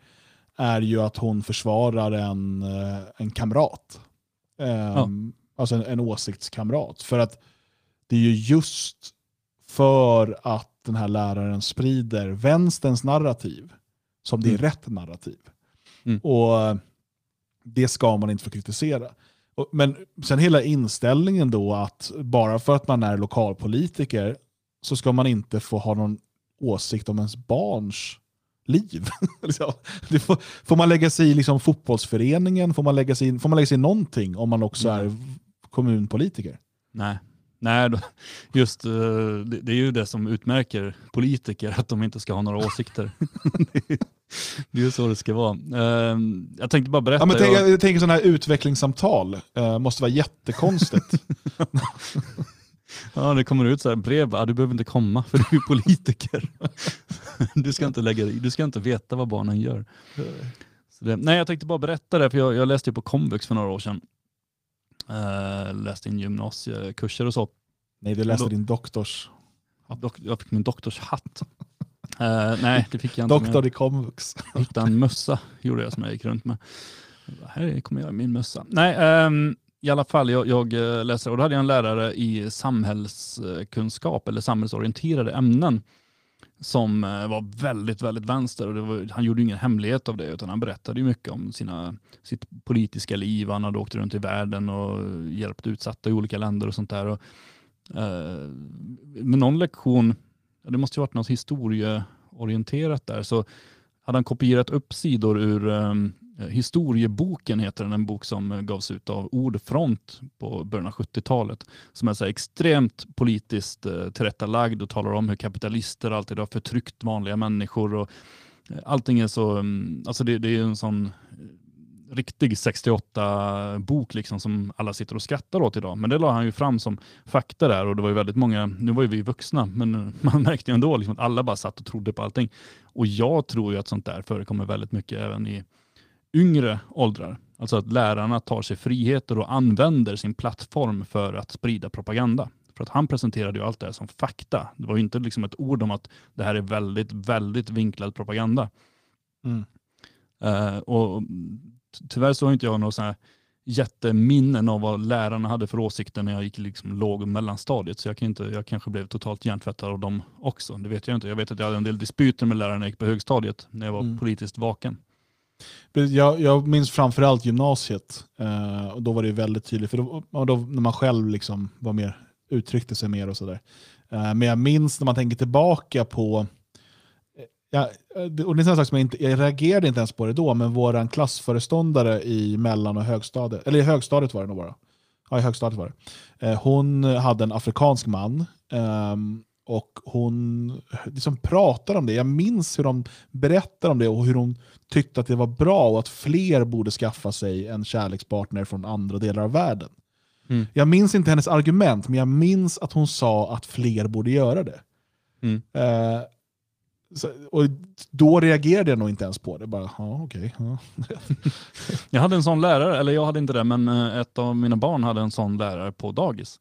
är ju att hon försvarar en, eh, en kamrat. Ehm, Alltså en, en åsiktskamrat. För att det är ju just för att den här läraren sprider vänsterns narrativ som det är Mm. rätt narrativ. Mm. Och eh, det ska man inte få kritisera. Men sen hela inställningen då att bara för att man är lokalpolitiker så ska man inte få ha någon åsikt om ens barns liv. Liksom. får, får man lägga sig i liksom fotbollsföreningen? Får man, lägga sig i, får man lägga sig i någonting om man också är kommunpolitiker? Nej, Nej just eh, det, är ju det som utmärker politiker, att de inte ska ha några åsikter. det, är, ju så det ska vara. Eh, Jag tänkte bara berätta. Ja, men tänk, jag- jag tänker sådana här utvecklingssamtal. Eh, måste vara jättekonstigt. Ja, det kommer ut så här brev, ja, du behöver inte komma för du är politiker. du, ska inte lägga dig, du ska inte veta vad barnen gör. Det, nej, jag tänkte bara berätta det, för jag, jag läste ju på komvux för några år sedan. Uh, läste in gymnasiekurser och så. Nej, du läste Då- din doktors... Dok, jag fick min doktorshatt. Eh, nej, det fick jag inte. Doktor i komvux. Jag hittade en mössa, gjorde jag som jag gick runt med. Här kommer jag i min mössa. Nej, ehm, i alla fall, jag, jag eh, läser och då hade jag en lärare i samhällskunskap eller samhällsorienterade ämnen som eh, var väldigt, väldigt vänster. Och det var, han gjorde ingen hemlighet av det, utan han berättade ju mycket om sina, sitt politiska liv. Han hade åkt runt i världen och hjälpt utsatta i olika länder och sånt där. Och, eh, med någon lektion, det måste ju varit något historieorienterat där, så hade han kopierat upp sidor ur um, Eh, historieboken, heter den, en bok som eh, gavs ut av Ordfront på början av 70-talet, som är så extremt politiskt eh, tillrättalagd och talar om hur kapitalister alltid har förtryckt vanliga människor. Och, eh, allting är så, mm, alltså det, det är en sån riktig 68-bok liksom som alla sitter och skrattar åt idag. Men det la han ju fram som fakta där och det var ju väldigt många, nu var ju vi vuxna, men man märkte ju ändå liksom att alla bara satt och trodde på allting. Och jag tror ju att sånt där förekommer väldigt mycket även i yngre åldrar. Alltså att lärarna tar sig friheter och använder sin plattform för att sprida propaganda. För att han presenterade ju allt det här som fakta. Det var ju inte liksom ett ord om att det här är väldigt, väldigt vinklad propaganda. Mm. Eh, och tyvärr så har inte jag några sådana jätteminnen av vad lärarna hade för åsikter när jag gick liksom låg och mellanstadiet. Så jag, kan inte, jag kanske blev totalt hjärntvättad av dem också. Det vet jag inte. Jag vet att jag hade en del dispyter med lärarna när jag gick på högstadiet, när jag var Mm. politiskt vaken. Jag, jag minns framförallt gymnasiet. Eh, och då var det väldigt tydligt, för då, då, när man själv liksom var mer, uttryckte sig mer och sådär. Eh, men jag minns när man tänker tillbaka på, eh, ja, och det är en sak som jag inte, jag reagerade inte ens på det då, men vår klassföreståndare i mellan och högstadiet, eller i högstadiet var det nog bara. Ja, i högstadiet var det. Eh, hon hade en afrikansk man. ehm, och hon liksom pratade om det. Jag minns hur de berättade om det och hur hon tyckte att det var bra och att fler borde skaffa sig en kärlekspartner från andra delar av världen. Mm. Jag minns inte hennes argument, men jag minns att hon sa att fler borde göra det. Mm. Eh, så, och då reagerade jag nog inte ens på det. Bara, ja, okej. ja. Jag hade en sån lärare, eller jag hade inte det, men eh, ett av mina barn hade en sån lärare på dagis.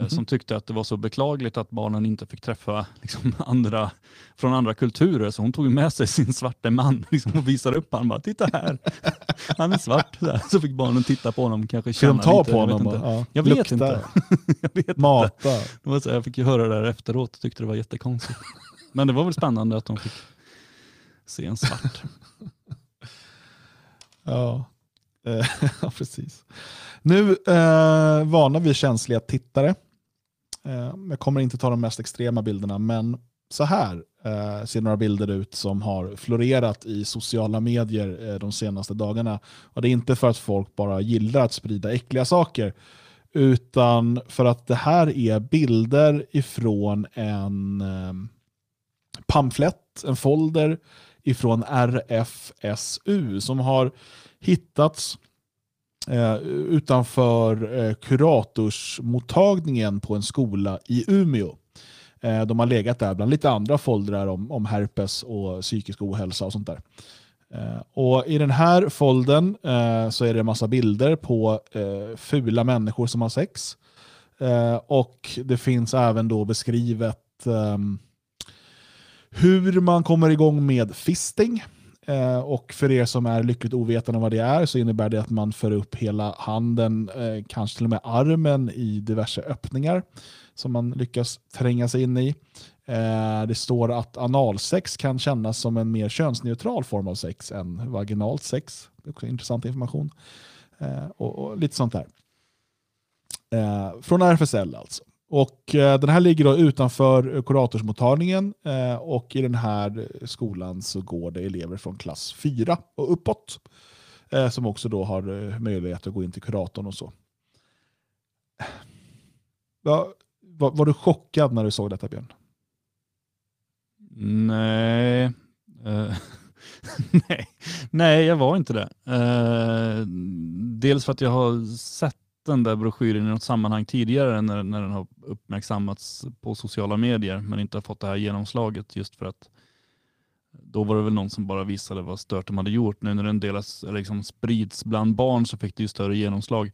Mhm. Som tyckte att det var så beklagligt att barnen inte fick träffa liksom, andra från andra kulturer. Så hon tog med sig sin svarte man liksom, och visade upp honom. Bara, Titta här, han är svart. Så, fick barnen titta på honom. Kanske Ska de ta lite, på jag vet honom? inte. Ja. Jag vet Lukta, inte. jag vet inte. Mata. Det var så, jag fick ju höra det där efteråt och tyckte det var jättekonstigt. Men det var väl spännande att de fick se en svart. Ja, Eh, ja precis. Nu eh, varnar vi känsliga tittare. Eh, jag kommer inte ta de mest extrema bilderna, men så här eh, ser några bilder ut som har florerat i sociala medier eh, de senaste dagarna. Och Det är inte för att folk bara gillar att sprida äckliga saker, utan för att det här är bilder ifrån en eh, pamflett, en folder ifrån RFSU som har hittats eh, utanför eh, kuratorsmottagningen på en skola i Umeå. Eh, de har legat där bland lite andra foldrar om, om herpes och psykisk ohälsa och sånt där. Eh, och I den här folden eh, så är det en massa bilder på eh, fula människor som har sex. Eh, och det finns även då beskrivet ehm, hur man kommer igång med fisting. Eh, och för er som är lyckligt ovetande om vad det är så innebär det att man för upp hela handen, eh, kanske till och med armen i diverse öppningar som man lyckas tränga sig in i. Eh, det står att analsex kan kännas som en mer könsneutral form av sex än vaginalt sex. Det är också intressant information. Eh, och, och lite sånt där. Eh, från RFSL alltså. Och eh, Den här ligger då utanför eh, kuratorsmottagningen eh, och i den här skolan så går det elever från klass 4 och uppåt eh, som också då har eh, möjlighet att gå in till kuratorn och så. Ja, var, var du chockad när du såg detta Björn? Nej. Uh, nej. Nej, jag var inte det. Uh, dels för att jag har sett den där broschyren i något sammanhang tidigare när, när den har uppmärksammats på sociala medier men inte har fått det här genomslaget just för att då var det väl någon som bara visade vad stört de hade gjort. Nu när den delas, liksom sprids bland barn så fick det ju större genomslag.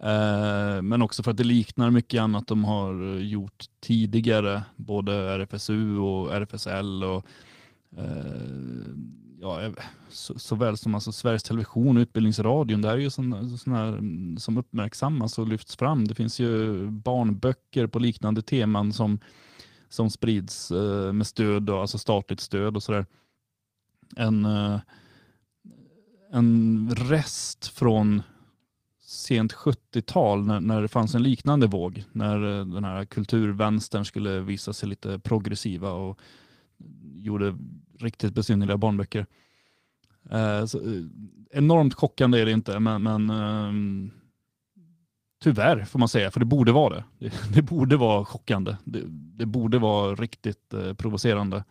Eh, men också för att det liknar mycket annat de har gjort tidigare, både RFSU och RFSL och eh, ja, eh, så, såväl som alltså Sveriges Television och Utbildningsradion. Det här är ju sådana mm, som uppmärksammas och lyfts fram. Det finns ju barnböcker på liknande teman som, som sprids eh, med stöd, och, alltså statligt stöd och sådär. En, eh, en rest från sent 70-tal när, när det fanns en liknande våg. När eh, den här kulturvänstern skulle visa sig lite progressiva och gjorde riktigt besynnerliga barnböcker. Eh, så, eh, enormt chockande är det inte, men, men ehm, tyvärr får man säga, för det borde vara det. Det, det borde vara chockande. Det, det borde vara riktigt eh, provocerande.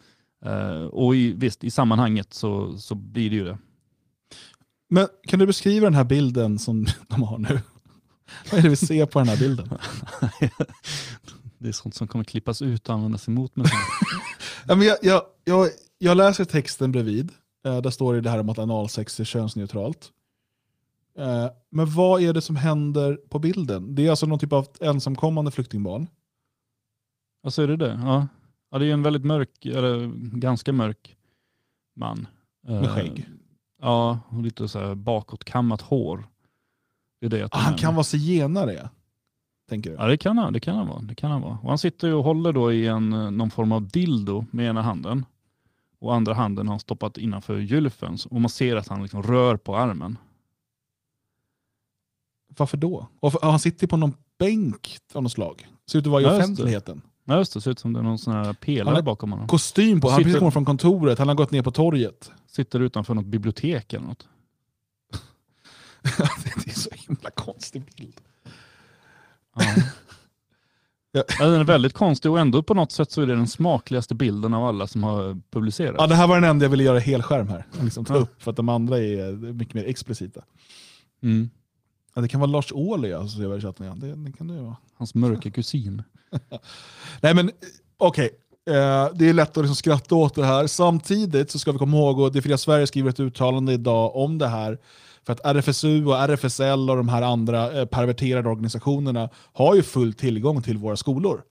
Eh, och i, visst, i sammanhanget så, så blir det ju det. Men kan du beskriva den här bilden som de har nu? Vad är det vi ser på den här bilden? det är sånt som kommer klippas ut och användas emot mig. Ja, men jag, jag, jag, jag läser texten bredvid. Eh, där står det det här om att analsex är könsneutralt. Eh, men vad är det som händer på bilden? Det är alltså någon typ av ensamkommande flyktingbarn. Alltså är det det? Ja. ja det är en väldigt mörk, eller ganska mörk man. Med Eh, skägg. Ja, och lite så här bakåtkammat hår. Det är det jag Ah, han med kan vara zigenare, tänker du? Ja det kan han, det kan han vara. Det kan han vara. Och han sitter och håller då i en, eh, någon form av dildo med ena handen. Och andra handen har han stoppat innanför gylfen. Och man ser att han liksom rör på armen. Varför då? Och för, ah, han sitter på någon bänk av något slag. Ser ut att vara i Ja, offentligheten. Ja just det, ser ut som det är någon sån här Han pelare har bakom honom. Kostym på, han har precis Sitter- kommit från kontoret, han har gått ner på torget. Sitter utanför något bibliotek eller något. det är så himla konstig bild. Ja. Ja. Den är väldigt konstig och ändå på något sätt så är det den smakligaste bilden av alla som har publicerats. Ja, det här var den enda jag ville göra helskärm här. Liksom ta upp, för att de andra är mycket mer explicita. Mm. Ja, det kan vara Lars Ohly som jag igen. Det, det kan det vara. Hans mörka kusin. Nej men okej, Eh, det är lätt att liksom skratta åt det här. Samtidigt så ska vi komma ihåg, och Det fria Sverige skriver ett uttalande idag om det här, för att RFSU och RFSL och de här andra eh, perverterade organisationerna har ju full tillgång till våra skolor.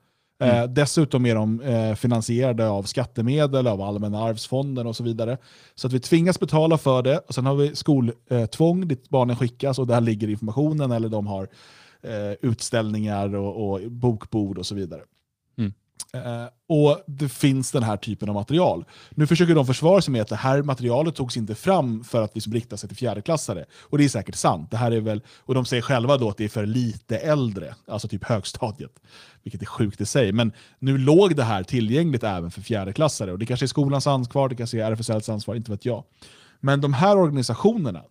Eh, dessutom är de eh, finansierade av skattemedel, av Allmänna arvsfonden och så vidare. Så att vi tvingas betala för det. Och sen har vi skoltvång dit barnen skickas och där ligger informationen eller de har eh, utställningar och, och bokbord och så vidare. Eh, och det finns den här typen av material. Nu försöker de försvara sig med att det här materialet togs inte fram för att liksom rikta sig till fjärdeklassare. Och det är säkert sant. Det här är väl, och de säger själva då att det är för lite äldre, alltså typ högstadiet. Vilket är sjukt i sig. Men nu låg det här tillgängligt även för fjärdeklassare. Och det kanske är skolans ansvar, det kanske är RFSLs ansvar, inte vet jag. Men de här organisationerna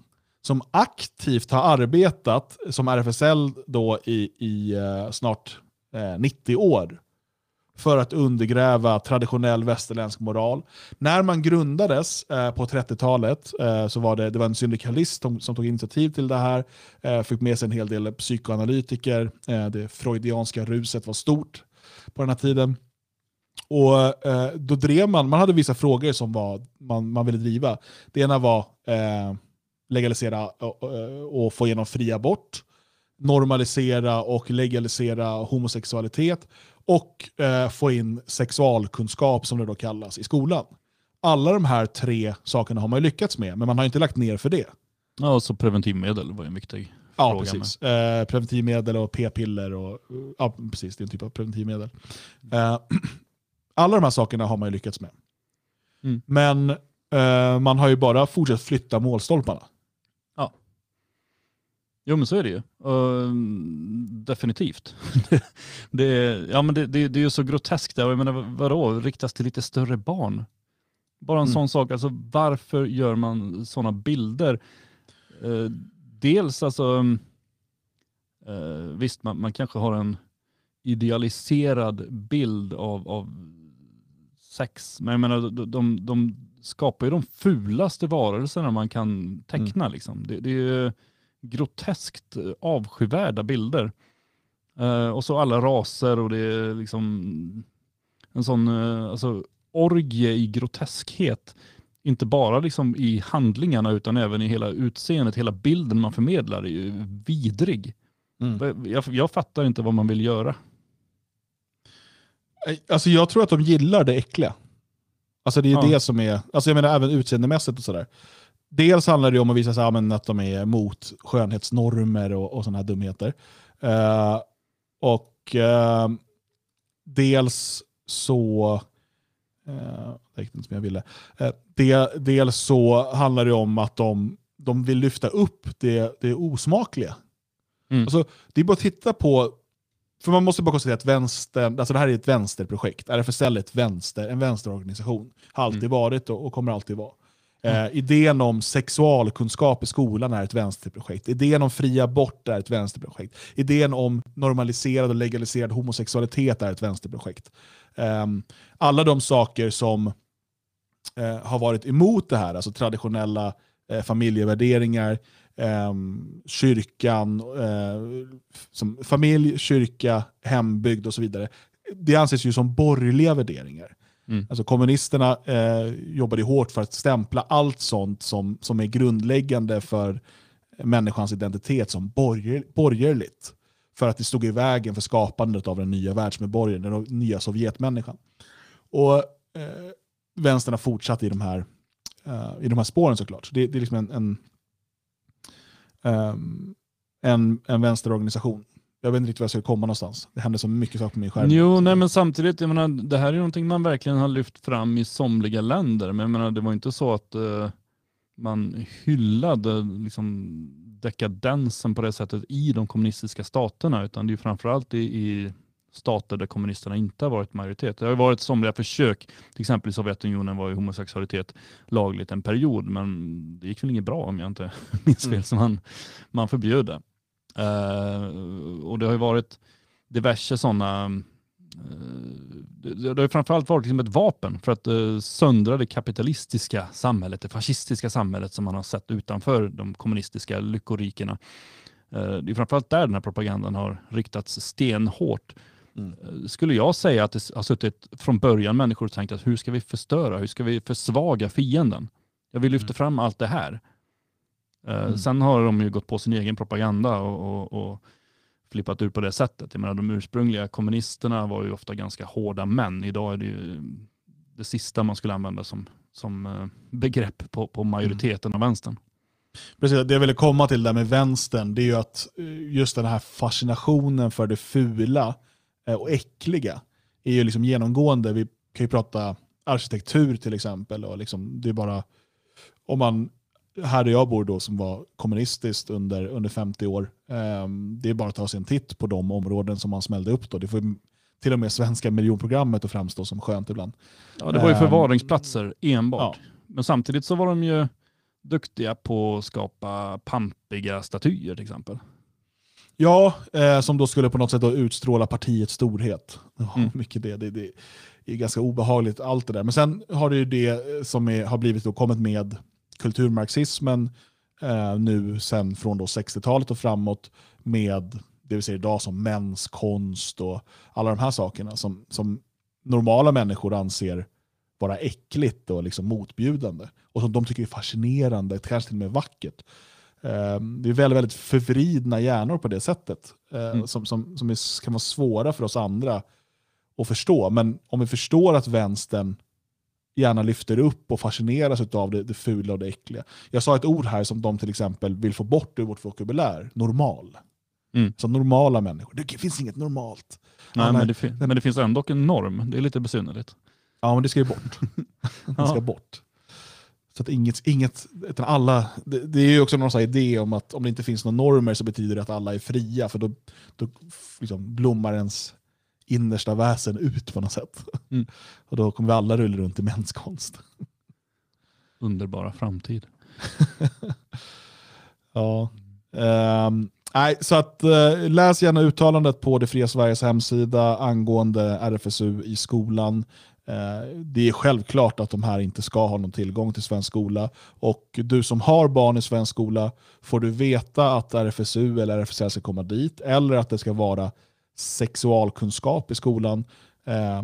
som aktivt har arbetat som RFSL då i, i eh, snart eh, 90 år för att undergräva traditionell västerländsk moral. När man grundades eh, på 30-talet eh, så var det, det var en syndikalist som, som tog initiativ till det här, eh, fick med sig en hel del psykoanalytiker, eh, det freudianska ruset var stort på den här tiden. Och eh, då drev man, man hade vissa frågor som var, man, man ville driva. Det ena var eh, legalisera och, och, och få igenom fri abort, normalisera och legalisera homosexualitet och eh, få in sexualkunskap som det då kallas i skolan. Alla de här tre sakerna har man ju lyckats med, men man har inte lagt ner för det. Ja, och så preventivmedel var ju en viktig Ja, fråga. precis. Eh, preventivmedel och p-piller. Och, ja, precis, det är en typ av preventivmedel. Eh, alla de här sakerna har man ju lyckats med. Mm. Men eh, man har ju bara fortsatt flytta målstolparna. Jo men så är det ju. Ehm, definitivt. det, är- ja, men det, det, det är ju så groteskt. Jag menar, vadå, riktas till lite större barn? Bara en Mm. sån sak, alltså, varför gör man sådana bilder? Eh, dels alltså, eh, visst man, man kanske har en idealiserad bild av, av sex, men jag menar, de, de, de skapar ju de fulaste varelserna man kan teckna. Liksom. Det, det är ju groteskt eh, avskyvärda bilder. Eh, och så alla raser och det är liksom en sån eh, alltså, orgie i groteskhet. Inte bara liksom i handlingarna utan även i hela utseendet, hela bilden man förmedlar är ju vidrig. Mm. Jag, jag fattar inte vad man vill göra. Alltså jag tror att de gillar det äckliga. Alltså det är Ja. det som är, alltså jag menar även utseendemässigt och sådär. Dels handlar det om att visa sig, men att de är mot skönhetsnormer och, och sådana här dumheter. Eh, och eh, dels så, uh, det gick inte som jag ville. Eh, det, dels så handlar det om att de, de vill lyfta upp det, det osmakliga. Mm. Alltså, det är bara att titta på för man måste bara konstatera att vänstern, alltså det här är ett vänsterprojekt. RFSL är ett vänster, en vänsterorganisation. Har alltid Mm. varit och, och kommer alltid vara. Eh, idén om sexualkunskap i skolan är ett vänsterprojekt. Idén om fri abort är ett vänsterprojekt. Idén om normaliserad och legaliserad homosexualitet är ett vänsterprojekt. Eh, alla de saker som eh, har varit emot det här, alltså traditionella eh, familjevärderingar, ehm, kyrkan, eh, som familj, kyrka, hembygd och så vidare. Det anses ju som borgerliga värderingar. Mm. Alltså kommunisterna eh, jobbade hårt för att stämpla allt sånt som, som är grundläggande för människans identitet som borger, borgerligt. För att det stod i vägen för skapandet av den nya världsmedborgaren, den nya Sovjetmänniskan. Och eh, vänstern har fortsatt i de här, eh, i de här spåren såklart. Det, det är liksom en, en, um, en, en vänsterorganisation. Jag vet inte riktigt var jag ska komma någonstans. Det händer så mycket saker på min skärm. Jo, nej, men samtidigt, jag menar, det här är någonting man verkligen har lyft fram i somliga länder. Men jag menar, det var inte så att eh, man hyllade liksom, dekadensen på det sättet i de kommunistiska staterna, utan det är framförallt i, i stater där kommunisterna inte har varit majoritet. Det har varit somliga försök, till exempel i Sovjetunionen var ju homosexualitet lagligt en period, men det gick väl inget bra om jag inte minns fel, Mm. så man, man förbjöd det. Eh, och det har ju varit diverse sådana det, det har framförallt varit liksom ett vapen för att uh, söndra det kapitalistiska samhället, det fascistiska samhället som man har sett utanför de kommunistiska lyckorikena. Uh, det är framförallt där den här propagandan har riktats stenhårt. Mm. Skulle jag säga att det har suttit från början människor och tänkt att hur ska vi förstöra, hur ska vi försvaga fienden? Jag vill lyfta fram allt det här. Mm. Sen har de ju gått på sin egen propaganda och, och, och flippat ur på det sättet. Jag menar, de ursprungliga kommunisterna var ju ofta ganska hårda män. Idag är det ju det sista man skulle använda som, som eh, begrepp på, på majoriteten av vänstern. Precis, det jag ville komma till där med vänstern, det är ju att eh, just den här fascinationen för det fula eh, och äckliga är ju liksom genomgående. Vi kan ju prata arkitektur till exempel. Och liksom, det är bara, om man, här där jag bor då som var kommunistiskt under, under 50 år, eh, det är bara att ta sig en titt på de områden som man smällde upp. Då. Det får till och med svenska miljonprogrammet att framstå som skönt ibland. Ja, det var ju Ehm, förvaringsplatser enbart. ja. Men samtidigt så var de ju duktiga på att skapa pampiga statyer till exempel. Ja, eh, som då skulle på något sätt utstråla partiets storhet. Ja, Mm. mycket det, det, det är ganska obehagligt allt det där. Men sen har det ju det som är, har blivit då kommit med kulturmarxismen eh, nu sen från då 60-talet och framåt med det vi ser idag som mäns konst och alla de här sakerna som, som normala människor anser vara äckligt och liksom motbjudande. Och som de tycker är fascinerande, kanske till och med vackert. Eh, Det är väldigt, väldigt förvridna hjärnor på det sättet. eh, Mm. Som, som, som är, kan vara svåra för oss andra att förstå. Men om vi förstår att vänstern gärna lyfter upp och fascineras av det, det fula och det äckliga. Jag sa ett ord här som de till exempel vill få bort ur vårt vokabulär. Normal. Mm. Så normala människor. Det finns inget normalt. Nej, men, det men det finns ändå en norm. Det är lite besynnerligt. Ja, men det ska ju bort. det ska bort. Så att inget, inget utan alla, det, det är ju också någon idé om att om det inte finns några normer så betyder det att alla är fria, för då, då liksom blommar ens innersta väsen ut på något sätt. Mm. Och då kommer vi alla rulla runt i mänskonst. Underbara framtid. Ja. Ehm, nej, så att, eh, läs gärna uttalandet på Det fria Sveriges hemsida angående RFSU i skolan. Eh, det är självklart att de här inte ska ha någon tillgång till svensk skola. Och du som har barn i svensk skola, får du veta att RFSU eller RFSL ska komma dit, eller att det ska vara sexualkunskap i skolan. Eh,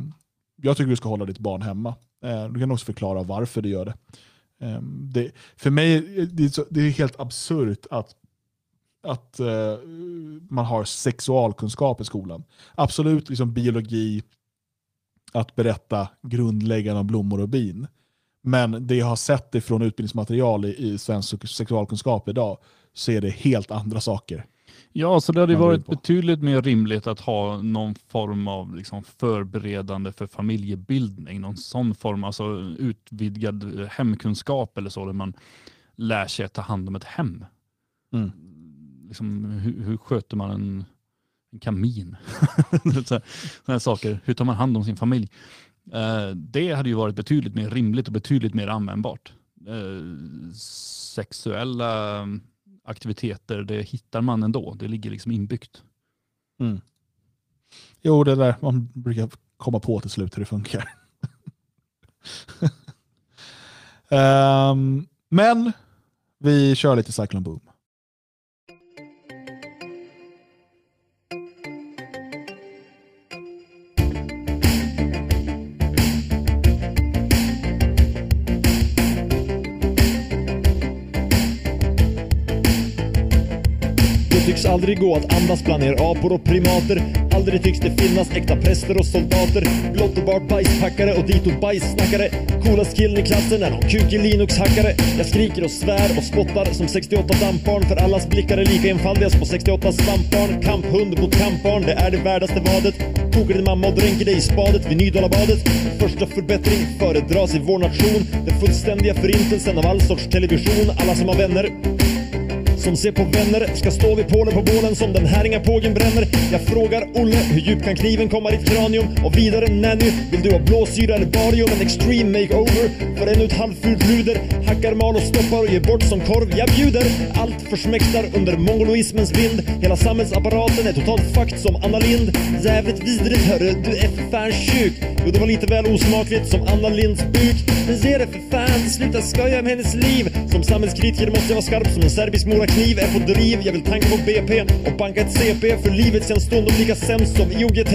jag tycker du ska hålla ditt barn hemma. Eh, du kan också förklara varför du gör det. Eh, det för mig det är så, det är helt absurt att att eh, man har sexualkunskap i skolan. Absolut liksom biologi, att berätta grundläggande om blommor och bin. Men det jag har sett ifrån utbildningsmaterial i, i svensk sexualkunskap idag så är det helt andra saker. Ja, så det hade varit betydligt mer rimligt att ha någon form av liksom förberedande för familjebildning. Någon sån form, alltså utvidgad hemkunskap eller så, där man lär sig att ta hand om ett hem. Mm. Liksom, hur, hur sköter man en, en kamin? så här, såna här saker. Hur tar man hand om sin familj? Eh, det hade ju varit betydligt mer rimligt och betydligt mer användbart. Eh, sexuella aktiviteter, det hittar man ändå. Det ligger liksom inbyggt. Mm. Jo, det där man brukar komma på till slut hur det funkar. um, men vi kör lite Cyclone Boom. Aldrig gå att andas bland er apor och primater. Aldrig tycks det finnas äkta präster och soldater. Blott och bart bajspackare och ditåt bajssnackare. Coolast killen i klassen är någon kukig Linux-hackare. Jag skriker och svär och spottar som 68 dampbarn. För allas blickar är lika enfaldiga på 68 svampbarn. Kamphund mot kampbarn, det är det värdaste vadet. Kokar din mamma och dränker dig i spadet vid Nydalabadet. Första förbättring föredras i vår nation. Den fullständiga förintelsen av all sorts television. Alla som har vänner som ser på vänner ska stå vid pålen på bålen som den här inga pågen bränner. Jag frågar Olle, hur djup kan kniven komma ditt kranium? Och vidare Nanny, vill du ha blåsyra eller barium? En extreme makeover för ännu ett halvfult luder. Hackar, mal och stoppar och ger bort som korv. Jag bjuder! Allt försmäktar under mongoloismens vind. Hela samhällsapparaten är totalt fucked som Anna Lind. Jävligt vidrigt hörru, du är för fan sjuk. Jo, det var lite väl osmakligt som Anna Linds buk. Men ge det för fan, sluta skoja med hennes liv. Som samhällskritiker måste jag vara skarp som en serbisk morakniv. Är på driv, jag vill tanka på BP och banka ett CP. För livet känns stundom lika sämst som IOGT.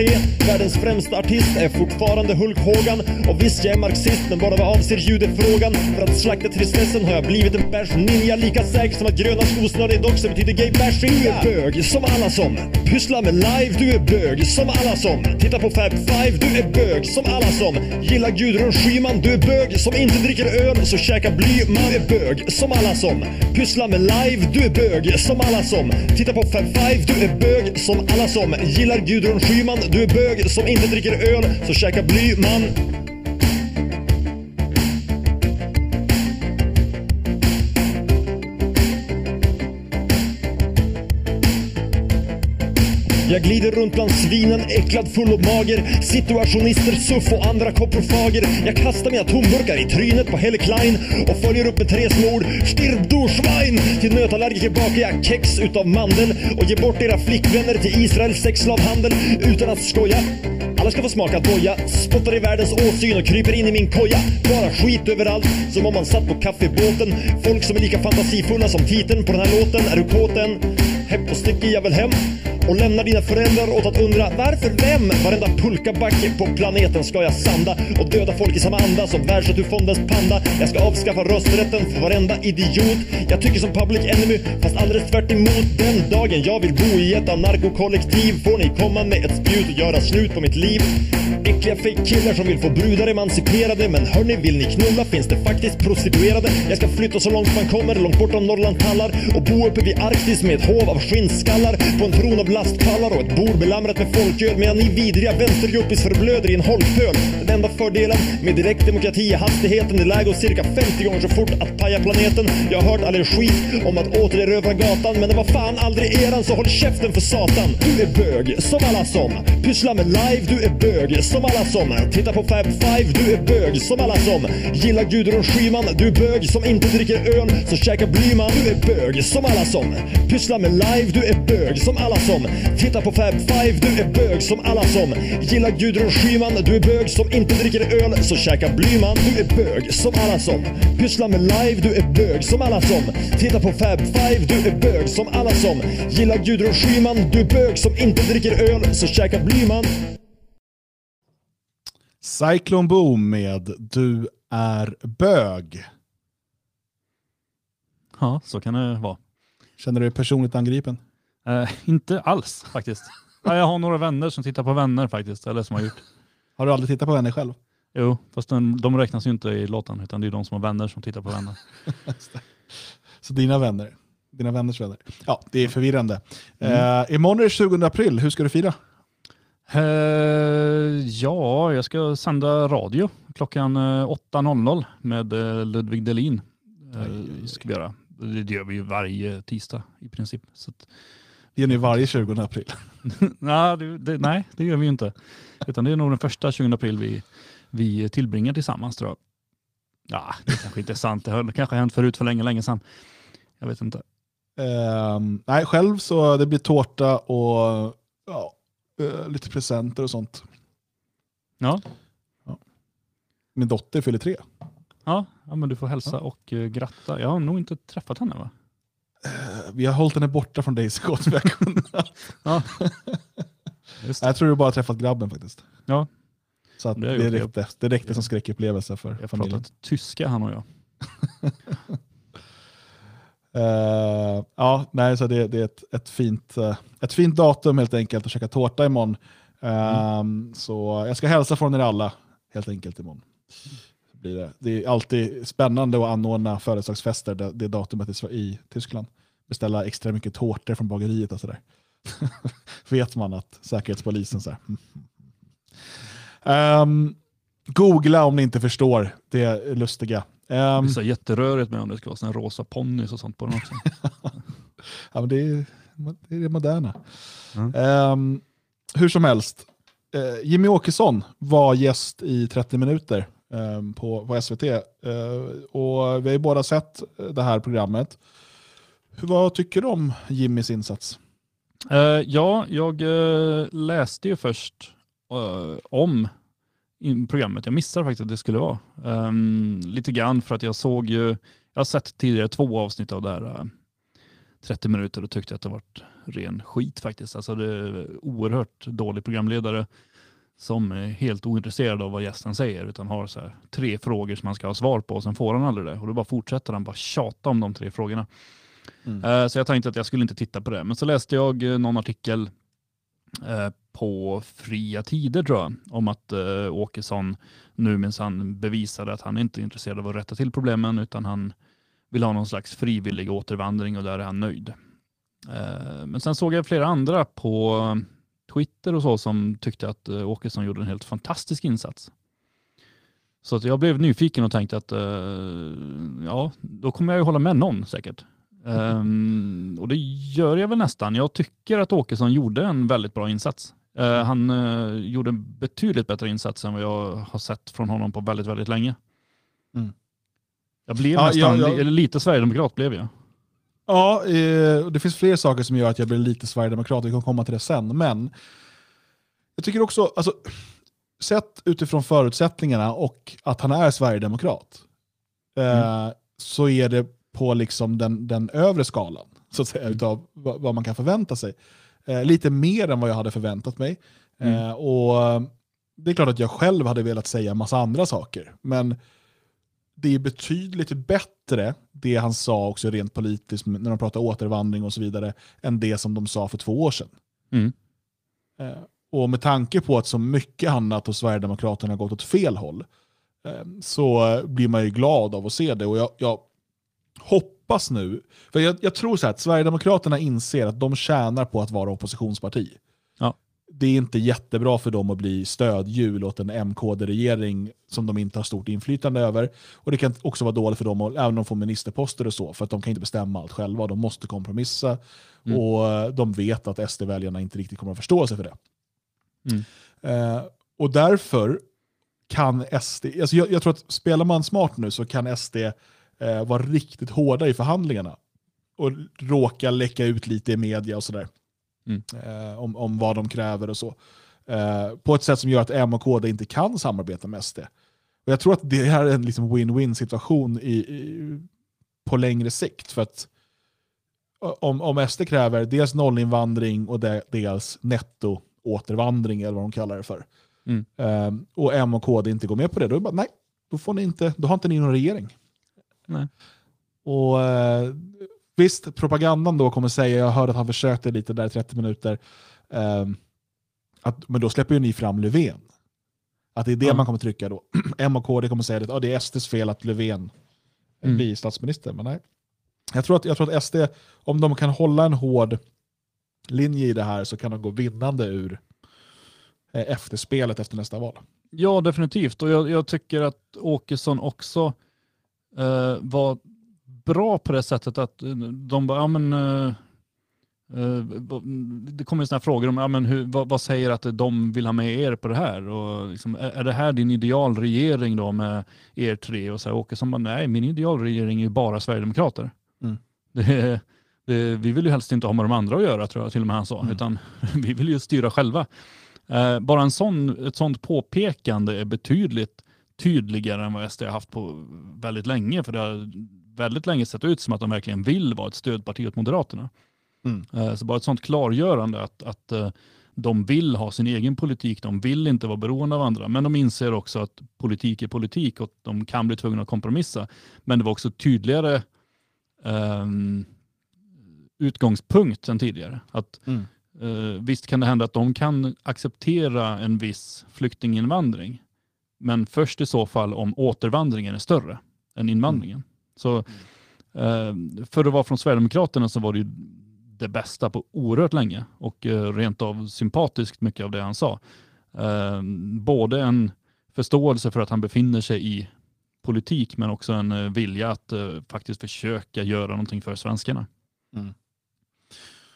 Världens främsta artist är fortfarande Hulk Hogan. Och visst, jag är marxist, men bara vad avser judefrågan. För att slakta tristessen har jag blivit en bärs ninja. Lika säker som att gröna skosnöre i doxer betyder gay bashing. Du är bög, som alla som pysslar med live. Du är bög, som alla som tittar på Fab Five. Du är bög, som alla som gillar Gudrun Schyman. Du är bög, som inte dricker öl, så käka bly. Man är bög, som alla som pysslar med live. Du är bög, som alla som tittar på Fab Five. Du är bög, som alla som gillar Gudrun Schyman. Du är bög, som inte dricker öl, så käka bly. Man Jag glider runt bland svinen, äcklad, full och mager. Situationister, suff och andra koprofager. Jag kastar mina tomburkar i trynet på Helle Klein och följer upp med tre snor. Stirb du Till nötallergiker bakar jag kex utav mandel och ger bort era flickvänner till Israels sexslavhandel utan att skoja. Alla ska få smaka doja, spottar i världens åsyn och kryper in i min koja. Bara skit överallt, som om man satt på kaffebåten. Folk som är lika fantasifulla som titeln på den här låten. Är du kåt Häpp, och sticker jag väl hem och lämnar dina föräldrar åt att undra varför vem? Varenda pulkabacke på planeten ska jag sanda och döda folk i samma anda som Världsnaturfondens panda. Jag ska avskaffa rösträtten för varenda idiot. Jag tycker som public enemy, fast alldeles tvärt emot. Den dagen jag vill bo i ett anarkokollektiv får ni komma med ett spjut och göra slut på mitt liv. Äckliga fake-killar som vill få brudar emanciperade. Men hörni, vill ni knulla finns det faktiskt prostituerade. Jag ska flytta så långt man kommer, långt bortom Norrland tallar Och bo uppe vid Arktis med ett hov av skinnskallar. På en tron av lastpallar och ett bord belamrat med folköl. Medan ni vidriga vänsterguppis förblöder i en holkpöl Den enda fördelen med direktdemokrati är hastigheten. Det lär gå cirka 50 gånger så fort att paja planeten. Jag har hört all er skit om att återerövra gatan. Men det var fan aldrig eran så håll käften för satan. Du är bög, som alla som Pysslar med live, du är bög som alla som tittar på Fab Five, du är bög som alla som gillar Gudrun Schyman, du är bög som inte dricker öl, så käka Blyman. Du är bög som alla som pysslar med live, du är bög som alla som tittar på Fab Five, du är bög som alla som gillar Gudrun Schyman, du är bög som inte dricker öl, så käka Blyman. Du är bög som alla som pysslar med live, du är bög som alla som tittar på Fab Five, du är bög som alla som gillar Gudrun Schyman, du är bög som inte dricker öl, så käka Blyman. Cyclone Boom med Du är bög. Ja, så kan det vara. Känner du dig personligt angripen? Eh, inte alls faktiskt. Ja, jag har några vänner som tittar på vänner faktiskt. Eller som har gjort. Har du aldrig tittat på vänner själv? Jo, fast de, de räknas ju inte i låten utan det är de som har vänner som tittar på vänner. Så dina vänner, dina vänners vänner. Ja, det är förvirrande. Mm. Eh, imorgon är det 20 april, hur ska du fira? Eh, ja, jag ska sända radio klockan eh, 8.00 med eh, Ludvig Delin. Eh, ska vi göra. Det gör vi ju varje tisdag i princip. Så att, Det gör ni varje 20 april. nej, det, nej, det gör vi ju inte. Utan det är nog den första 20 april vi, vi tillbringar tillsammans tror jag. Ja, det kanske inte är sant. Det har det kanske har hänt förut för länge, länge sedan. Jag vet inte. Ehm, nej, själv så det blir tårta och ja, eh, lite presenter och sånt. Ja. Min dotter fyller tre. Ja, ja men du får hälsa och uh, gratta. Jag har nog inte träffat henne va? Eh, Vi har hållit henne borta från dig så gott vi har kunnat. Ja. Jag tror du bara har träffat grabben faktiskt. Ja. Så att Det har det, jag räckte, det räckte som skräckupplevelse för Jag har familjen. pratat tyska han och jag. Uh, ja, nej, så det, det är ett, ett, fint, uh, ett fint datum helt enkelt att käka tårta imorgon. Um, Så jag ska hälsa från er alla helt enkelt imorgon. Blir det. det är alltid spännande att anordna födelsedagsfester det, det datumet i, i Tyskland. Beställa extra mycket tårtor från bageriet och sådär. Vet man att säkerhetspolisen så här. mm. Googla om ni inte förstår det lustiga. Det Um, blir så jätterörigt med om det ska vara såna rosa ponnys och sånt på den också. ja, men det, är, det är det moderna. Mm. Ehm, hur som helst, eh, Jimmy Åkesson var gäst i 30 minuter ehm, på, på SVT. Eh, och vi har ju båda sett eh, det här programmet. Hur, vad tycker du om Jimmys insats? Eh, ja, jag läste ju först om programmet. Jag missade faktiskt att det skulle vara. Ehm, lite grann för att jag såg ju, jag har sett tidigare två avsnitt av det här eh, 30 minuter och tyckte att det var ren skit faktiskt. Alltså det är oerhört dålig programledare som är helt ointresserad av vad gästen säger utan har så här, tre frågor som man ska ha svar på och sen får han aldrig det. Och då bara fortsätter han bara tjata om de tre frågorna. Eh, Så jag tänkte att jag skulle inte titta på det. Men så läste jag eh, någon artikel Eh, på Fria Tider tror jag, om att eh, Åkesson nu minsann bevisade att han inte är intresserad av att rätta till problemen utan han vill ha någon slags frivillig återvandring och där är han nöjd. Eh, Men sen såg jag flera andra på Twitter och så som tyckte att eh, Åkesson gjorde en helt fantastisk insats. Så att jag blev nyfiken och tänkte att eh, ja, då kommer jag ju hålla med någon säkert. Ehm, och det gör jag väl nästan. Jag tycker att Åkesson gjorde en väldigt bra insats. Eh, han eh, gjorde en betydligt bättre insats än vad jag har sett från honom på väldigt, väldigt länge. Mm. Jag blev Ja, nästan, jag- jag- lite sverigedemokrat blev jag. Ja, eh, det finns fler saker som gör att jag blir lite sverigedemokrat, vi kan komma till det sen. Men jag tycker också, alltså, sett utifrån förutsättningarna och att han är sverigedemokrat, eh, så är det på liksom den, den övre skalan, så att säga, utav vad, vad man kan förvänta sig. Eh, lite mer än vad jag hade förväntat mig. Eh, och eh, Det är klart att jag själv hade velat säga en massa andra saker, men det är betydligt bättre det han sa också rent politiskt när de pratar återvandring och så vidare än det som de sa för två år sedan. Mm. Eh, och med tanke på att så mycket annat hos Sverigedemokraterna har gått åt fel håll eh, så blir man ju glad av att se det. Och jag, jag hoppas nu, för jag, jag tror så att Sverigedemokraterna inser att de tjänar på att vara oppositionsparti. Ja. Det är inte jättebra för dem att bli stödhjul åt en MKD-regering som de inte har stort inflytande över. Och det kan också vara dåligt för dem, att, även om de får ministerposter och så, för att de kan inte bestämma allt själva. De måste kompromissa Mm. och de vet att SD-väljarna inte riktigt kommer att förstå sig för det. Mm. Eh, och därför kan SD, alltså jag, jag tror att spelar man smart nu så kan SD eh, vara riktigt hårda i förhandlingarna och råka läcka ut lite i media och sådär. Mm. Eh, om, om vad de kräver och så. Eh, på ett sätt som gör att M och KD inte kan samarbeta med SD. Och jag tror att det här är en liksom win-win situation i, i, på längre sikt. För att om, om SD kräver dels nollinvandring och de, dels netto återvandring eller vad de kallar det för. Mm. Ehm, och M och KD inte går med på det, då är det bara nej, då, får ni inte, då har inte ni någon regering. Nej. Och eh, Visst, propagandan då kommer säga, jag hörde att han försökte lite där i 30 minuter, ehm, att, men då släpper ju ni fram Löfven. Att det är det Ja. man kommer trycka då. M och KD kommer säga att ah, det är SDs fel att Löfven Mm. blir statsminister. Men nej. Jag tror, att, jag tror att SD, om de kan hålla en hård linje i det här så kan de gå vinnande ur eh, efterspelet efter nästa val. Ja, definitivt. Och jag, jag tycker att Åkesson också eh, var bra på det sättet att eh, de bara, ja men, eh, eh, det kommer sådana frågor om, ja, men hur, vad, vad säger att de vill ha med er på det här? Och liksom, är, är det här din idealregering då med er tre? Och så här, Åkesson bara, nej min idealregering är ju bara Sverigedemokrater. Mm. Det, det, vi vill ju helst inte ha med de andra att göra tror jag till och med han sa, utan vi vill ju styra själva. Eh, bara en sån, ett sånt påpekande är betydligt tydligare än vad SD har haft på väldigt länge. För det har väldigt länge sett ut som att de verkligen vill vara ett stödparti åt Moderaterna. Mm. Eh, så bara ett sånt klargörande att, att eh, de vill ha sin egen politik, de vill inte vara beroende av andra. Men de inser också att politik är politik och de kan bli tvungna att kompromissa. Men det var också tydligare ehm, utgångspunkt än tidigare. Att, Mm. eh, visst kan det hända att de kan acceptera en viss flyktinginvandring. Men först i så fall om återvandringen är större än invandringen. Så eh, för att vara från Sverigedemokraterna så var det ju det bästa på oerhört länge och eh, rent av sympatiskt mycket av det han sa. Eh, både en förståelse för att han befinner sig i politik men också en eh, vilja att eh, faktiskt försöka göra någonting för svenskarna.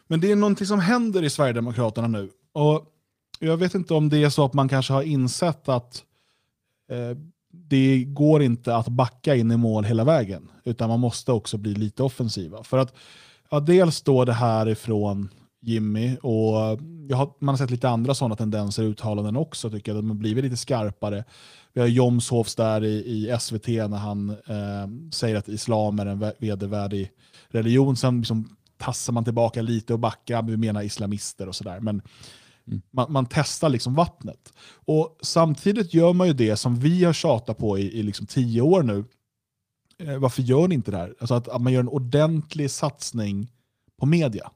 Men det är någonting som händer i Sverigedemokraterna nu. Och jag vet inte om det är så att man kanske har insett att Eh, det går inte att backa in i mål hela vägen. Utan man måste också bli lite offensiva. För att ja, dels då det här ifrån Jimmy och jag har, man har sett lite andra sådana tendenser i uttalanden också. Tycker jag. De har blivit lite skarpare. Vi har Jomshofs där i, i SVT när han eh, säger att islam är en vedervärdig religion. Sen liksom tassar man tillbaka lite och backar, vi menar islamister och sådär. Men man, man testar liksom vattnet. Och Samtidigt gör man ju det som vi har tjatat på i, i liksom tio år nu. Eh, varför gör ni inte det här? Alltså att, att man gör en ordentlig satsning på media.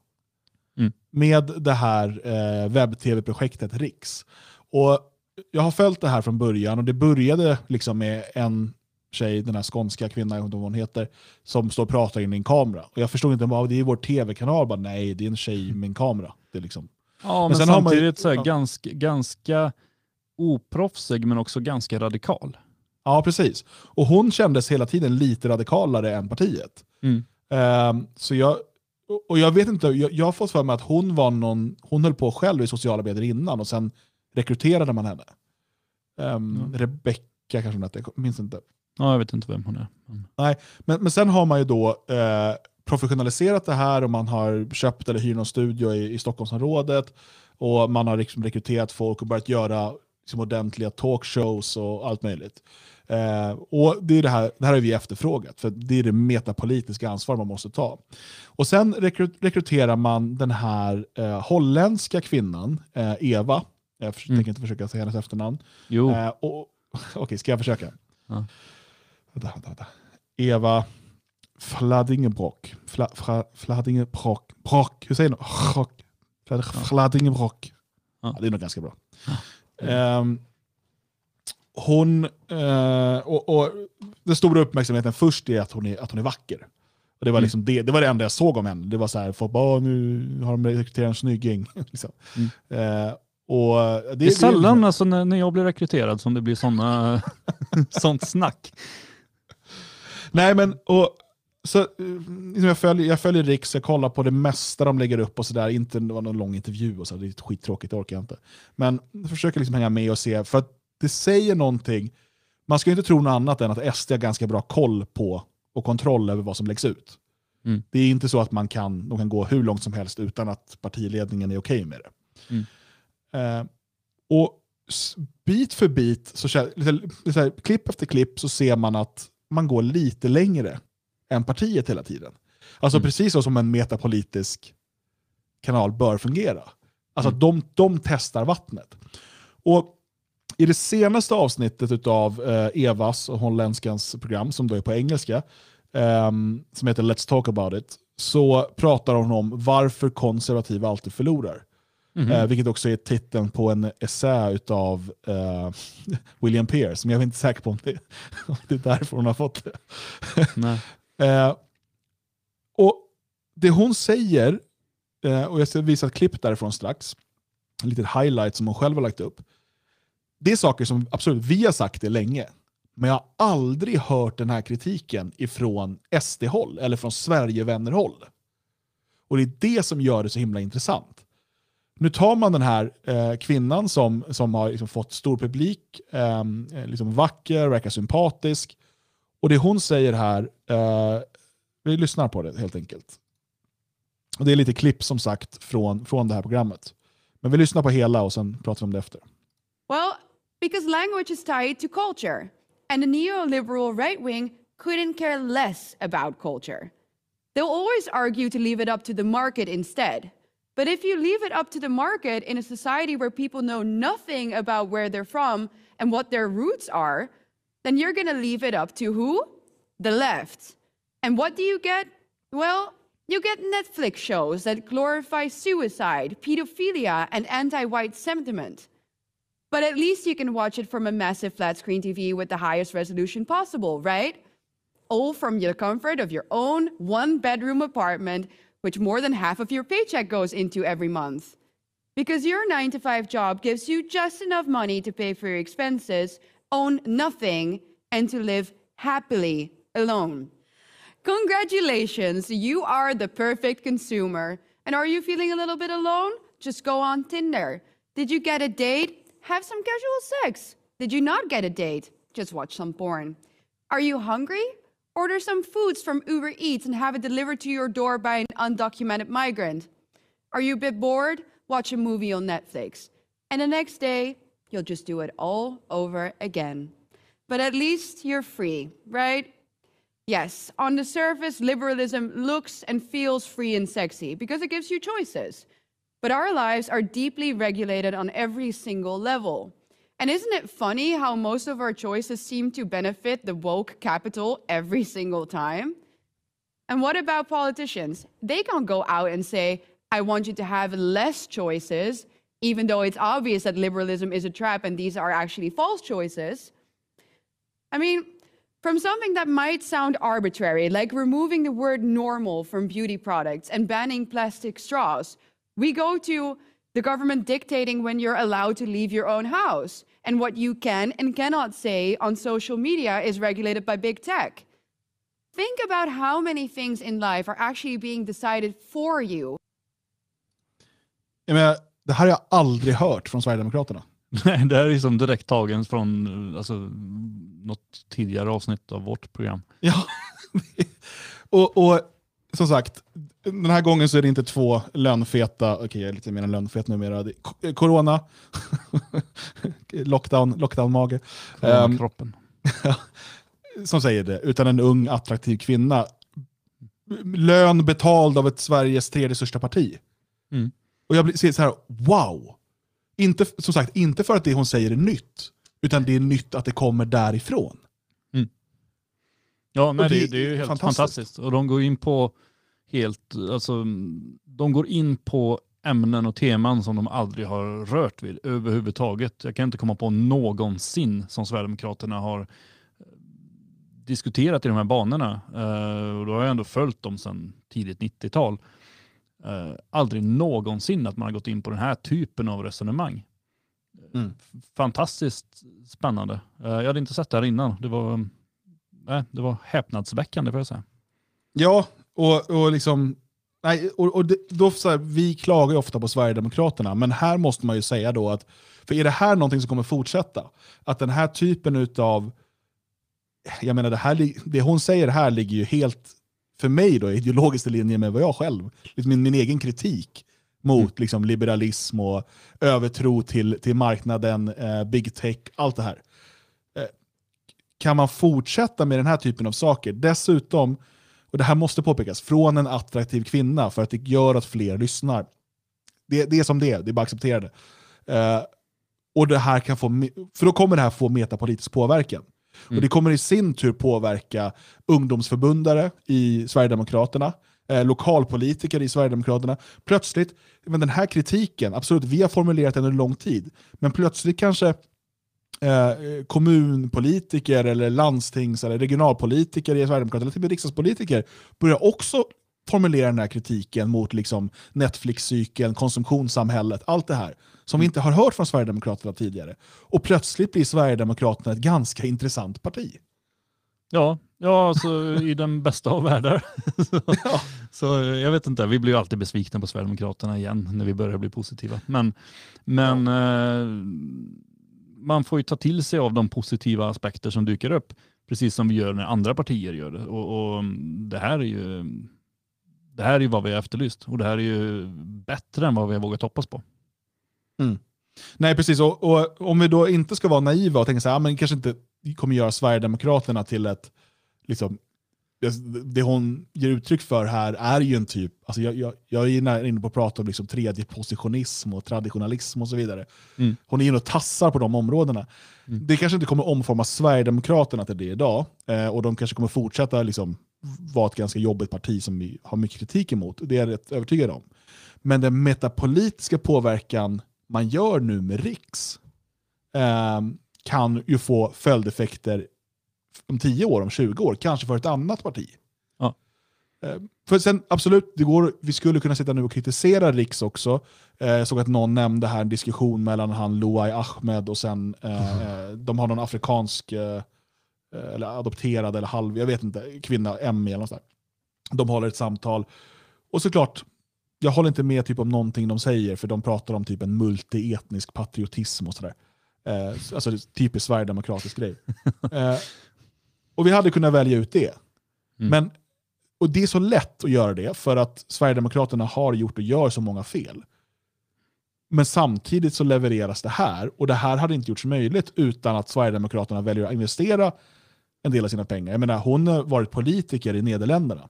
Mm. Med det här eh, webb-tv-projektet Riks. Och jag har följt det här från början och det började liksom med en tjej, den här skånska kvinnan, jag vet inte vad hon heter, som står och pratar in i en kamera. Och jag förstod inte, vad det är vår tv-kanal. Bara, Nej, det är en tjej med en kamera. Det är liksom... Ja, men, sen har man ju- samtidigt så ganska, ganska oproffsig men också ganska radikal. Ja, precis. Och hon kändes hela tiden lite radikalare än partiet. Mm. Ehm, så jag, och- jag vet inte, jag, jag har fått för mig att hon var någon, hon höll på själv i sociala medier innan och sen rekryterade man henne. Um, Rebecka kanske hon hette, jag minns inte. Ja, jag vet inte vem hon är. Men... Nej, men, men sen har man ju då eh, professionaliserat det här och man har köpt eller hyrt någon studio i, i Stockholmsområdet och man har liksom rekryterat folk och börjat göra liksom ordentliga talkshows och allt möjligt. Eh, och det, är det, här, det här har vi efterfrågat, för det är det metapolitiska ansvar man måste ta. Och Sen rekry- rekryterar man den här eh, holländska kvinnan, eh, Eva, jag tänker inte försöka säga hennes efternamn. Jo. Eh, och- Okej, ska jag försöka? Ja. Vänta, vänta, vänta. Eva Fladingebrock. Fla, fra, Fladingebrock. Brock. Hur säger man? Flad- Fladingebrock. Ja, det är nog ganska bra. Ehm, hon, eh, och, och den stora uppmärksamheten först är att hon är, att hon är vacker. Och det, var liksom det, det var det enda jag såg om henne. Det var så här, folk bara, "Åh, nu har de rekryterat en snygging. liksom. Eh, och det, Det är sällan alltså, när, när jag blir rekryterad som det blir såna, sånt snack. Nej, men och, så, eh, liksom jag, följer, jag följer Riks, jag kollar på det mesta de lägger upp och sådär. Inte det var någon lång intervju och så, det är skittråkigt, det orkar jag inte. Men jag försöker liksom hänga med och se, för att det säger någonting. Man ska ju inte tro något annat än att SD har ganska bra koll på och kontroll över vad som läggs ut. Mm. Det är inte så att man kan, de kan gå hur långt som helst utan att partiledningen är okej med det. Mm. Eh, och bit för bit, så, så här, klipp efter klipp, så ser man att man går lite längre än partiet hela tiden. Alltså precis så som en metapolitisk kanal bör fungera. Alltså att de, de testar vattnet. Och i det senaste avsnittet av eh, Evas och holländskans program, som då är på engelska, ehm, som heter Let's talk about it, så pratar hon om varför konservativa alltid förlorar. Mhm. Eh, vilket också är titeln på en essä av William Pearce, som jag är inte säker på om det, om det är därför hon har fått det. Eh, och Det hon säger, eh, och jag ska visa ett klipp därifrån strax, en liten highlight som hon själv har lagt upp. Det är saker som absolut vi har sagt det länge, men jag har aldrig hört den här kritiken ifrån SD-håll eller från Sverigevänner-håll. Och det är det som gör det så himla intressant. Nu tar man den här eh, kvinnan som, som har liksom fått stor publik, ehm, eh, liksom vacker, verkar sympatisk. Och det hon säger här, eh, vi lyssnar på det helt enkelt. Och Det är lite klipp som sagt från, från det här programmet. Men vi lyssnar på hela och sen pratar vi om det efter. Well, because language is tied to culture, and the neoliberal right wing couldn't care less about culture. They'll always argue to leave it up to the market instead. But if you leave it up to the market in a society where people know nothing about where they're from and what their roots are, then you're going to leave it up to who? The left. And what do you get? Well, you get Netflix shows that glorify suicide, pedophilia, and anti white sentiment. But at least you can watch it from a massive flat screen TV with the highest resolution possible, right? All from the comfort of your own one bedroom apartment, which more than half of your paycheck goes into every month. Because your nine to five job gives you just enough money to pay for your expenses, own nothing, and to live happily alone. Congratulations, you are the perfect consumer. And are you feeling a little bit alone? Just go on Tinder. Did you get a date? Have some casual sex. Did you not get a date? Just watch some porn. Are you hungry? Order some foods from Uber Eats and have it delivered to your door by an undocumented migrant. Are you a bit bored? Watch a movie on Netflix. And the next day, you'll just do it all over again. But at least you're free, right? Yes, on the surface, liberalism looks and feels free and sexy because it gives you choices. But our lives are deeply regulated on every single level. And isn't it funny how most of our choices seem to benefit the woke capital every single time? And what about politicians? They can't go out and say, I want you to have less choices, even though it's obvious that liberalism is a trap and these are actually false choices. I mean, from something that might sound arbitrary, like removing the word normal from beauty products and banning plastic straws, we go to the government dictating when you're allowed to leave your own house. And what you can and cannot say on social media is regulated by big tech. Think about how many things in life are actually being decided for you. Jag menar, det här har jag aldrig hört från Sverigedemokraterna. Nej, det här är som direkt tagen från eh, alltså, något tidigare avsnitt av vårt program. Ja, och, och som sagt, den här gången så är det inte två lönfeta, okej jag är lite mer än lönfet numera, Det är ko- corona, lockdown, lockdown-mage. Ehm, Kroppen. som säger det, utan en ung attraktiv kvinna. Lön betald av ett Sveriges tredje största parti. Mm. Och jag blir ser så här, wow! Inte, som sagt, inte för att det hon säger är nytt, utan det är nytt att det kommer därifrån. Ja, nej, det, det är ju helt fantastiskt. fantastiskt. Och de går in på helt, alltså, de går in på ämnen och teman som de aldrig har rört vid överhuvudtaget. Jag kan inte komma på någonsin som Sverigedemokraterna har eh, diskuterat i de här banorna. Eh, och då har jag ändå följt dem sedan tidigt 90-tal. Eh, aldrig någonsin att man har gått in på den här typen av resonemang. Mm. Fantastiskt spännande. Eh, jag hade inte sett det här innan. Det var, nej, det var häpnadsväckande får jag säga. Ja, och, och liksom... Nej, och, och det, då, så här, vi klagar ju ofta på Sverigedemokraterna, men här måste man ju säga då att, för är det här någonting som kommer fortsätta? Att den här typen utav, jag menar det, här, det hon säger här ligger ju helt, för mig då, ideologiskt i linje med vad jag själv, liksom min, min egen kritik mot liksom, liberalism och övertro till, till marknaden, eh, big tech, allt det här. Eh, kan man fortsätta med den här typen av saker? Dessutom, och det här måste påpekas, från en attraktiv kvinna för att det gör att fler lyssnar. Det, det är som det är, det är bara att acceptera det. Eh, och det här kan få, för då kommer det här få metapolitisk påverkan. Och det kommer i sin tur påverka ungdomsförbundare i Sverigedemokraterna, eh, lokalpolitiker i Sverigedemokraterna. Plötsligt, men den här kritiken, absolut, vi har formulerat den under lång tid, men plötsligt kanske eh, kommunpolitiker eller landstings eller regionalpolitiker i Sverigedemokraterna, eller till och med riksdagspolitiker, börjar också formulera den här kritiken mot liksom Netflix-cykeln, konsumtionssamhället, allt det här som vi inte har hört från Sverigedemokraterna tidigare. Och plötsligt blir Sverigedemokraterna ett ganska intressant parti. Ja, ja alltså, i den bästa av världar. så, så jag vet inte, vi blir ju alltid besvikna på Sverigedemokraterna igen när vi börjar bli positiva. Men, men eh, man får ju ta till sig av de positiva aspekter som dyker upp, precis som vi gör när andra partier gör det. Och, och det här är ju det här är ju vad vi har efterlyst och det här är ju bättre än vad vi har vågat hoppas på. Nej, precis. Och, och om vi då inte ska vara naiva och tänka så här, "Ah, men kanske inte kommer göra Sverigedemokraterna till ett, liksom, det, hon ger uttryck för här är ju en typ, alltså jag, jag, jag är inne på att prata om liksom tredje positionism och traditionalism och så vidare. Mm. Hon är inne och tassar på de områdena. Det kanske inte kommer omforma Sverigedemokraterna till det idag, eh, och de kanske kommer fortsätta liksom, vara ett ganska jobbigt parti som vi har mycket kritik emot. Det är jag rätt övertygad om. Men den metapolitiska påverkan man gör nu med Riks eh, kan ju få följdeffekter om 10 år, om 20 år, kanske för ett annat parti. Ja. Eh, för sen, absolut, det går, vi skulle kunna sitta nu och kritisera Riks också. Eh, jag såg att någon nämnde här en diskussion mellan han Luai Ahmed och sen, eh, de har någon afrikansk, eh, eller adopterad eller halv, jag vet inte, kvinna, Emmy eller något sånt där. De håller ett samtal. Och såklart, jag håller inte med typ om någonting de säger, för de pratar om typ en multietnisk patriotism och sådär. Eh, alltså typiskt sverigedemokratisk grej. Eh, och vi hade kunnat välja ut det. Men, och det är så lätt att göra det, för att Sverigedemokraterna har gjort och gör så många fel. Men samtidigt så levereras det här, och det här hade inte gjorts möjligt utan att Sverigedemokraterna väljer att investera en del av sina pengar. Jag menar, hon har varit politiker i Nederländerna.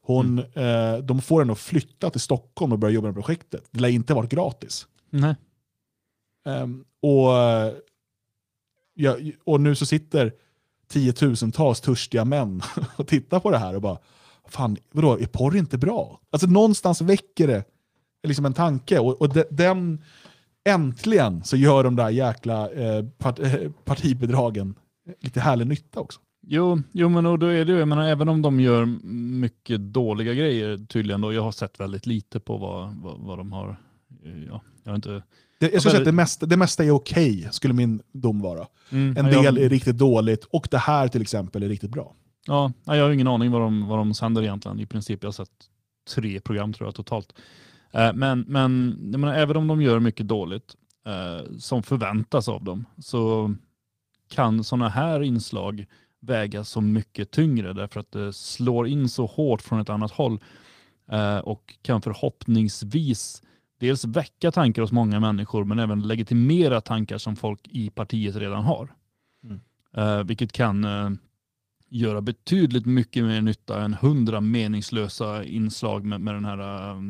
Hon, eh, de får henne att flytta till Stockholm och börja jobba med projektet. Det lär inte varit gratis. Nej. Ehm, och, ja, och nu så sitter tiotusentals törstiga män och tittar på det här och bara, fan, vadå, är porr inte bra? Alltså någonstans väcker det liksom en tanke. Och, och de, den, äntligen så gör de där jäkla eh, part, eh, partibidragen lite härlig nytta också. Jo, jo men och då är det ju, jag menar, även om de gör mycket dåliga grejer tydligen då, jag har sett väldigt lite på vad, vad, vad de har, eh, ja, jag har inte det, jag skulle säga att det mesta, det mesta är okej, skulle min dom vara. Mm, en jag- del är riktigt dåligt, och det här till exempel är riktigt bra. Ja, jag har ingen aning vad de, vad de sänder egentligen. I princip jag har sett tre program tror jag totalt. Eh, Men, men menar, även om de gör mycket dåligt eh, som förväntas av dem så kan sådana här inslag väga så mycket tyngre därför att det slår in så hårt från ett annat håll eh, och kan förhoppningsvis dels väcka tankar hos många människor men även legitimera tankar som folk i partiet redan har. Mm. Eh, vilket kan eh, göra betydligt mycket mer nytta än hundra meningslösa inslag med, med den här eh,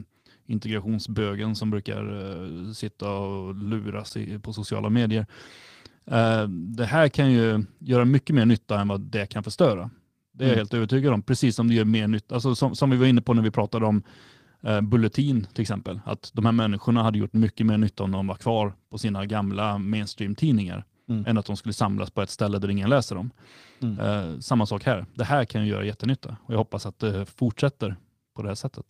integrationsbögen som brukar eh, sitta och luras i, på sociala medier. Eh, det här kan ju göra mycket mer nytta än vad det kan förstöra. Det är jag Mm. helt övertygad om. Precis som det gör mer nytta, alltså som, som vi var inne på när vi pratade om eh, Bulletin till exempel. Att de här människorna hade gjort mycket mer nytta om de var kvar på sina gamla mainstream-tidningar Mm. än att de skulle samlas på ett ställe där ingen läser dem. Mm. Eh, samma sak här. Det här kan ju göra jättenytta och jag hoppas att det fortsätter på det här sättet.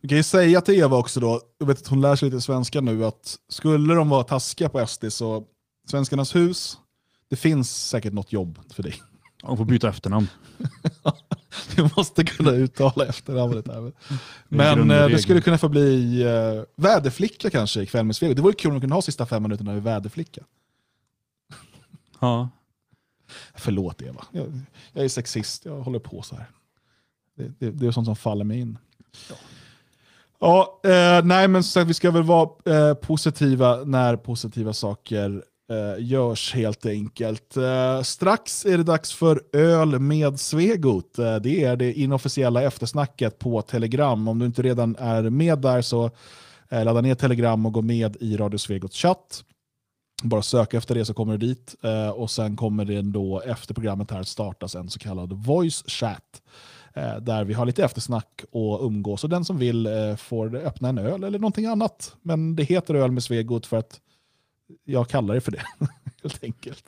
Vi kan ju säga till Eva också då, jag vet att hon lär sig lite svenska nu, att skulle de vara taskiga på SD så Svenskarnas hus, det finns säkert något jobb för dig. De får byta efternamn. Du måste kunna uttala efternamnet. Här. Men eh, det skulle kunna få bli eh, väderflicka kanske ikväll med Svegot. Det vore kul om vi kunde ha sista fem minuterna med väderflicka. Ja. Förlåt Eva, jag, jag är sexist, jag håller på så här. Det, det, det är sånt som faller mig in. Ja, eh, nej men så att vi ska väl vara eh, positiva när positiva saker eh, görs helt enkelt. Eh, strax är det dags för öl med Svegot. Eh, det är det inofficiella eftersnacket på Telegram. Om du inte redan är med där så eh, ladda ner Telegram och gå med i Radio Svegots chatt. Bara sök efter det så kommer du dit eh, och sen kommer det då efter programmet här startas en så kallad voice chat eh, där vi har lite eftersnack och umgås och den som vill eh, får öppna en öl eller någonting annat. Men det heter öl med Svegot för att jag kallar det för det. helt enkelt.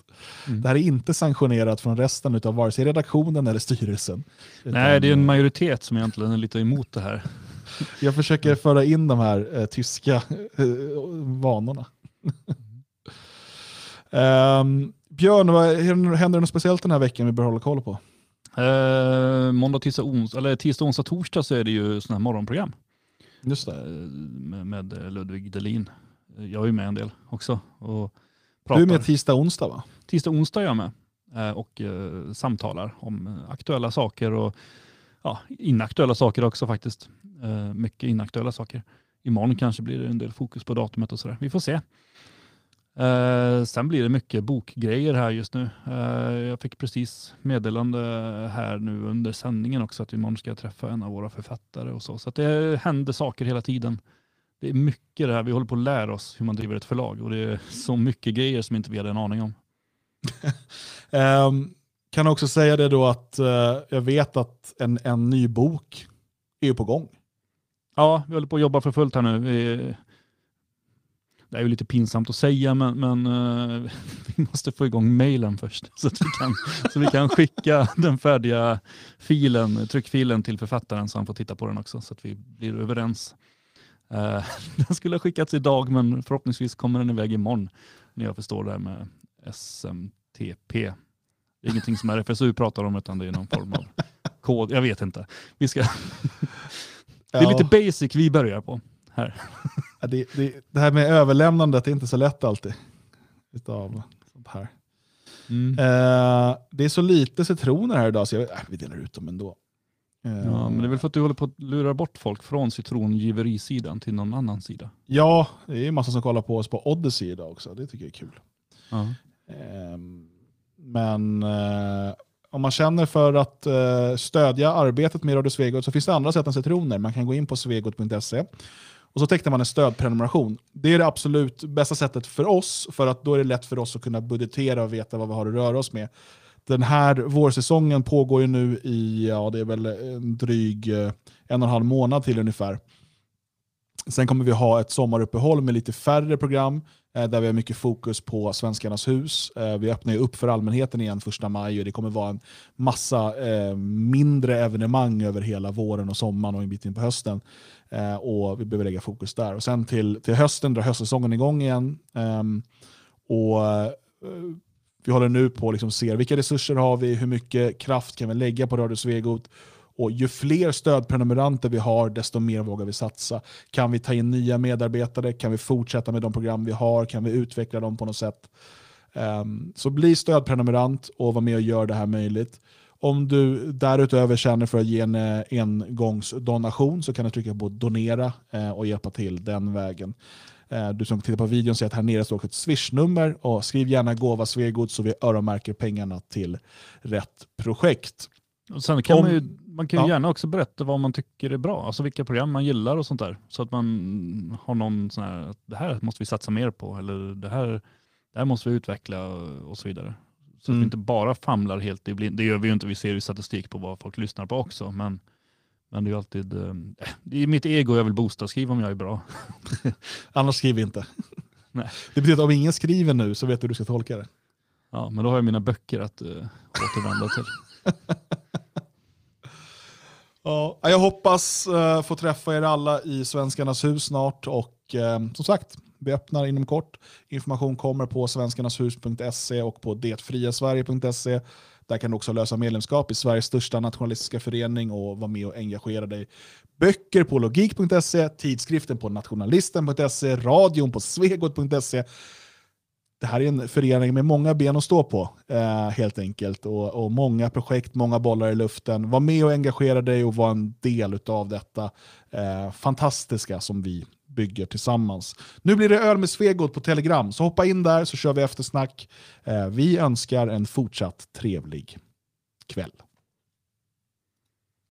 Det här är inte sanktionerat från resten av vare sig redaktionen eller styrelsen. Nej, Utan, det är en majoritet som egentligen är lite emot det här. Jag försöker föra in de här eh, tyska eh, vanorna. um, Björn, vad, händer det något speciellt den här veckan vi bör hålla koll på? Eh, måndag, tisdag, ons eller tisdag, onsdag, torsdag så är det ju sådana här morgonprogram. Just det. Med, med Ludvig Delin. Jag är ju med en del också. Och Du är med tisdag, onsdag va? Tisdag, onsdag är jag med. Eh, och eh, samtalar om eh, aktuella saker och ja, inaktuella saker också faktiskt. Mycket inaktuella saker. Imorgon kanske blir det en del fokus på datumet och sådär. Vi får se. Eh, sen blir det mycket bokgrejer här just nu. Eh, jag fick precis meddelande här nu under sändningen också att imorgon ska jag träffa en av våra författare och så. Så det händer saker hela tiden. Det är mycket det här. Vi håller på att lära oss hur man driver ett förlag och det är så mycket grejer som inte vi hade en aning om. Ehm, kan också säga det då att eh, jag vet att en, en ny bok är på gång. Ja, vi håller på att jobba för fullt här nu. Vi, det är ju lite pinsamt att säga, men, men eh, vi måste få igång mejlen först så att vi kan, så vi kan skicka den färdiga filen, tryckfilen till författaren så han får titta på den också så att vi blir överens. Eh, den skulle ha skickats idag, men förhoppningsvis kommer den iväg imorgon när jag förstår det här med SMTP. Det är ingenting som RFSU pratar om, utan det är någon form av kod. Jag vet inte. Vi ska det är lite basic vi börjar på här. Det, det, det här med överlämnandet är inte så lätt alltid. Utav sånt här. Mm. Eh, det är så lite citroner här idag så jag, äh, vi delar ut dem ändå. Eh, Ja, men det är väl för att du håller på att lura bort folk från citrongiverisidan till någon annan sida. Ja, det är massa som kollar på oss på Odyssey idag också. Det tycker jag är kul. Ja. Ehm, Men eh, om man känner för att eh, stödja arbetet med Radio Svegot så finns det andra sätt än citroner. Man kan gå in på svegot.se och så tecknar man en stödprenumeration. Det är det absolut bästa sättet för oss, för att då är det lätt för oss att kunna budgetera och veta vad vi har att röra oss med. Den här vårsäsongen pågår ju nu i, ja det är väl en dryg eh, en och en halv månad till ungefär. Sen kommer vi ha ett sommaruppehåll med lite färre program eh, där vi har mycket fokus på Svenskarnas hus. Eh, vi öppnar ju upp för allmänheten igen första maj och det kommer vara en massa mindre evenemang över hela våren och sommaren och en bit in på hösten. Och vi behöver lägga fokus där. Och sen till, till hösten drar höstsäsongen igång igen. Ehm, och vi håller nu på att liksom se vilka resurser har vi, hur mycket kraft kan vi lägga på Radio Svegot och ju fler stödprenumeranter vi har, desto mer vågar vi satsa. Kan vi ta in nya medarbetare? Kan vi fortsätta med de program vi har? Kan vi utveckla dem på något sätt? Um, så bli stödprenumerant och var med och gör det här möjligt. Om du därutöver känner för att ge en eh, engångsdonation så kan du trycka på donera eh, och hjälpa till den vägen. Eh, Du som tittar på videon ser att här nere står också ett swishnummer och skriv gärna gåva Svegot så vi öronmärker pengarna till rätt projekt. Och sen kan Om- man ju, man kan ju Ja. gärna också berätta vad man tycker är bra, alltså vilka program man gillar och sånt där. Så att man har någon sån här, att det här måste vi satsa mer på, eller det här, det här måste vi utveckla och, så vidare. Så att Mm. vi inte bara famlar helt i blind. Det gör vi ju inte, vi ser ju statistik på vad folk lyssnar på också. Men, men det är ju alltid, eh, det är mitt ego jag vill boosta, skriv om jag är bra. Annars skriv inte. Nej. Det betyder att om ingen skriver nu så vet du hur du ska tolka det. Ja, men då har jag mina böcker att uh, återvända till. Ja, jag hoppas eh, få träffa er alla i Svenskarnas hus snart och eh, som sagt, vi öppnar inom kort. Information kommer på svenskarnashus.se och på detfriasverige.se. Där kan du också lösa medlemskap i Sveriges största nationalistiska förening och vara med och engagera dig. Böcker på logik.se, tidskriften på nationalisten.se, radion på svegot.se. Det här är en förening med många ben att stå på, eh, helt enkelt. Och, och många projekt, många bollar i luften. Var med och engagera dig och var en del av detta eh, fantastiska som vi bygger tillsammans. Nu blir det öl med Svegot på Telegram, så hoppa in där så kör vi eftersnack. Eh, vi önskar en fortsatt trevlig kväll.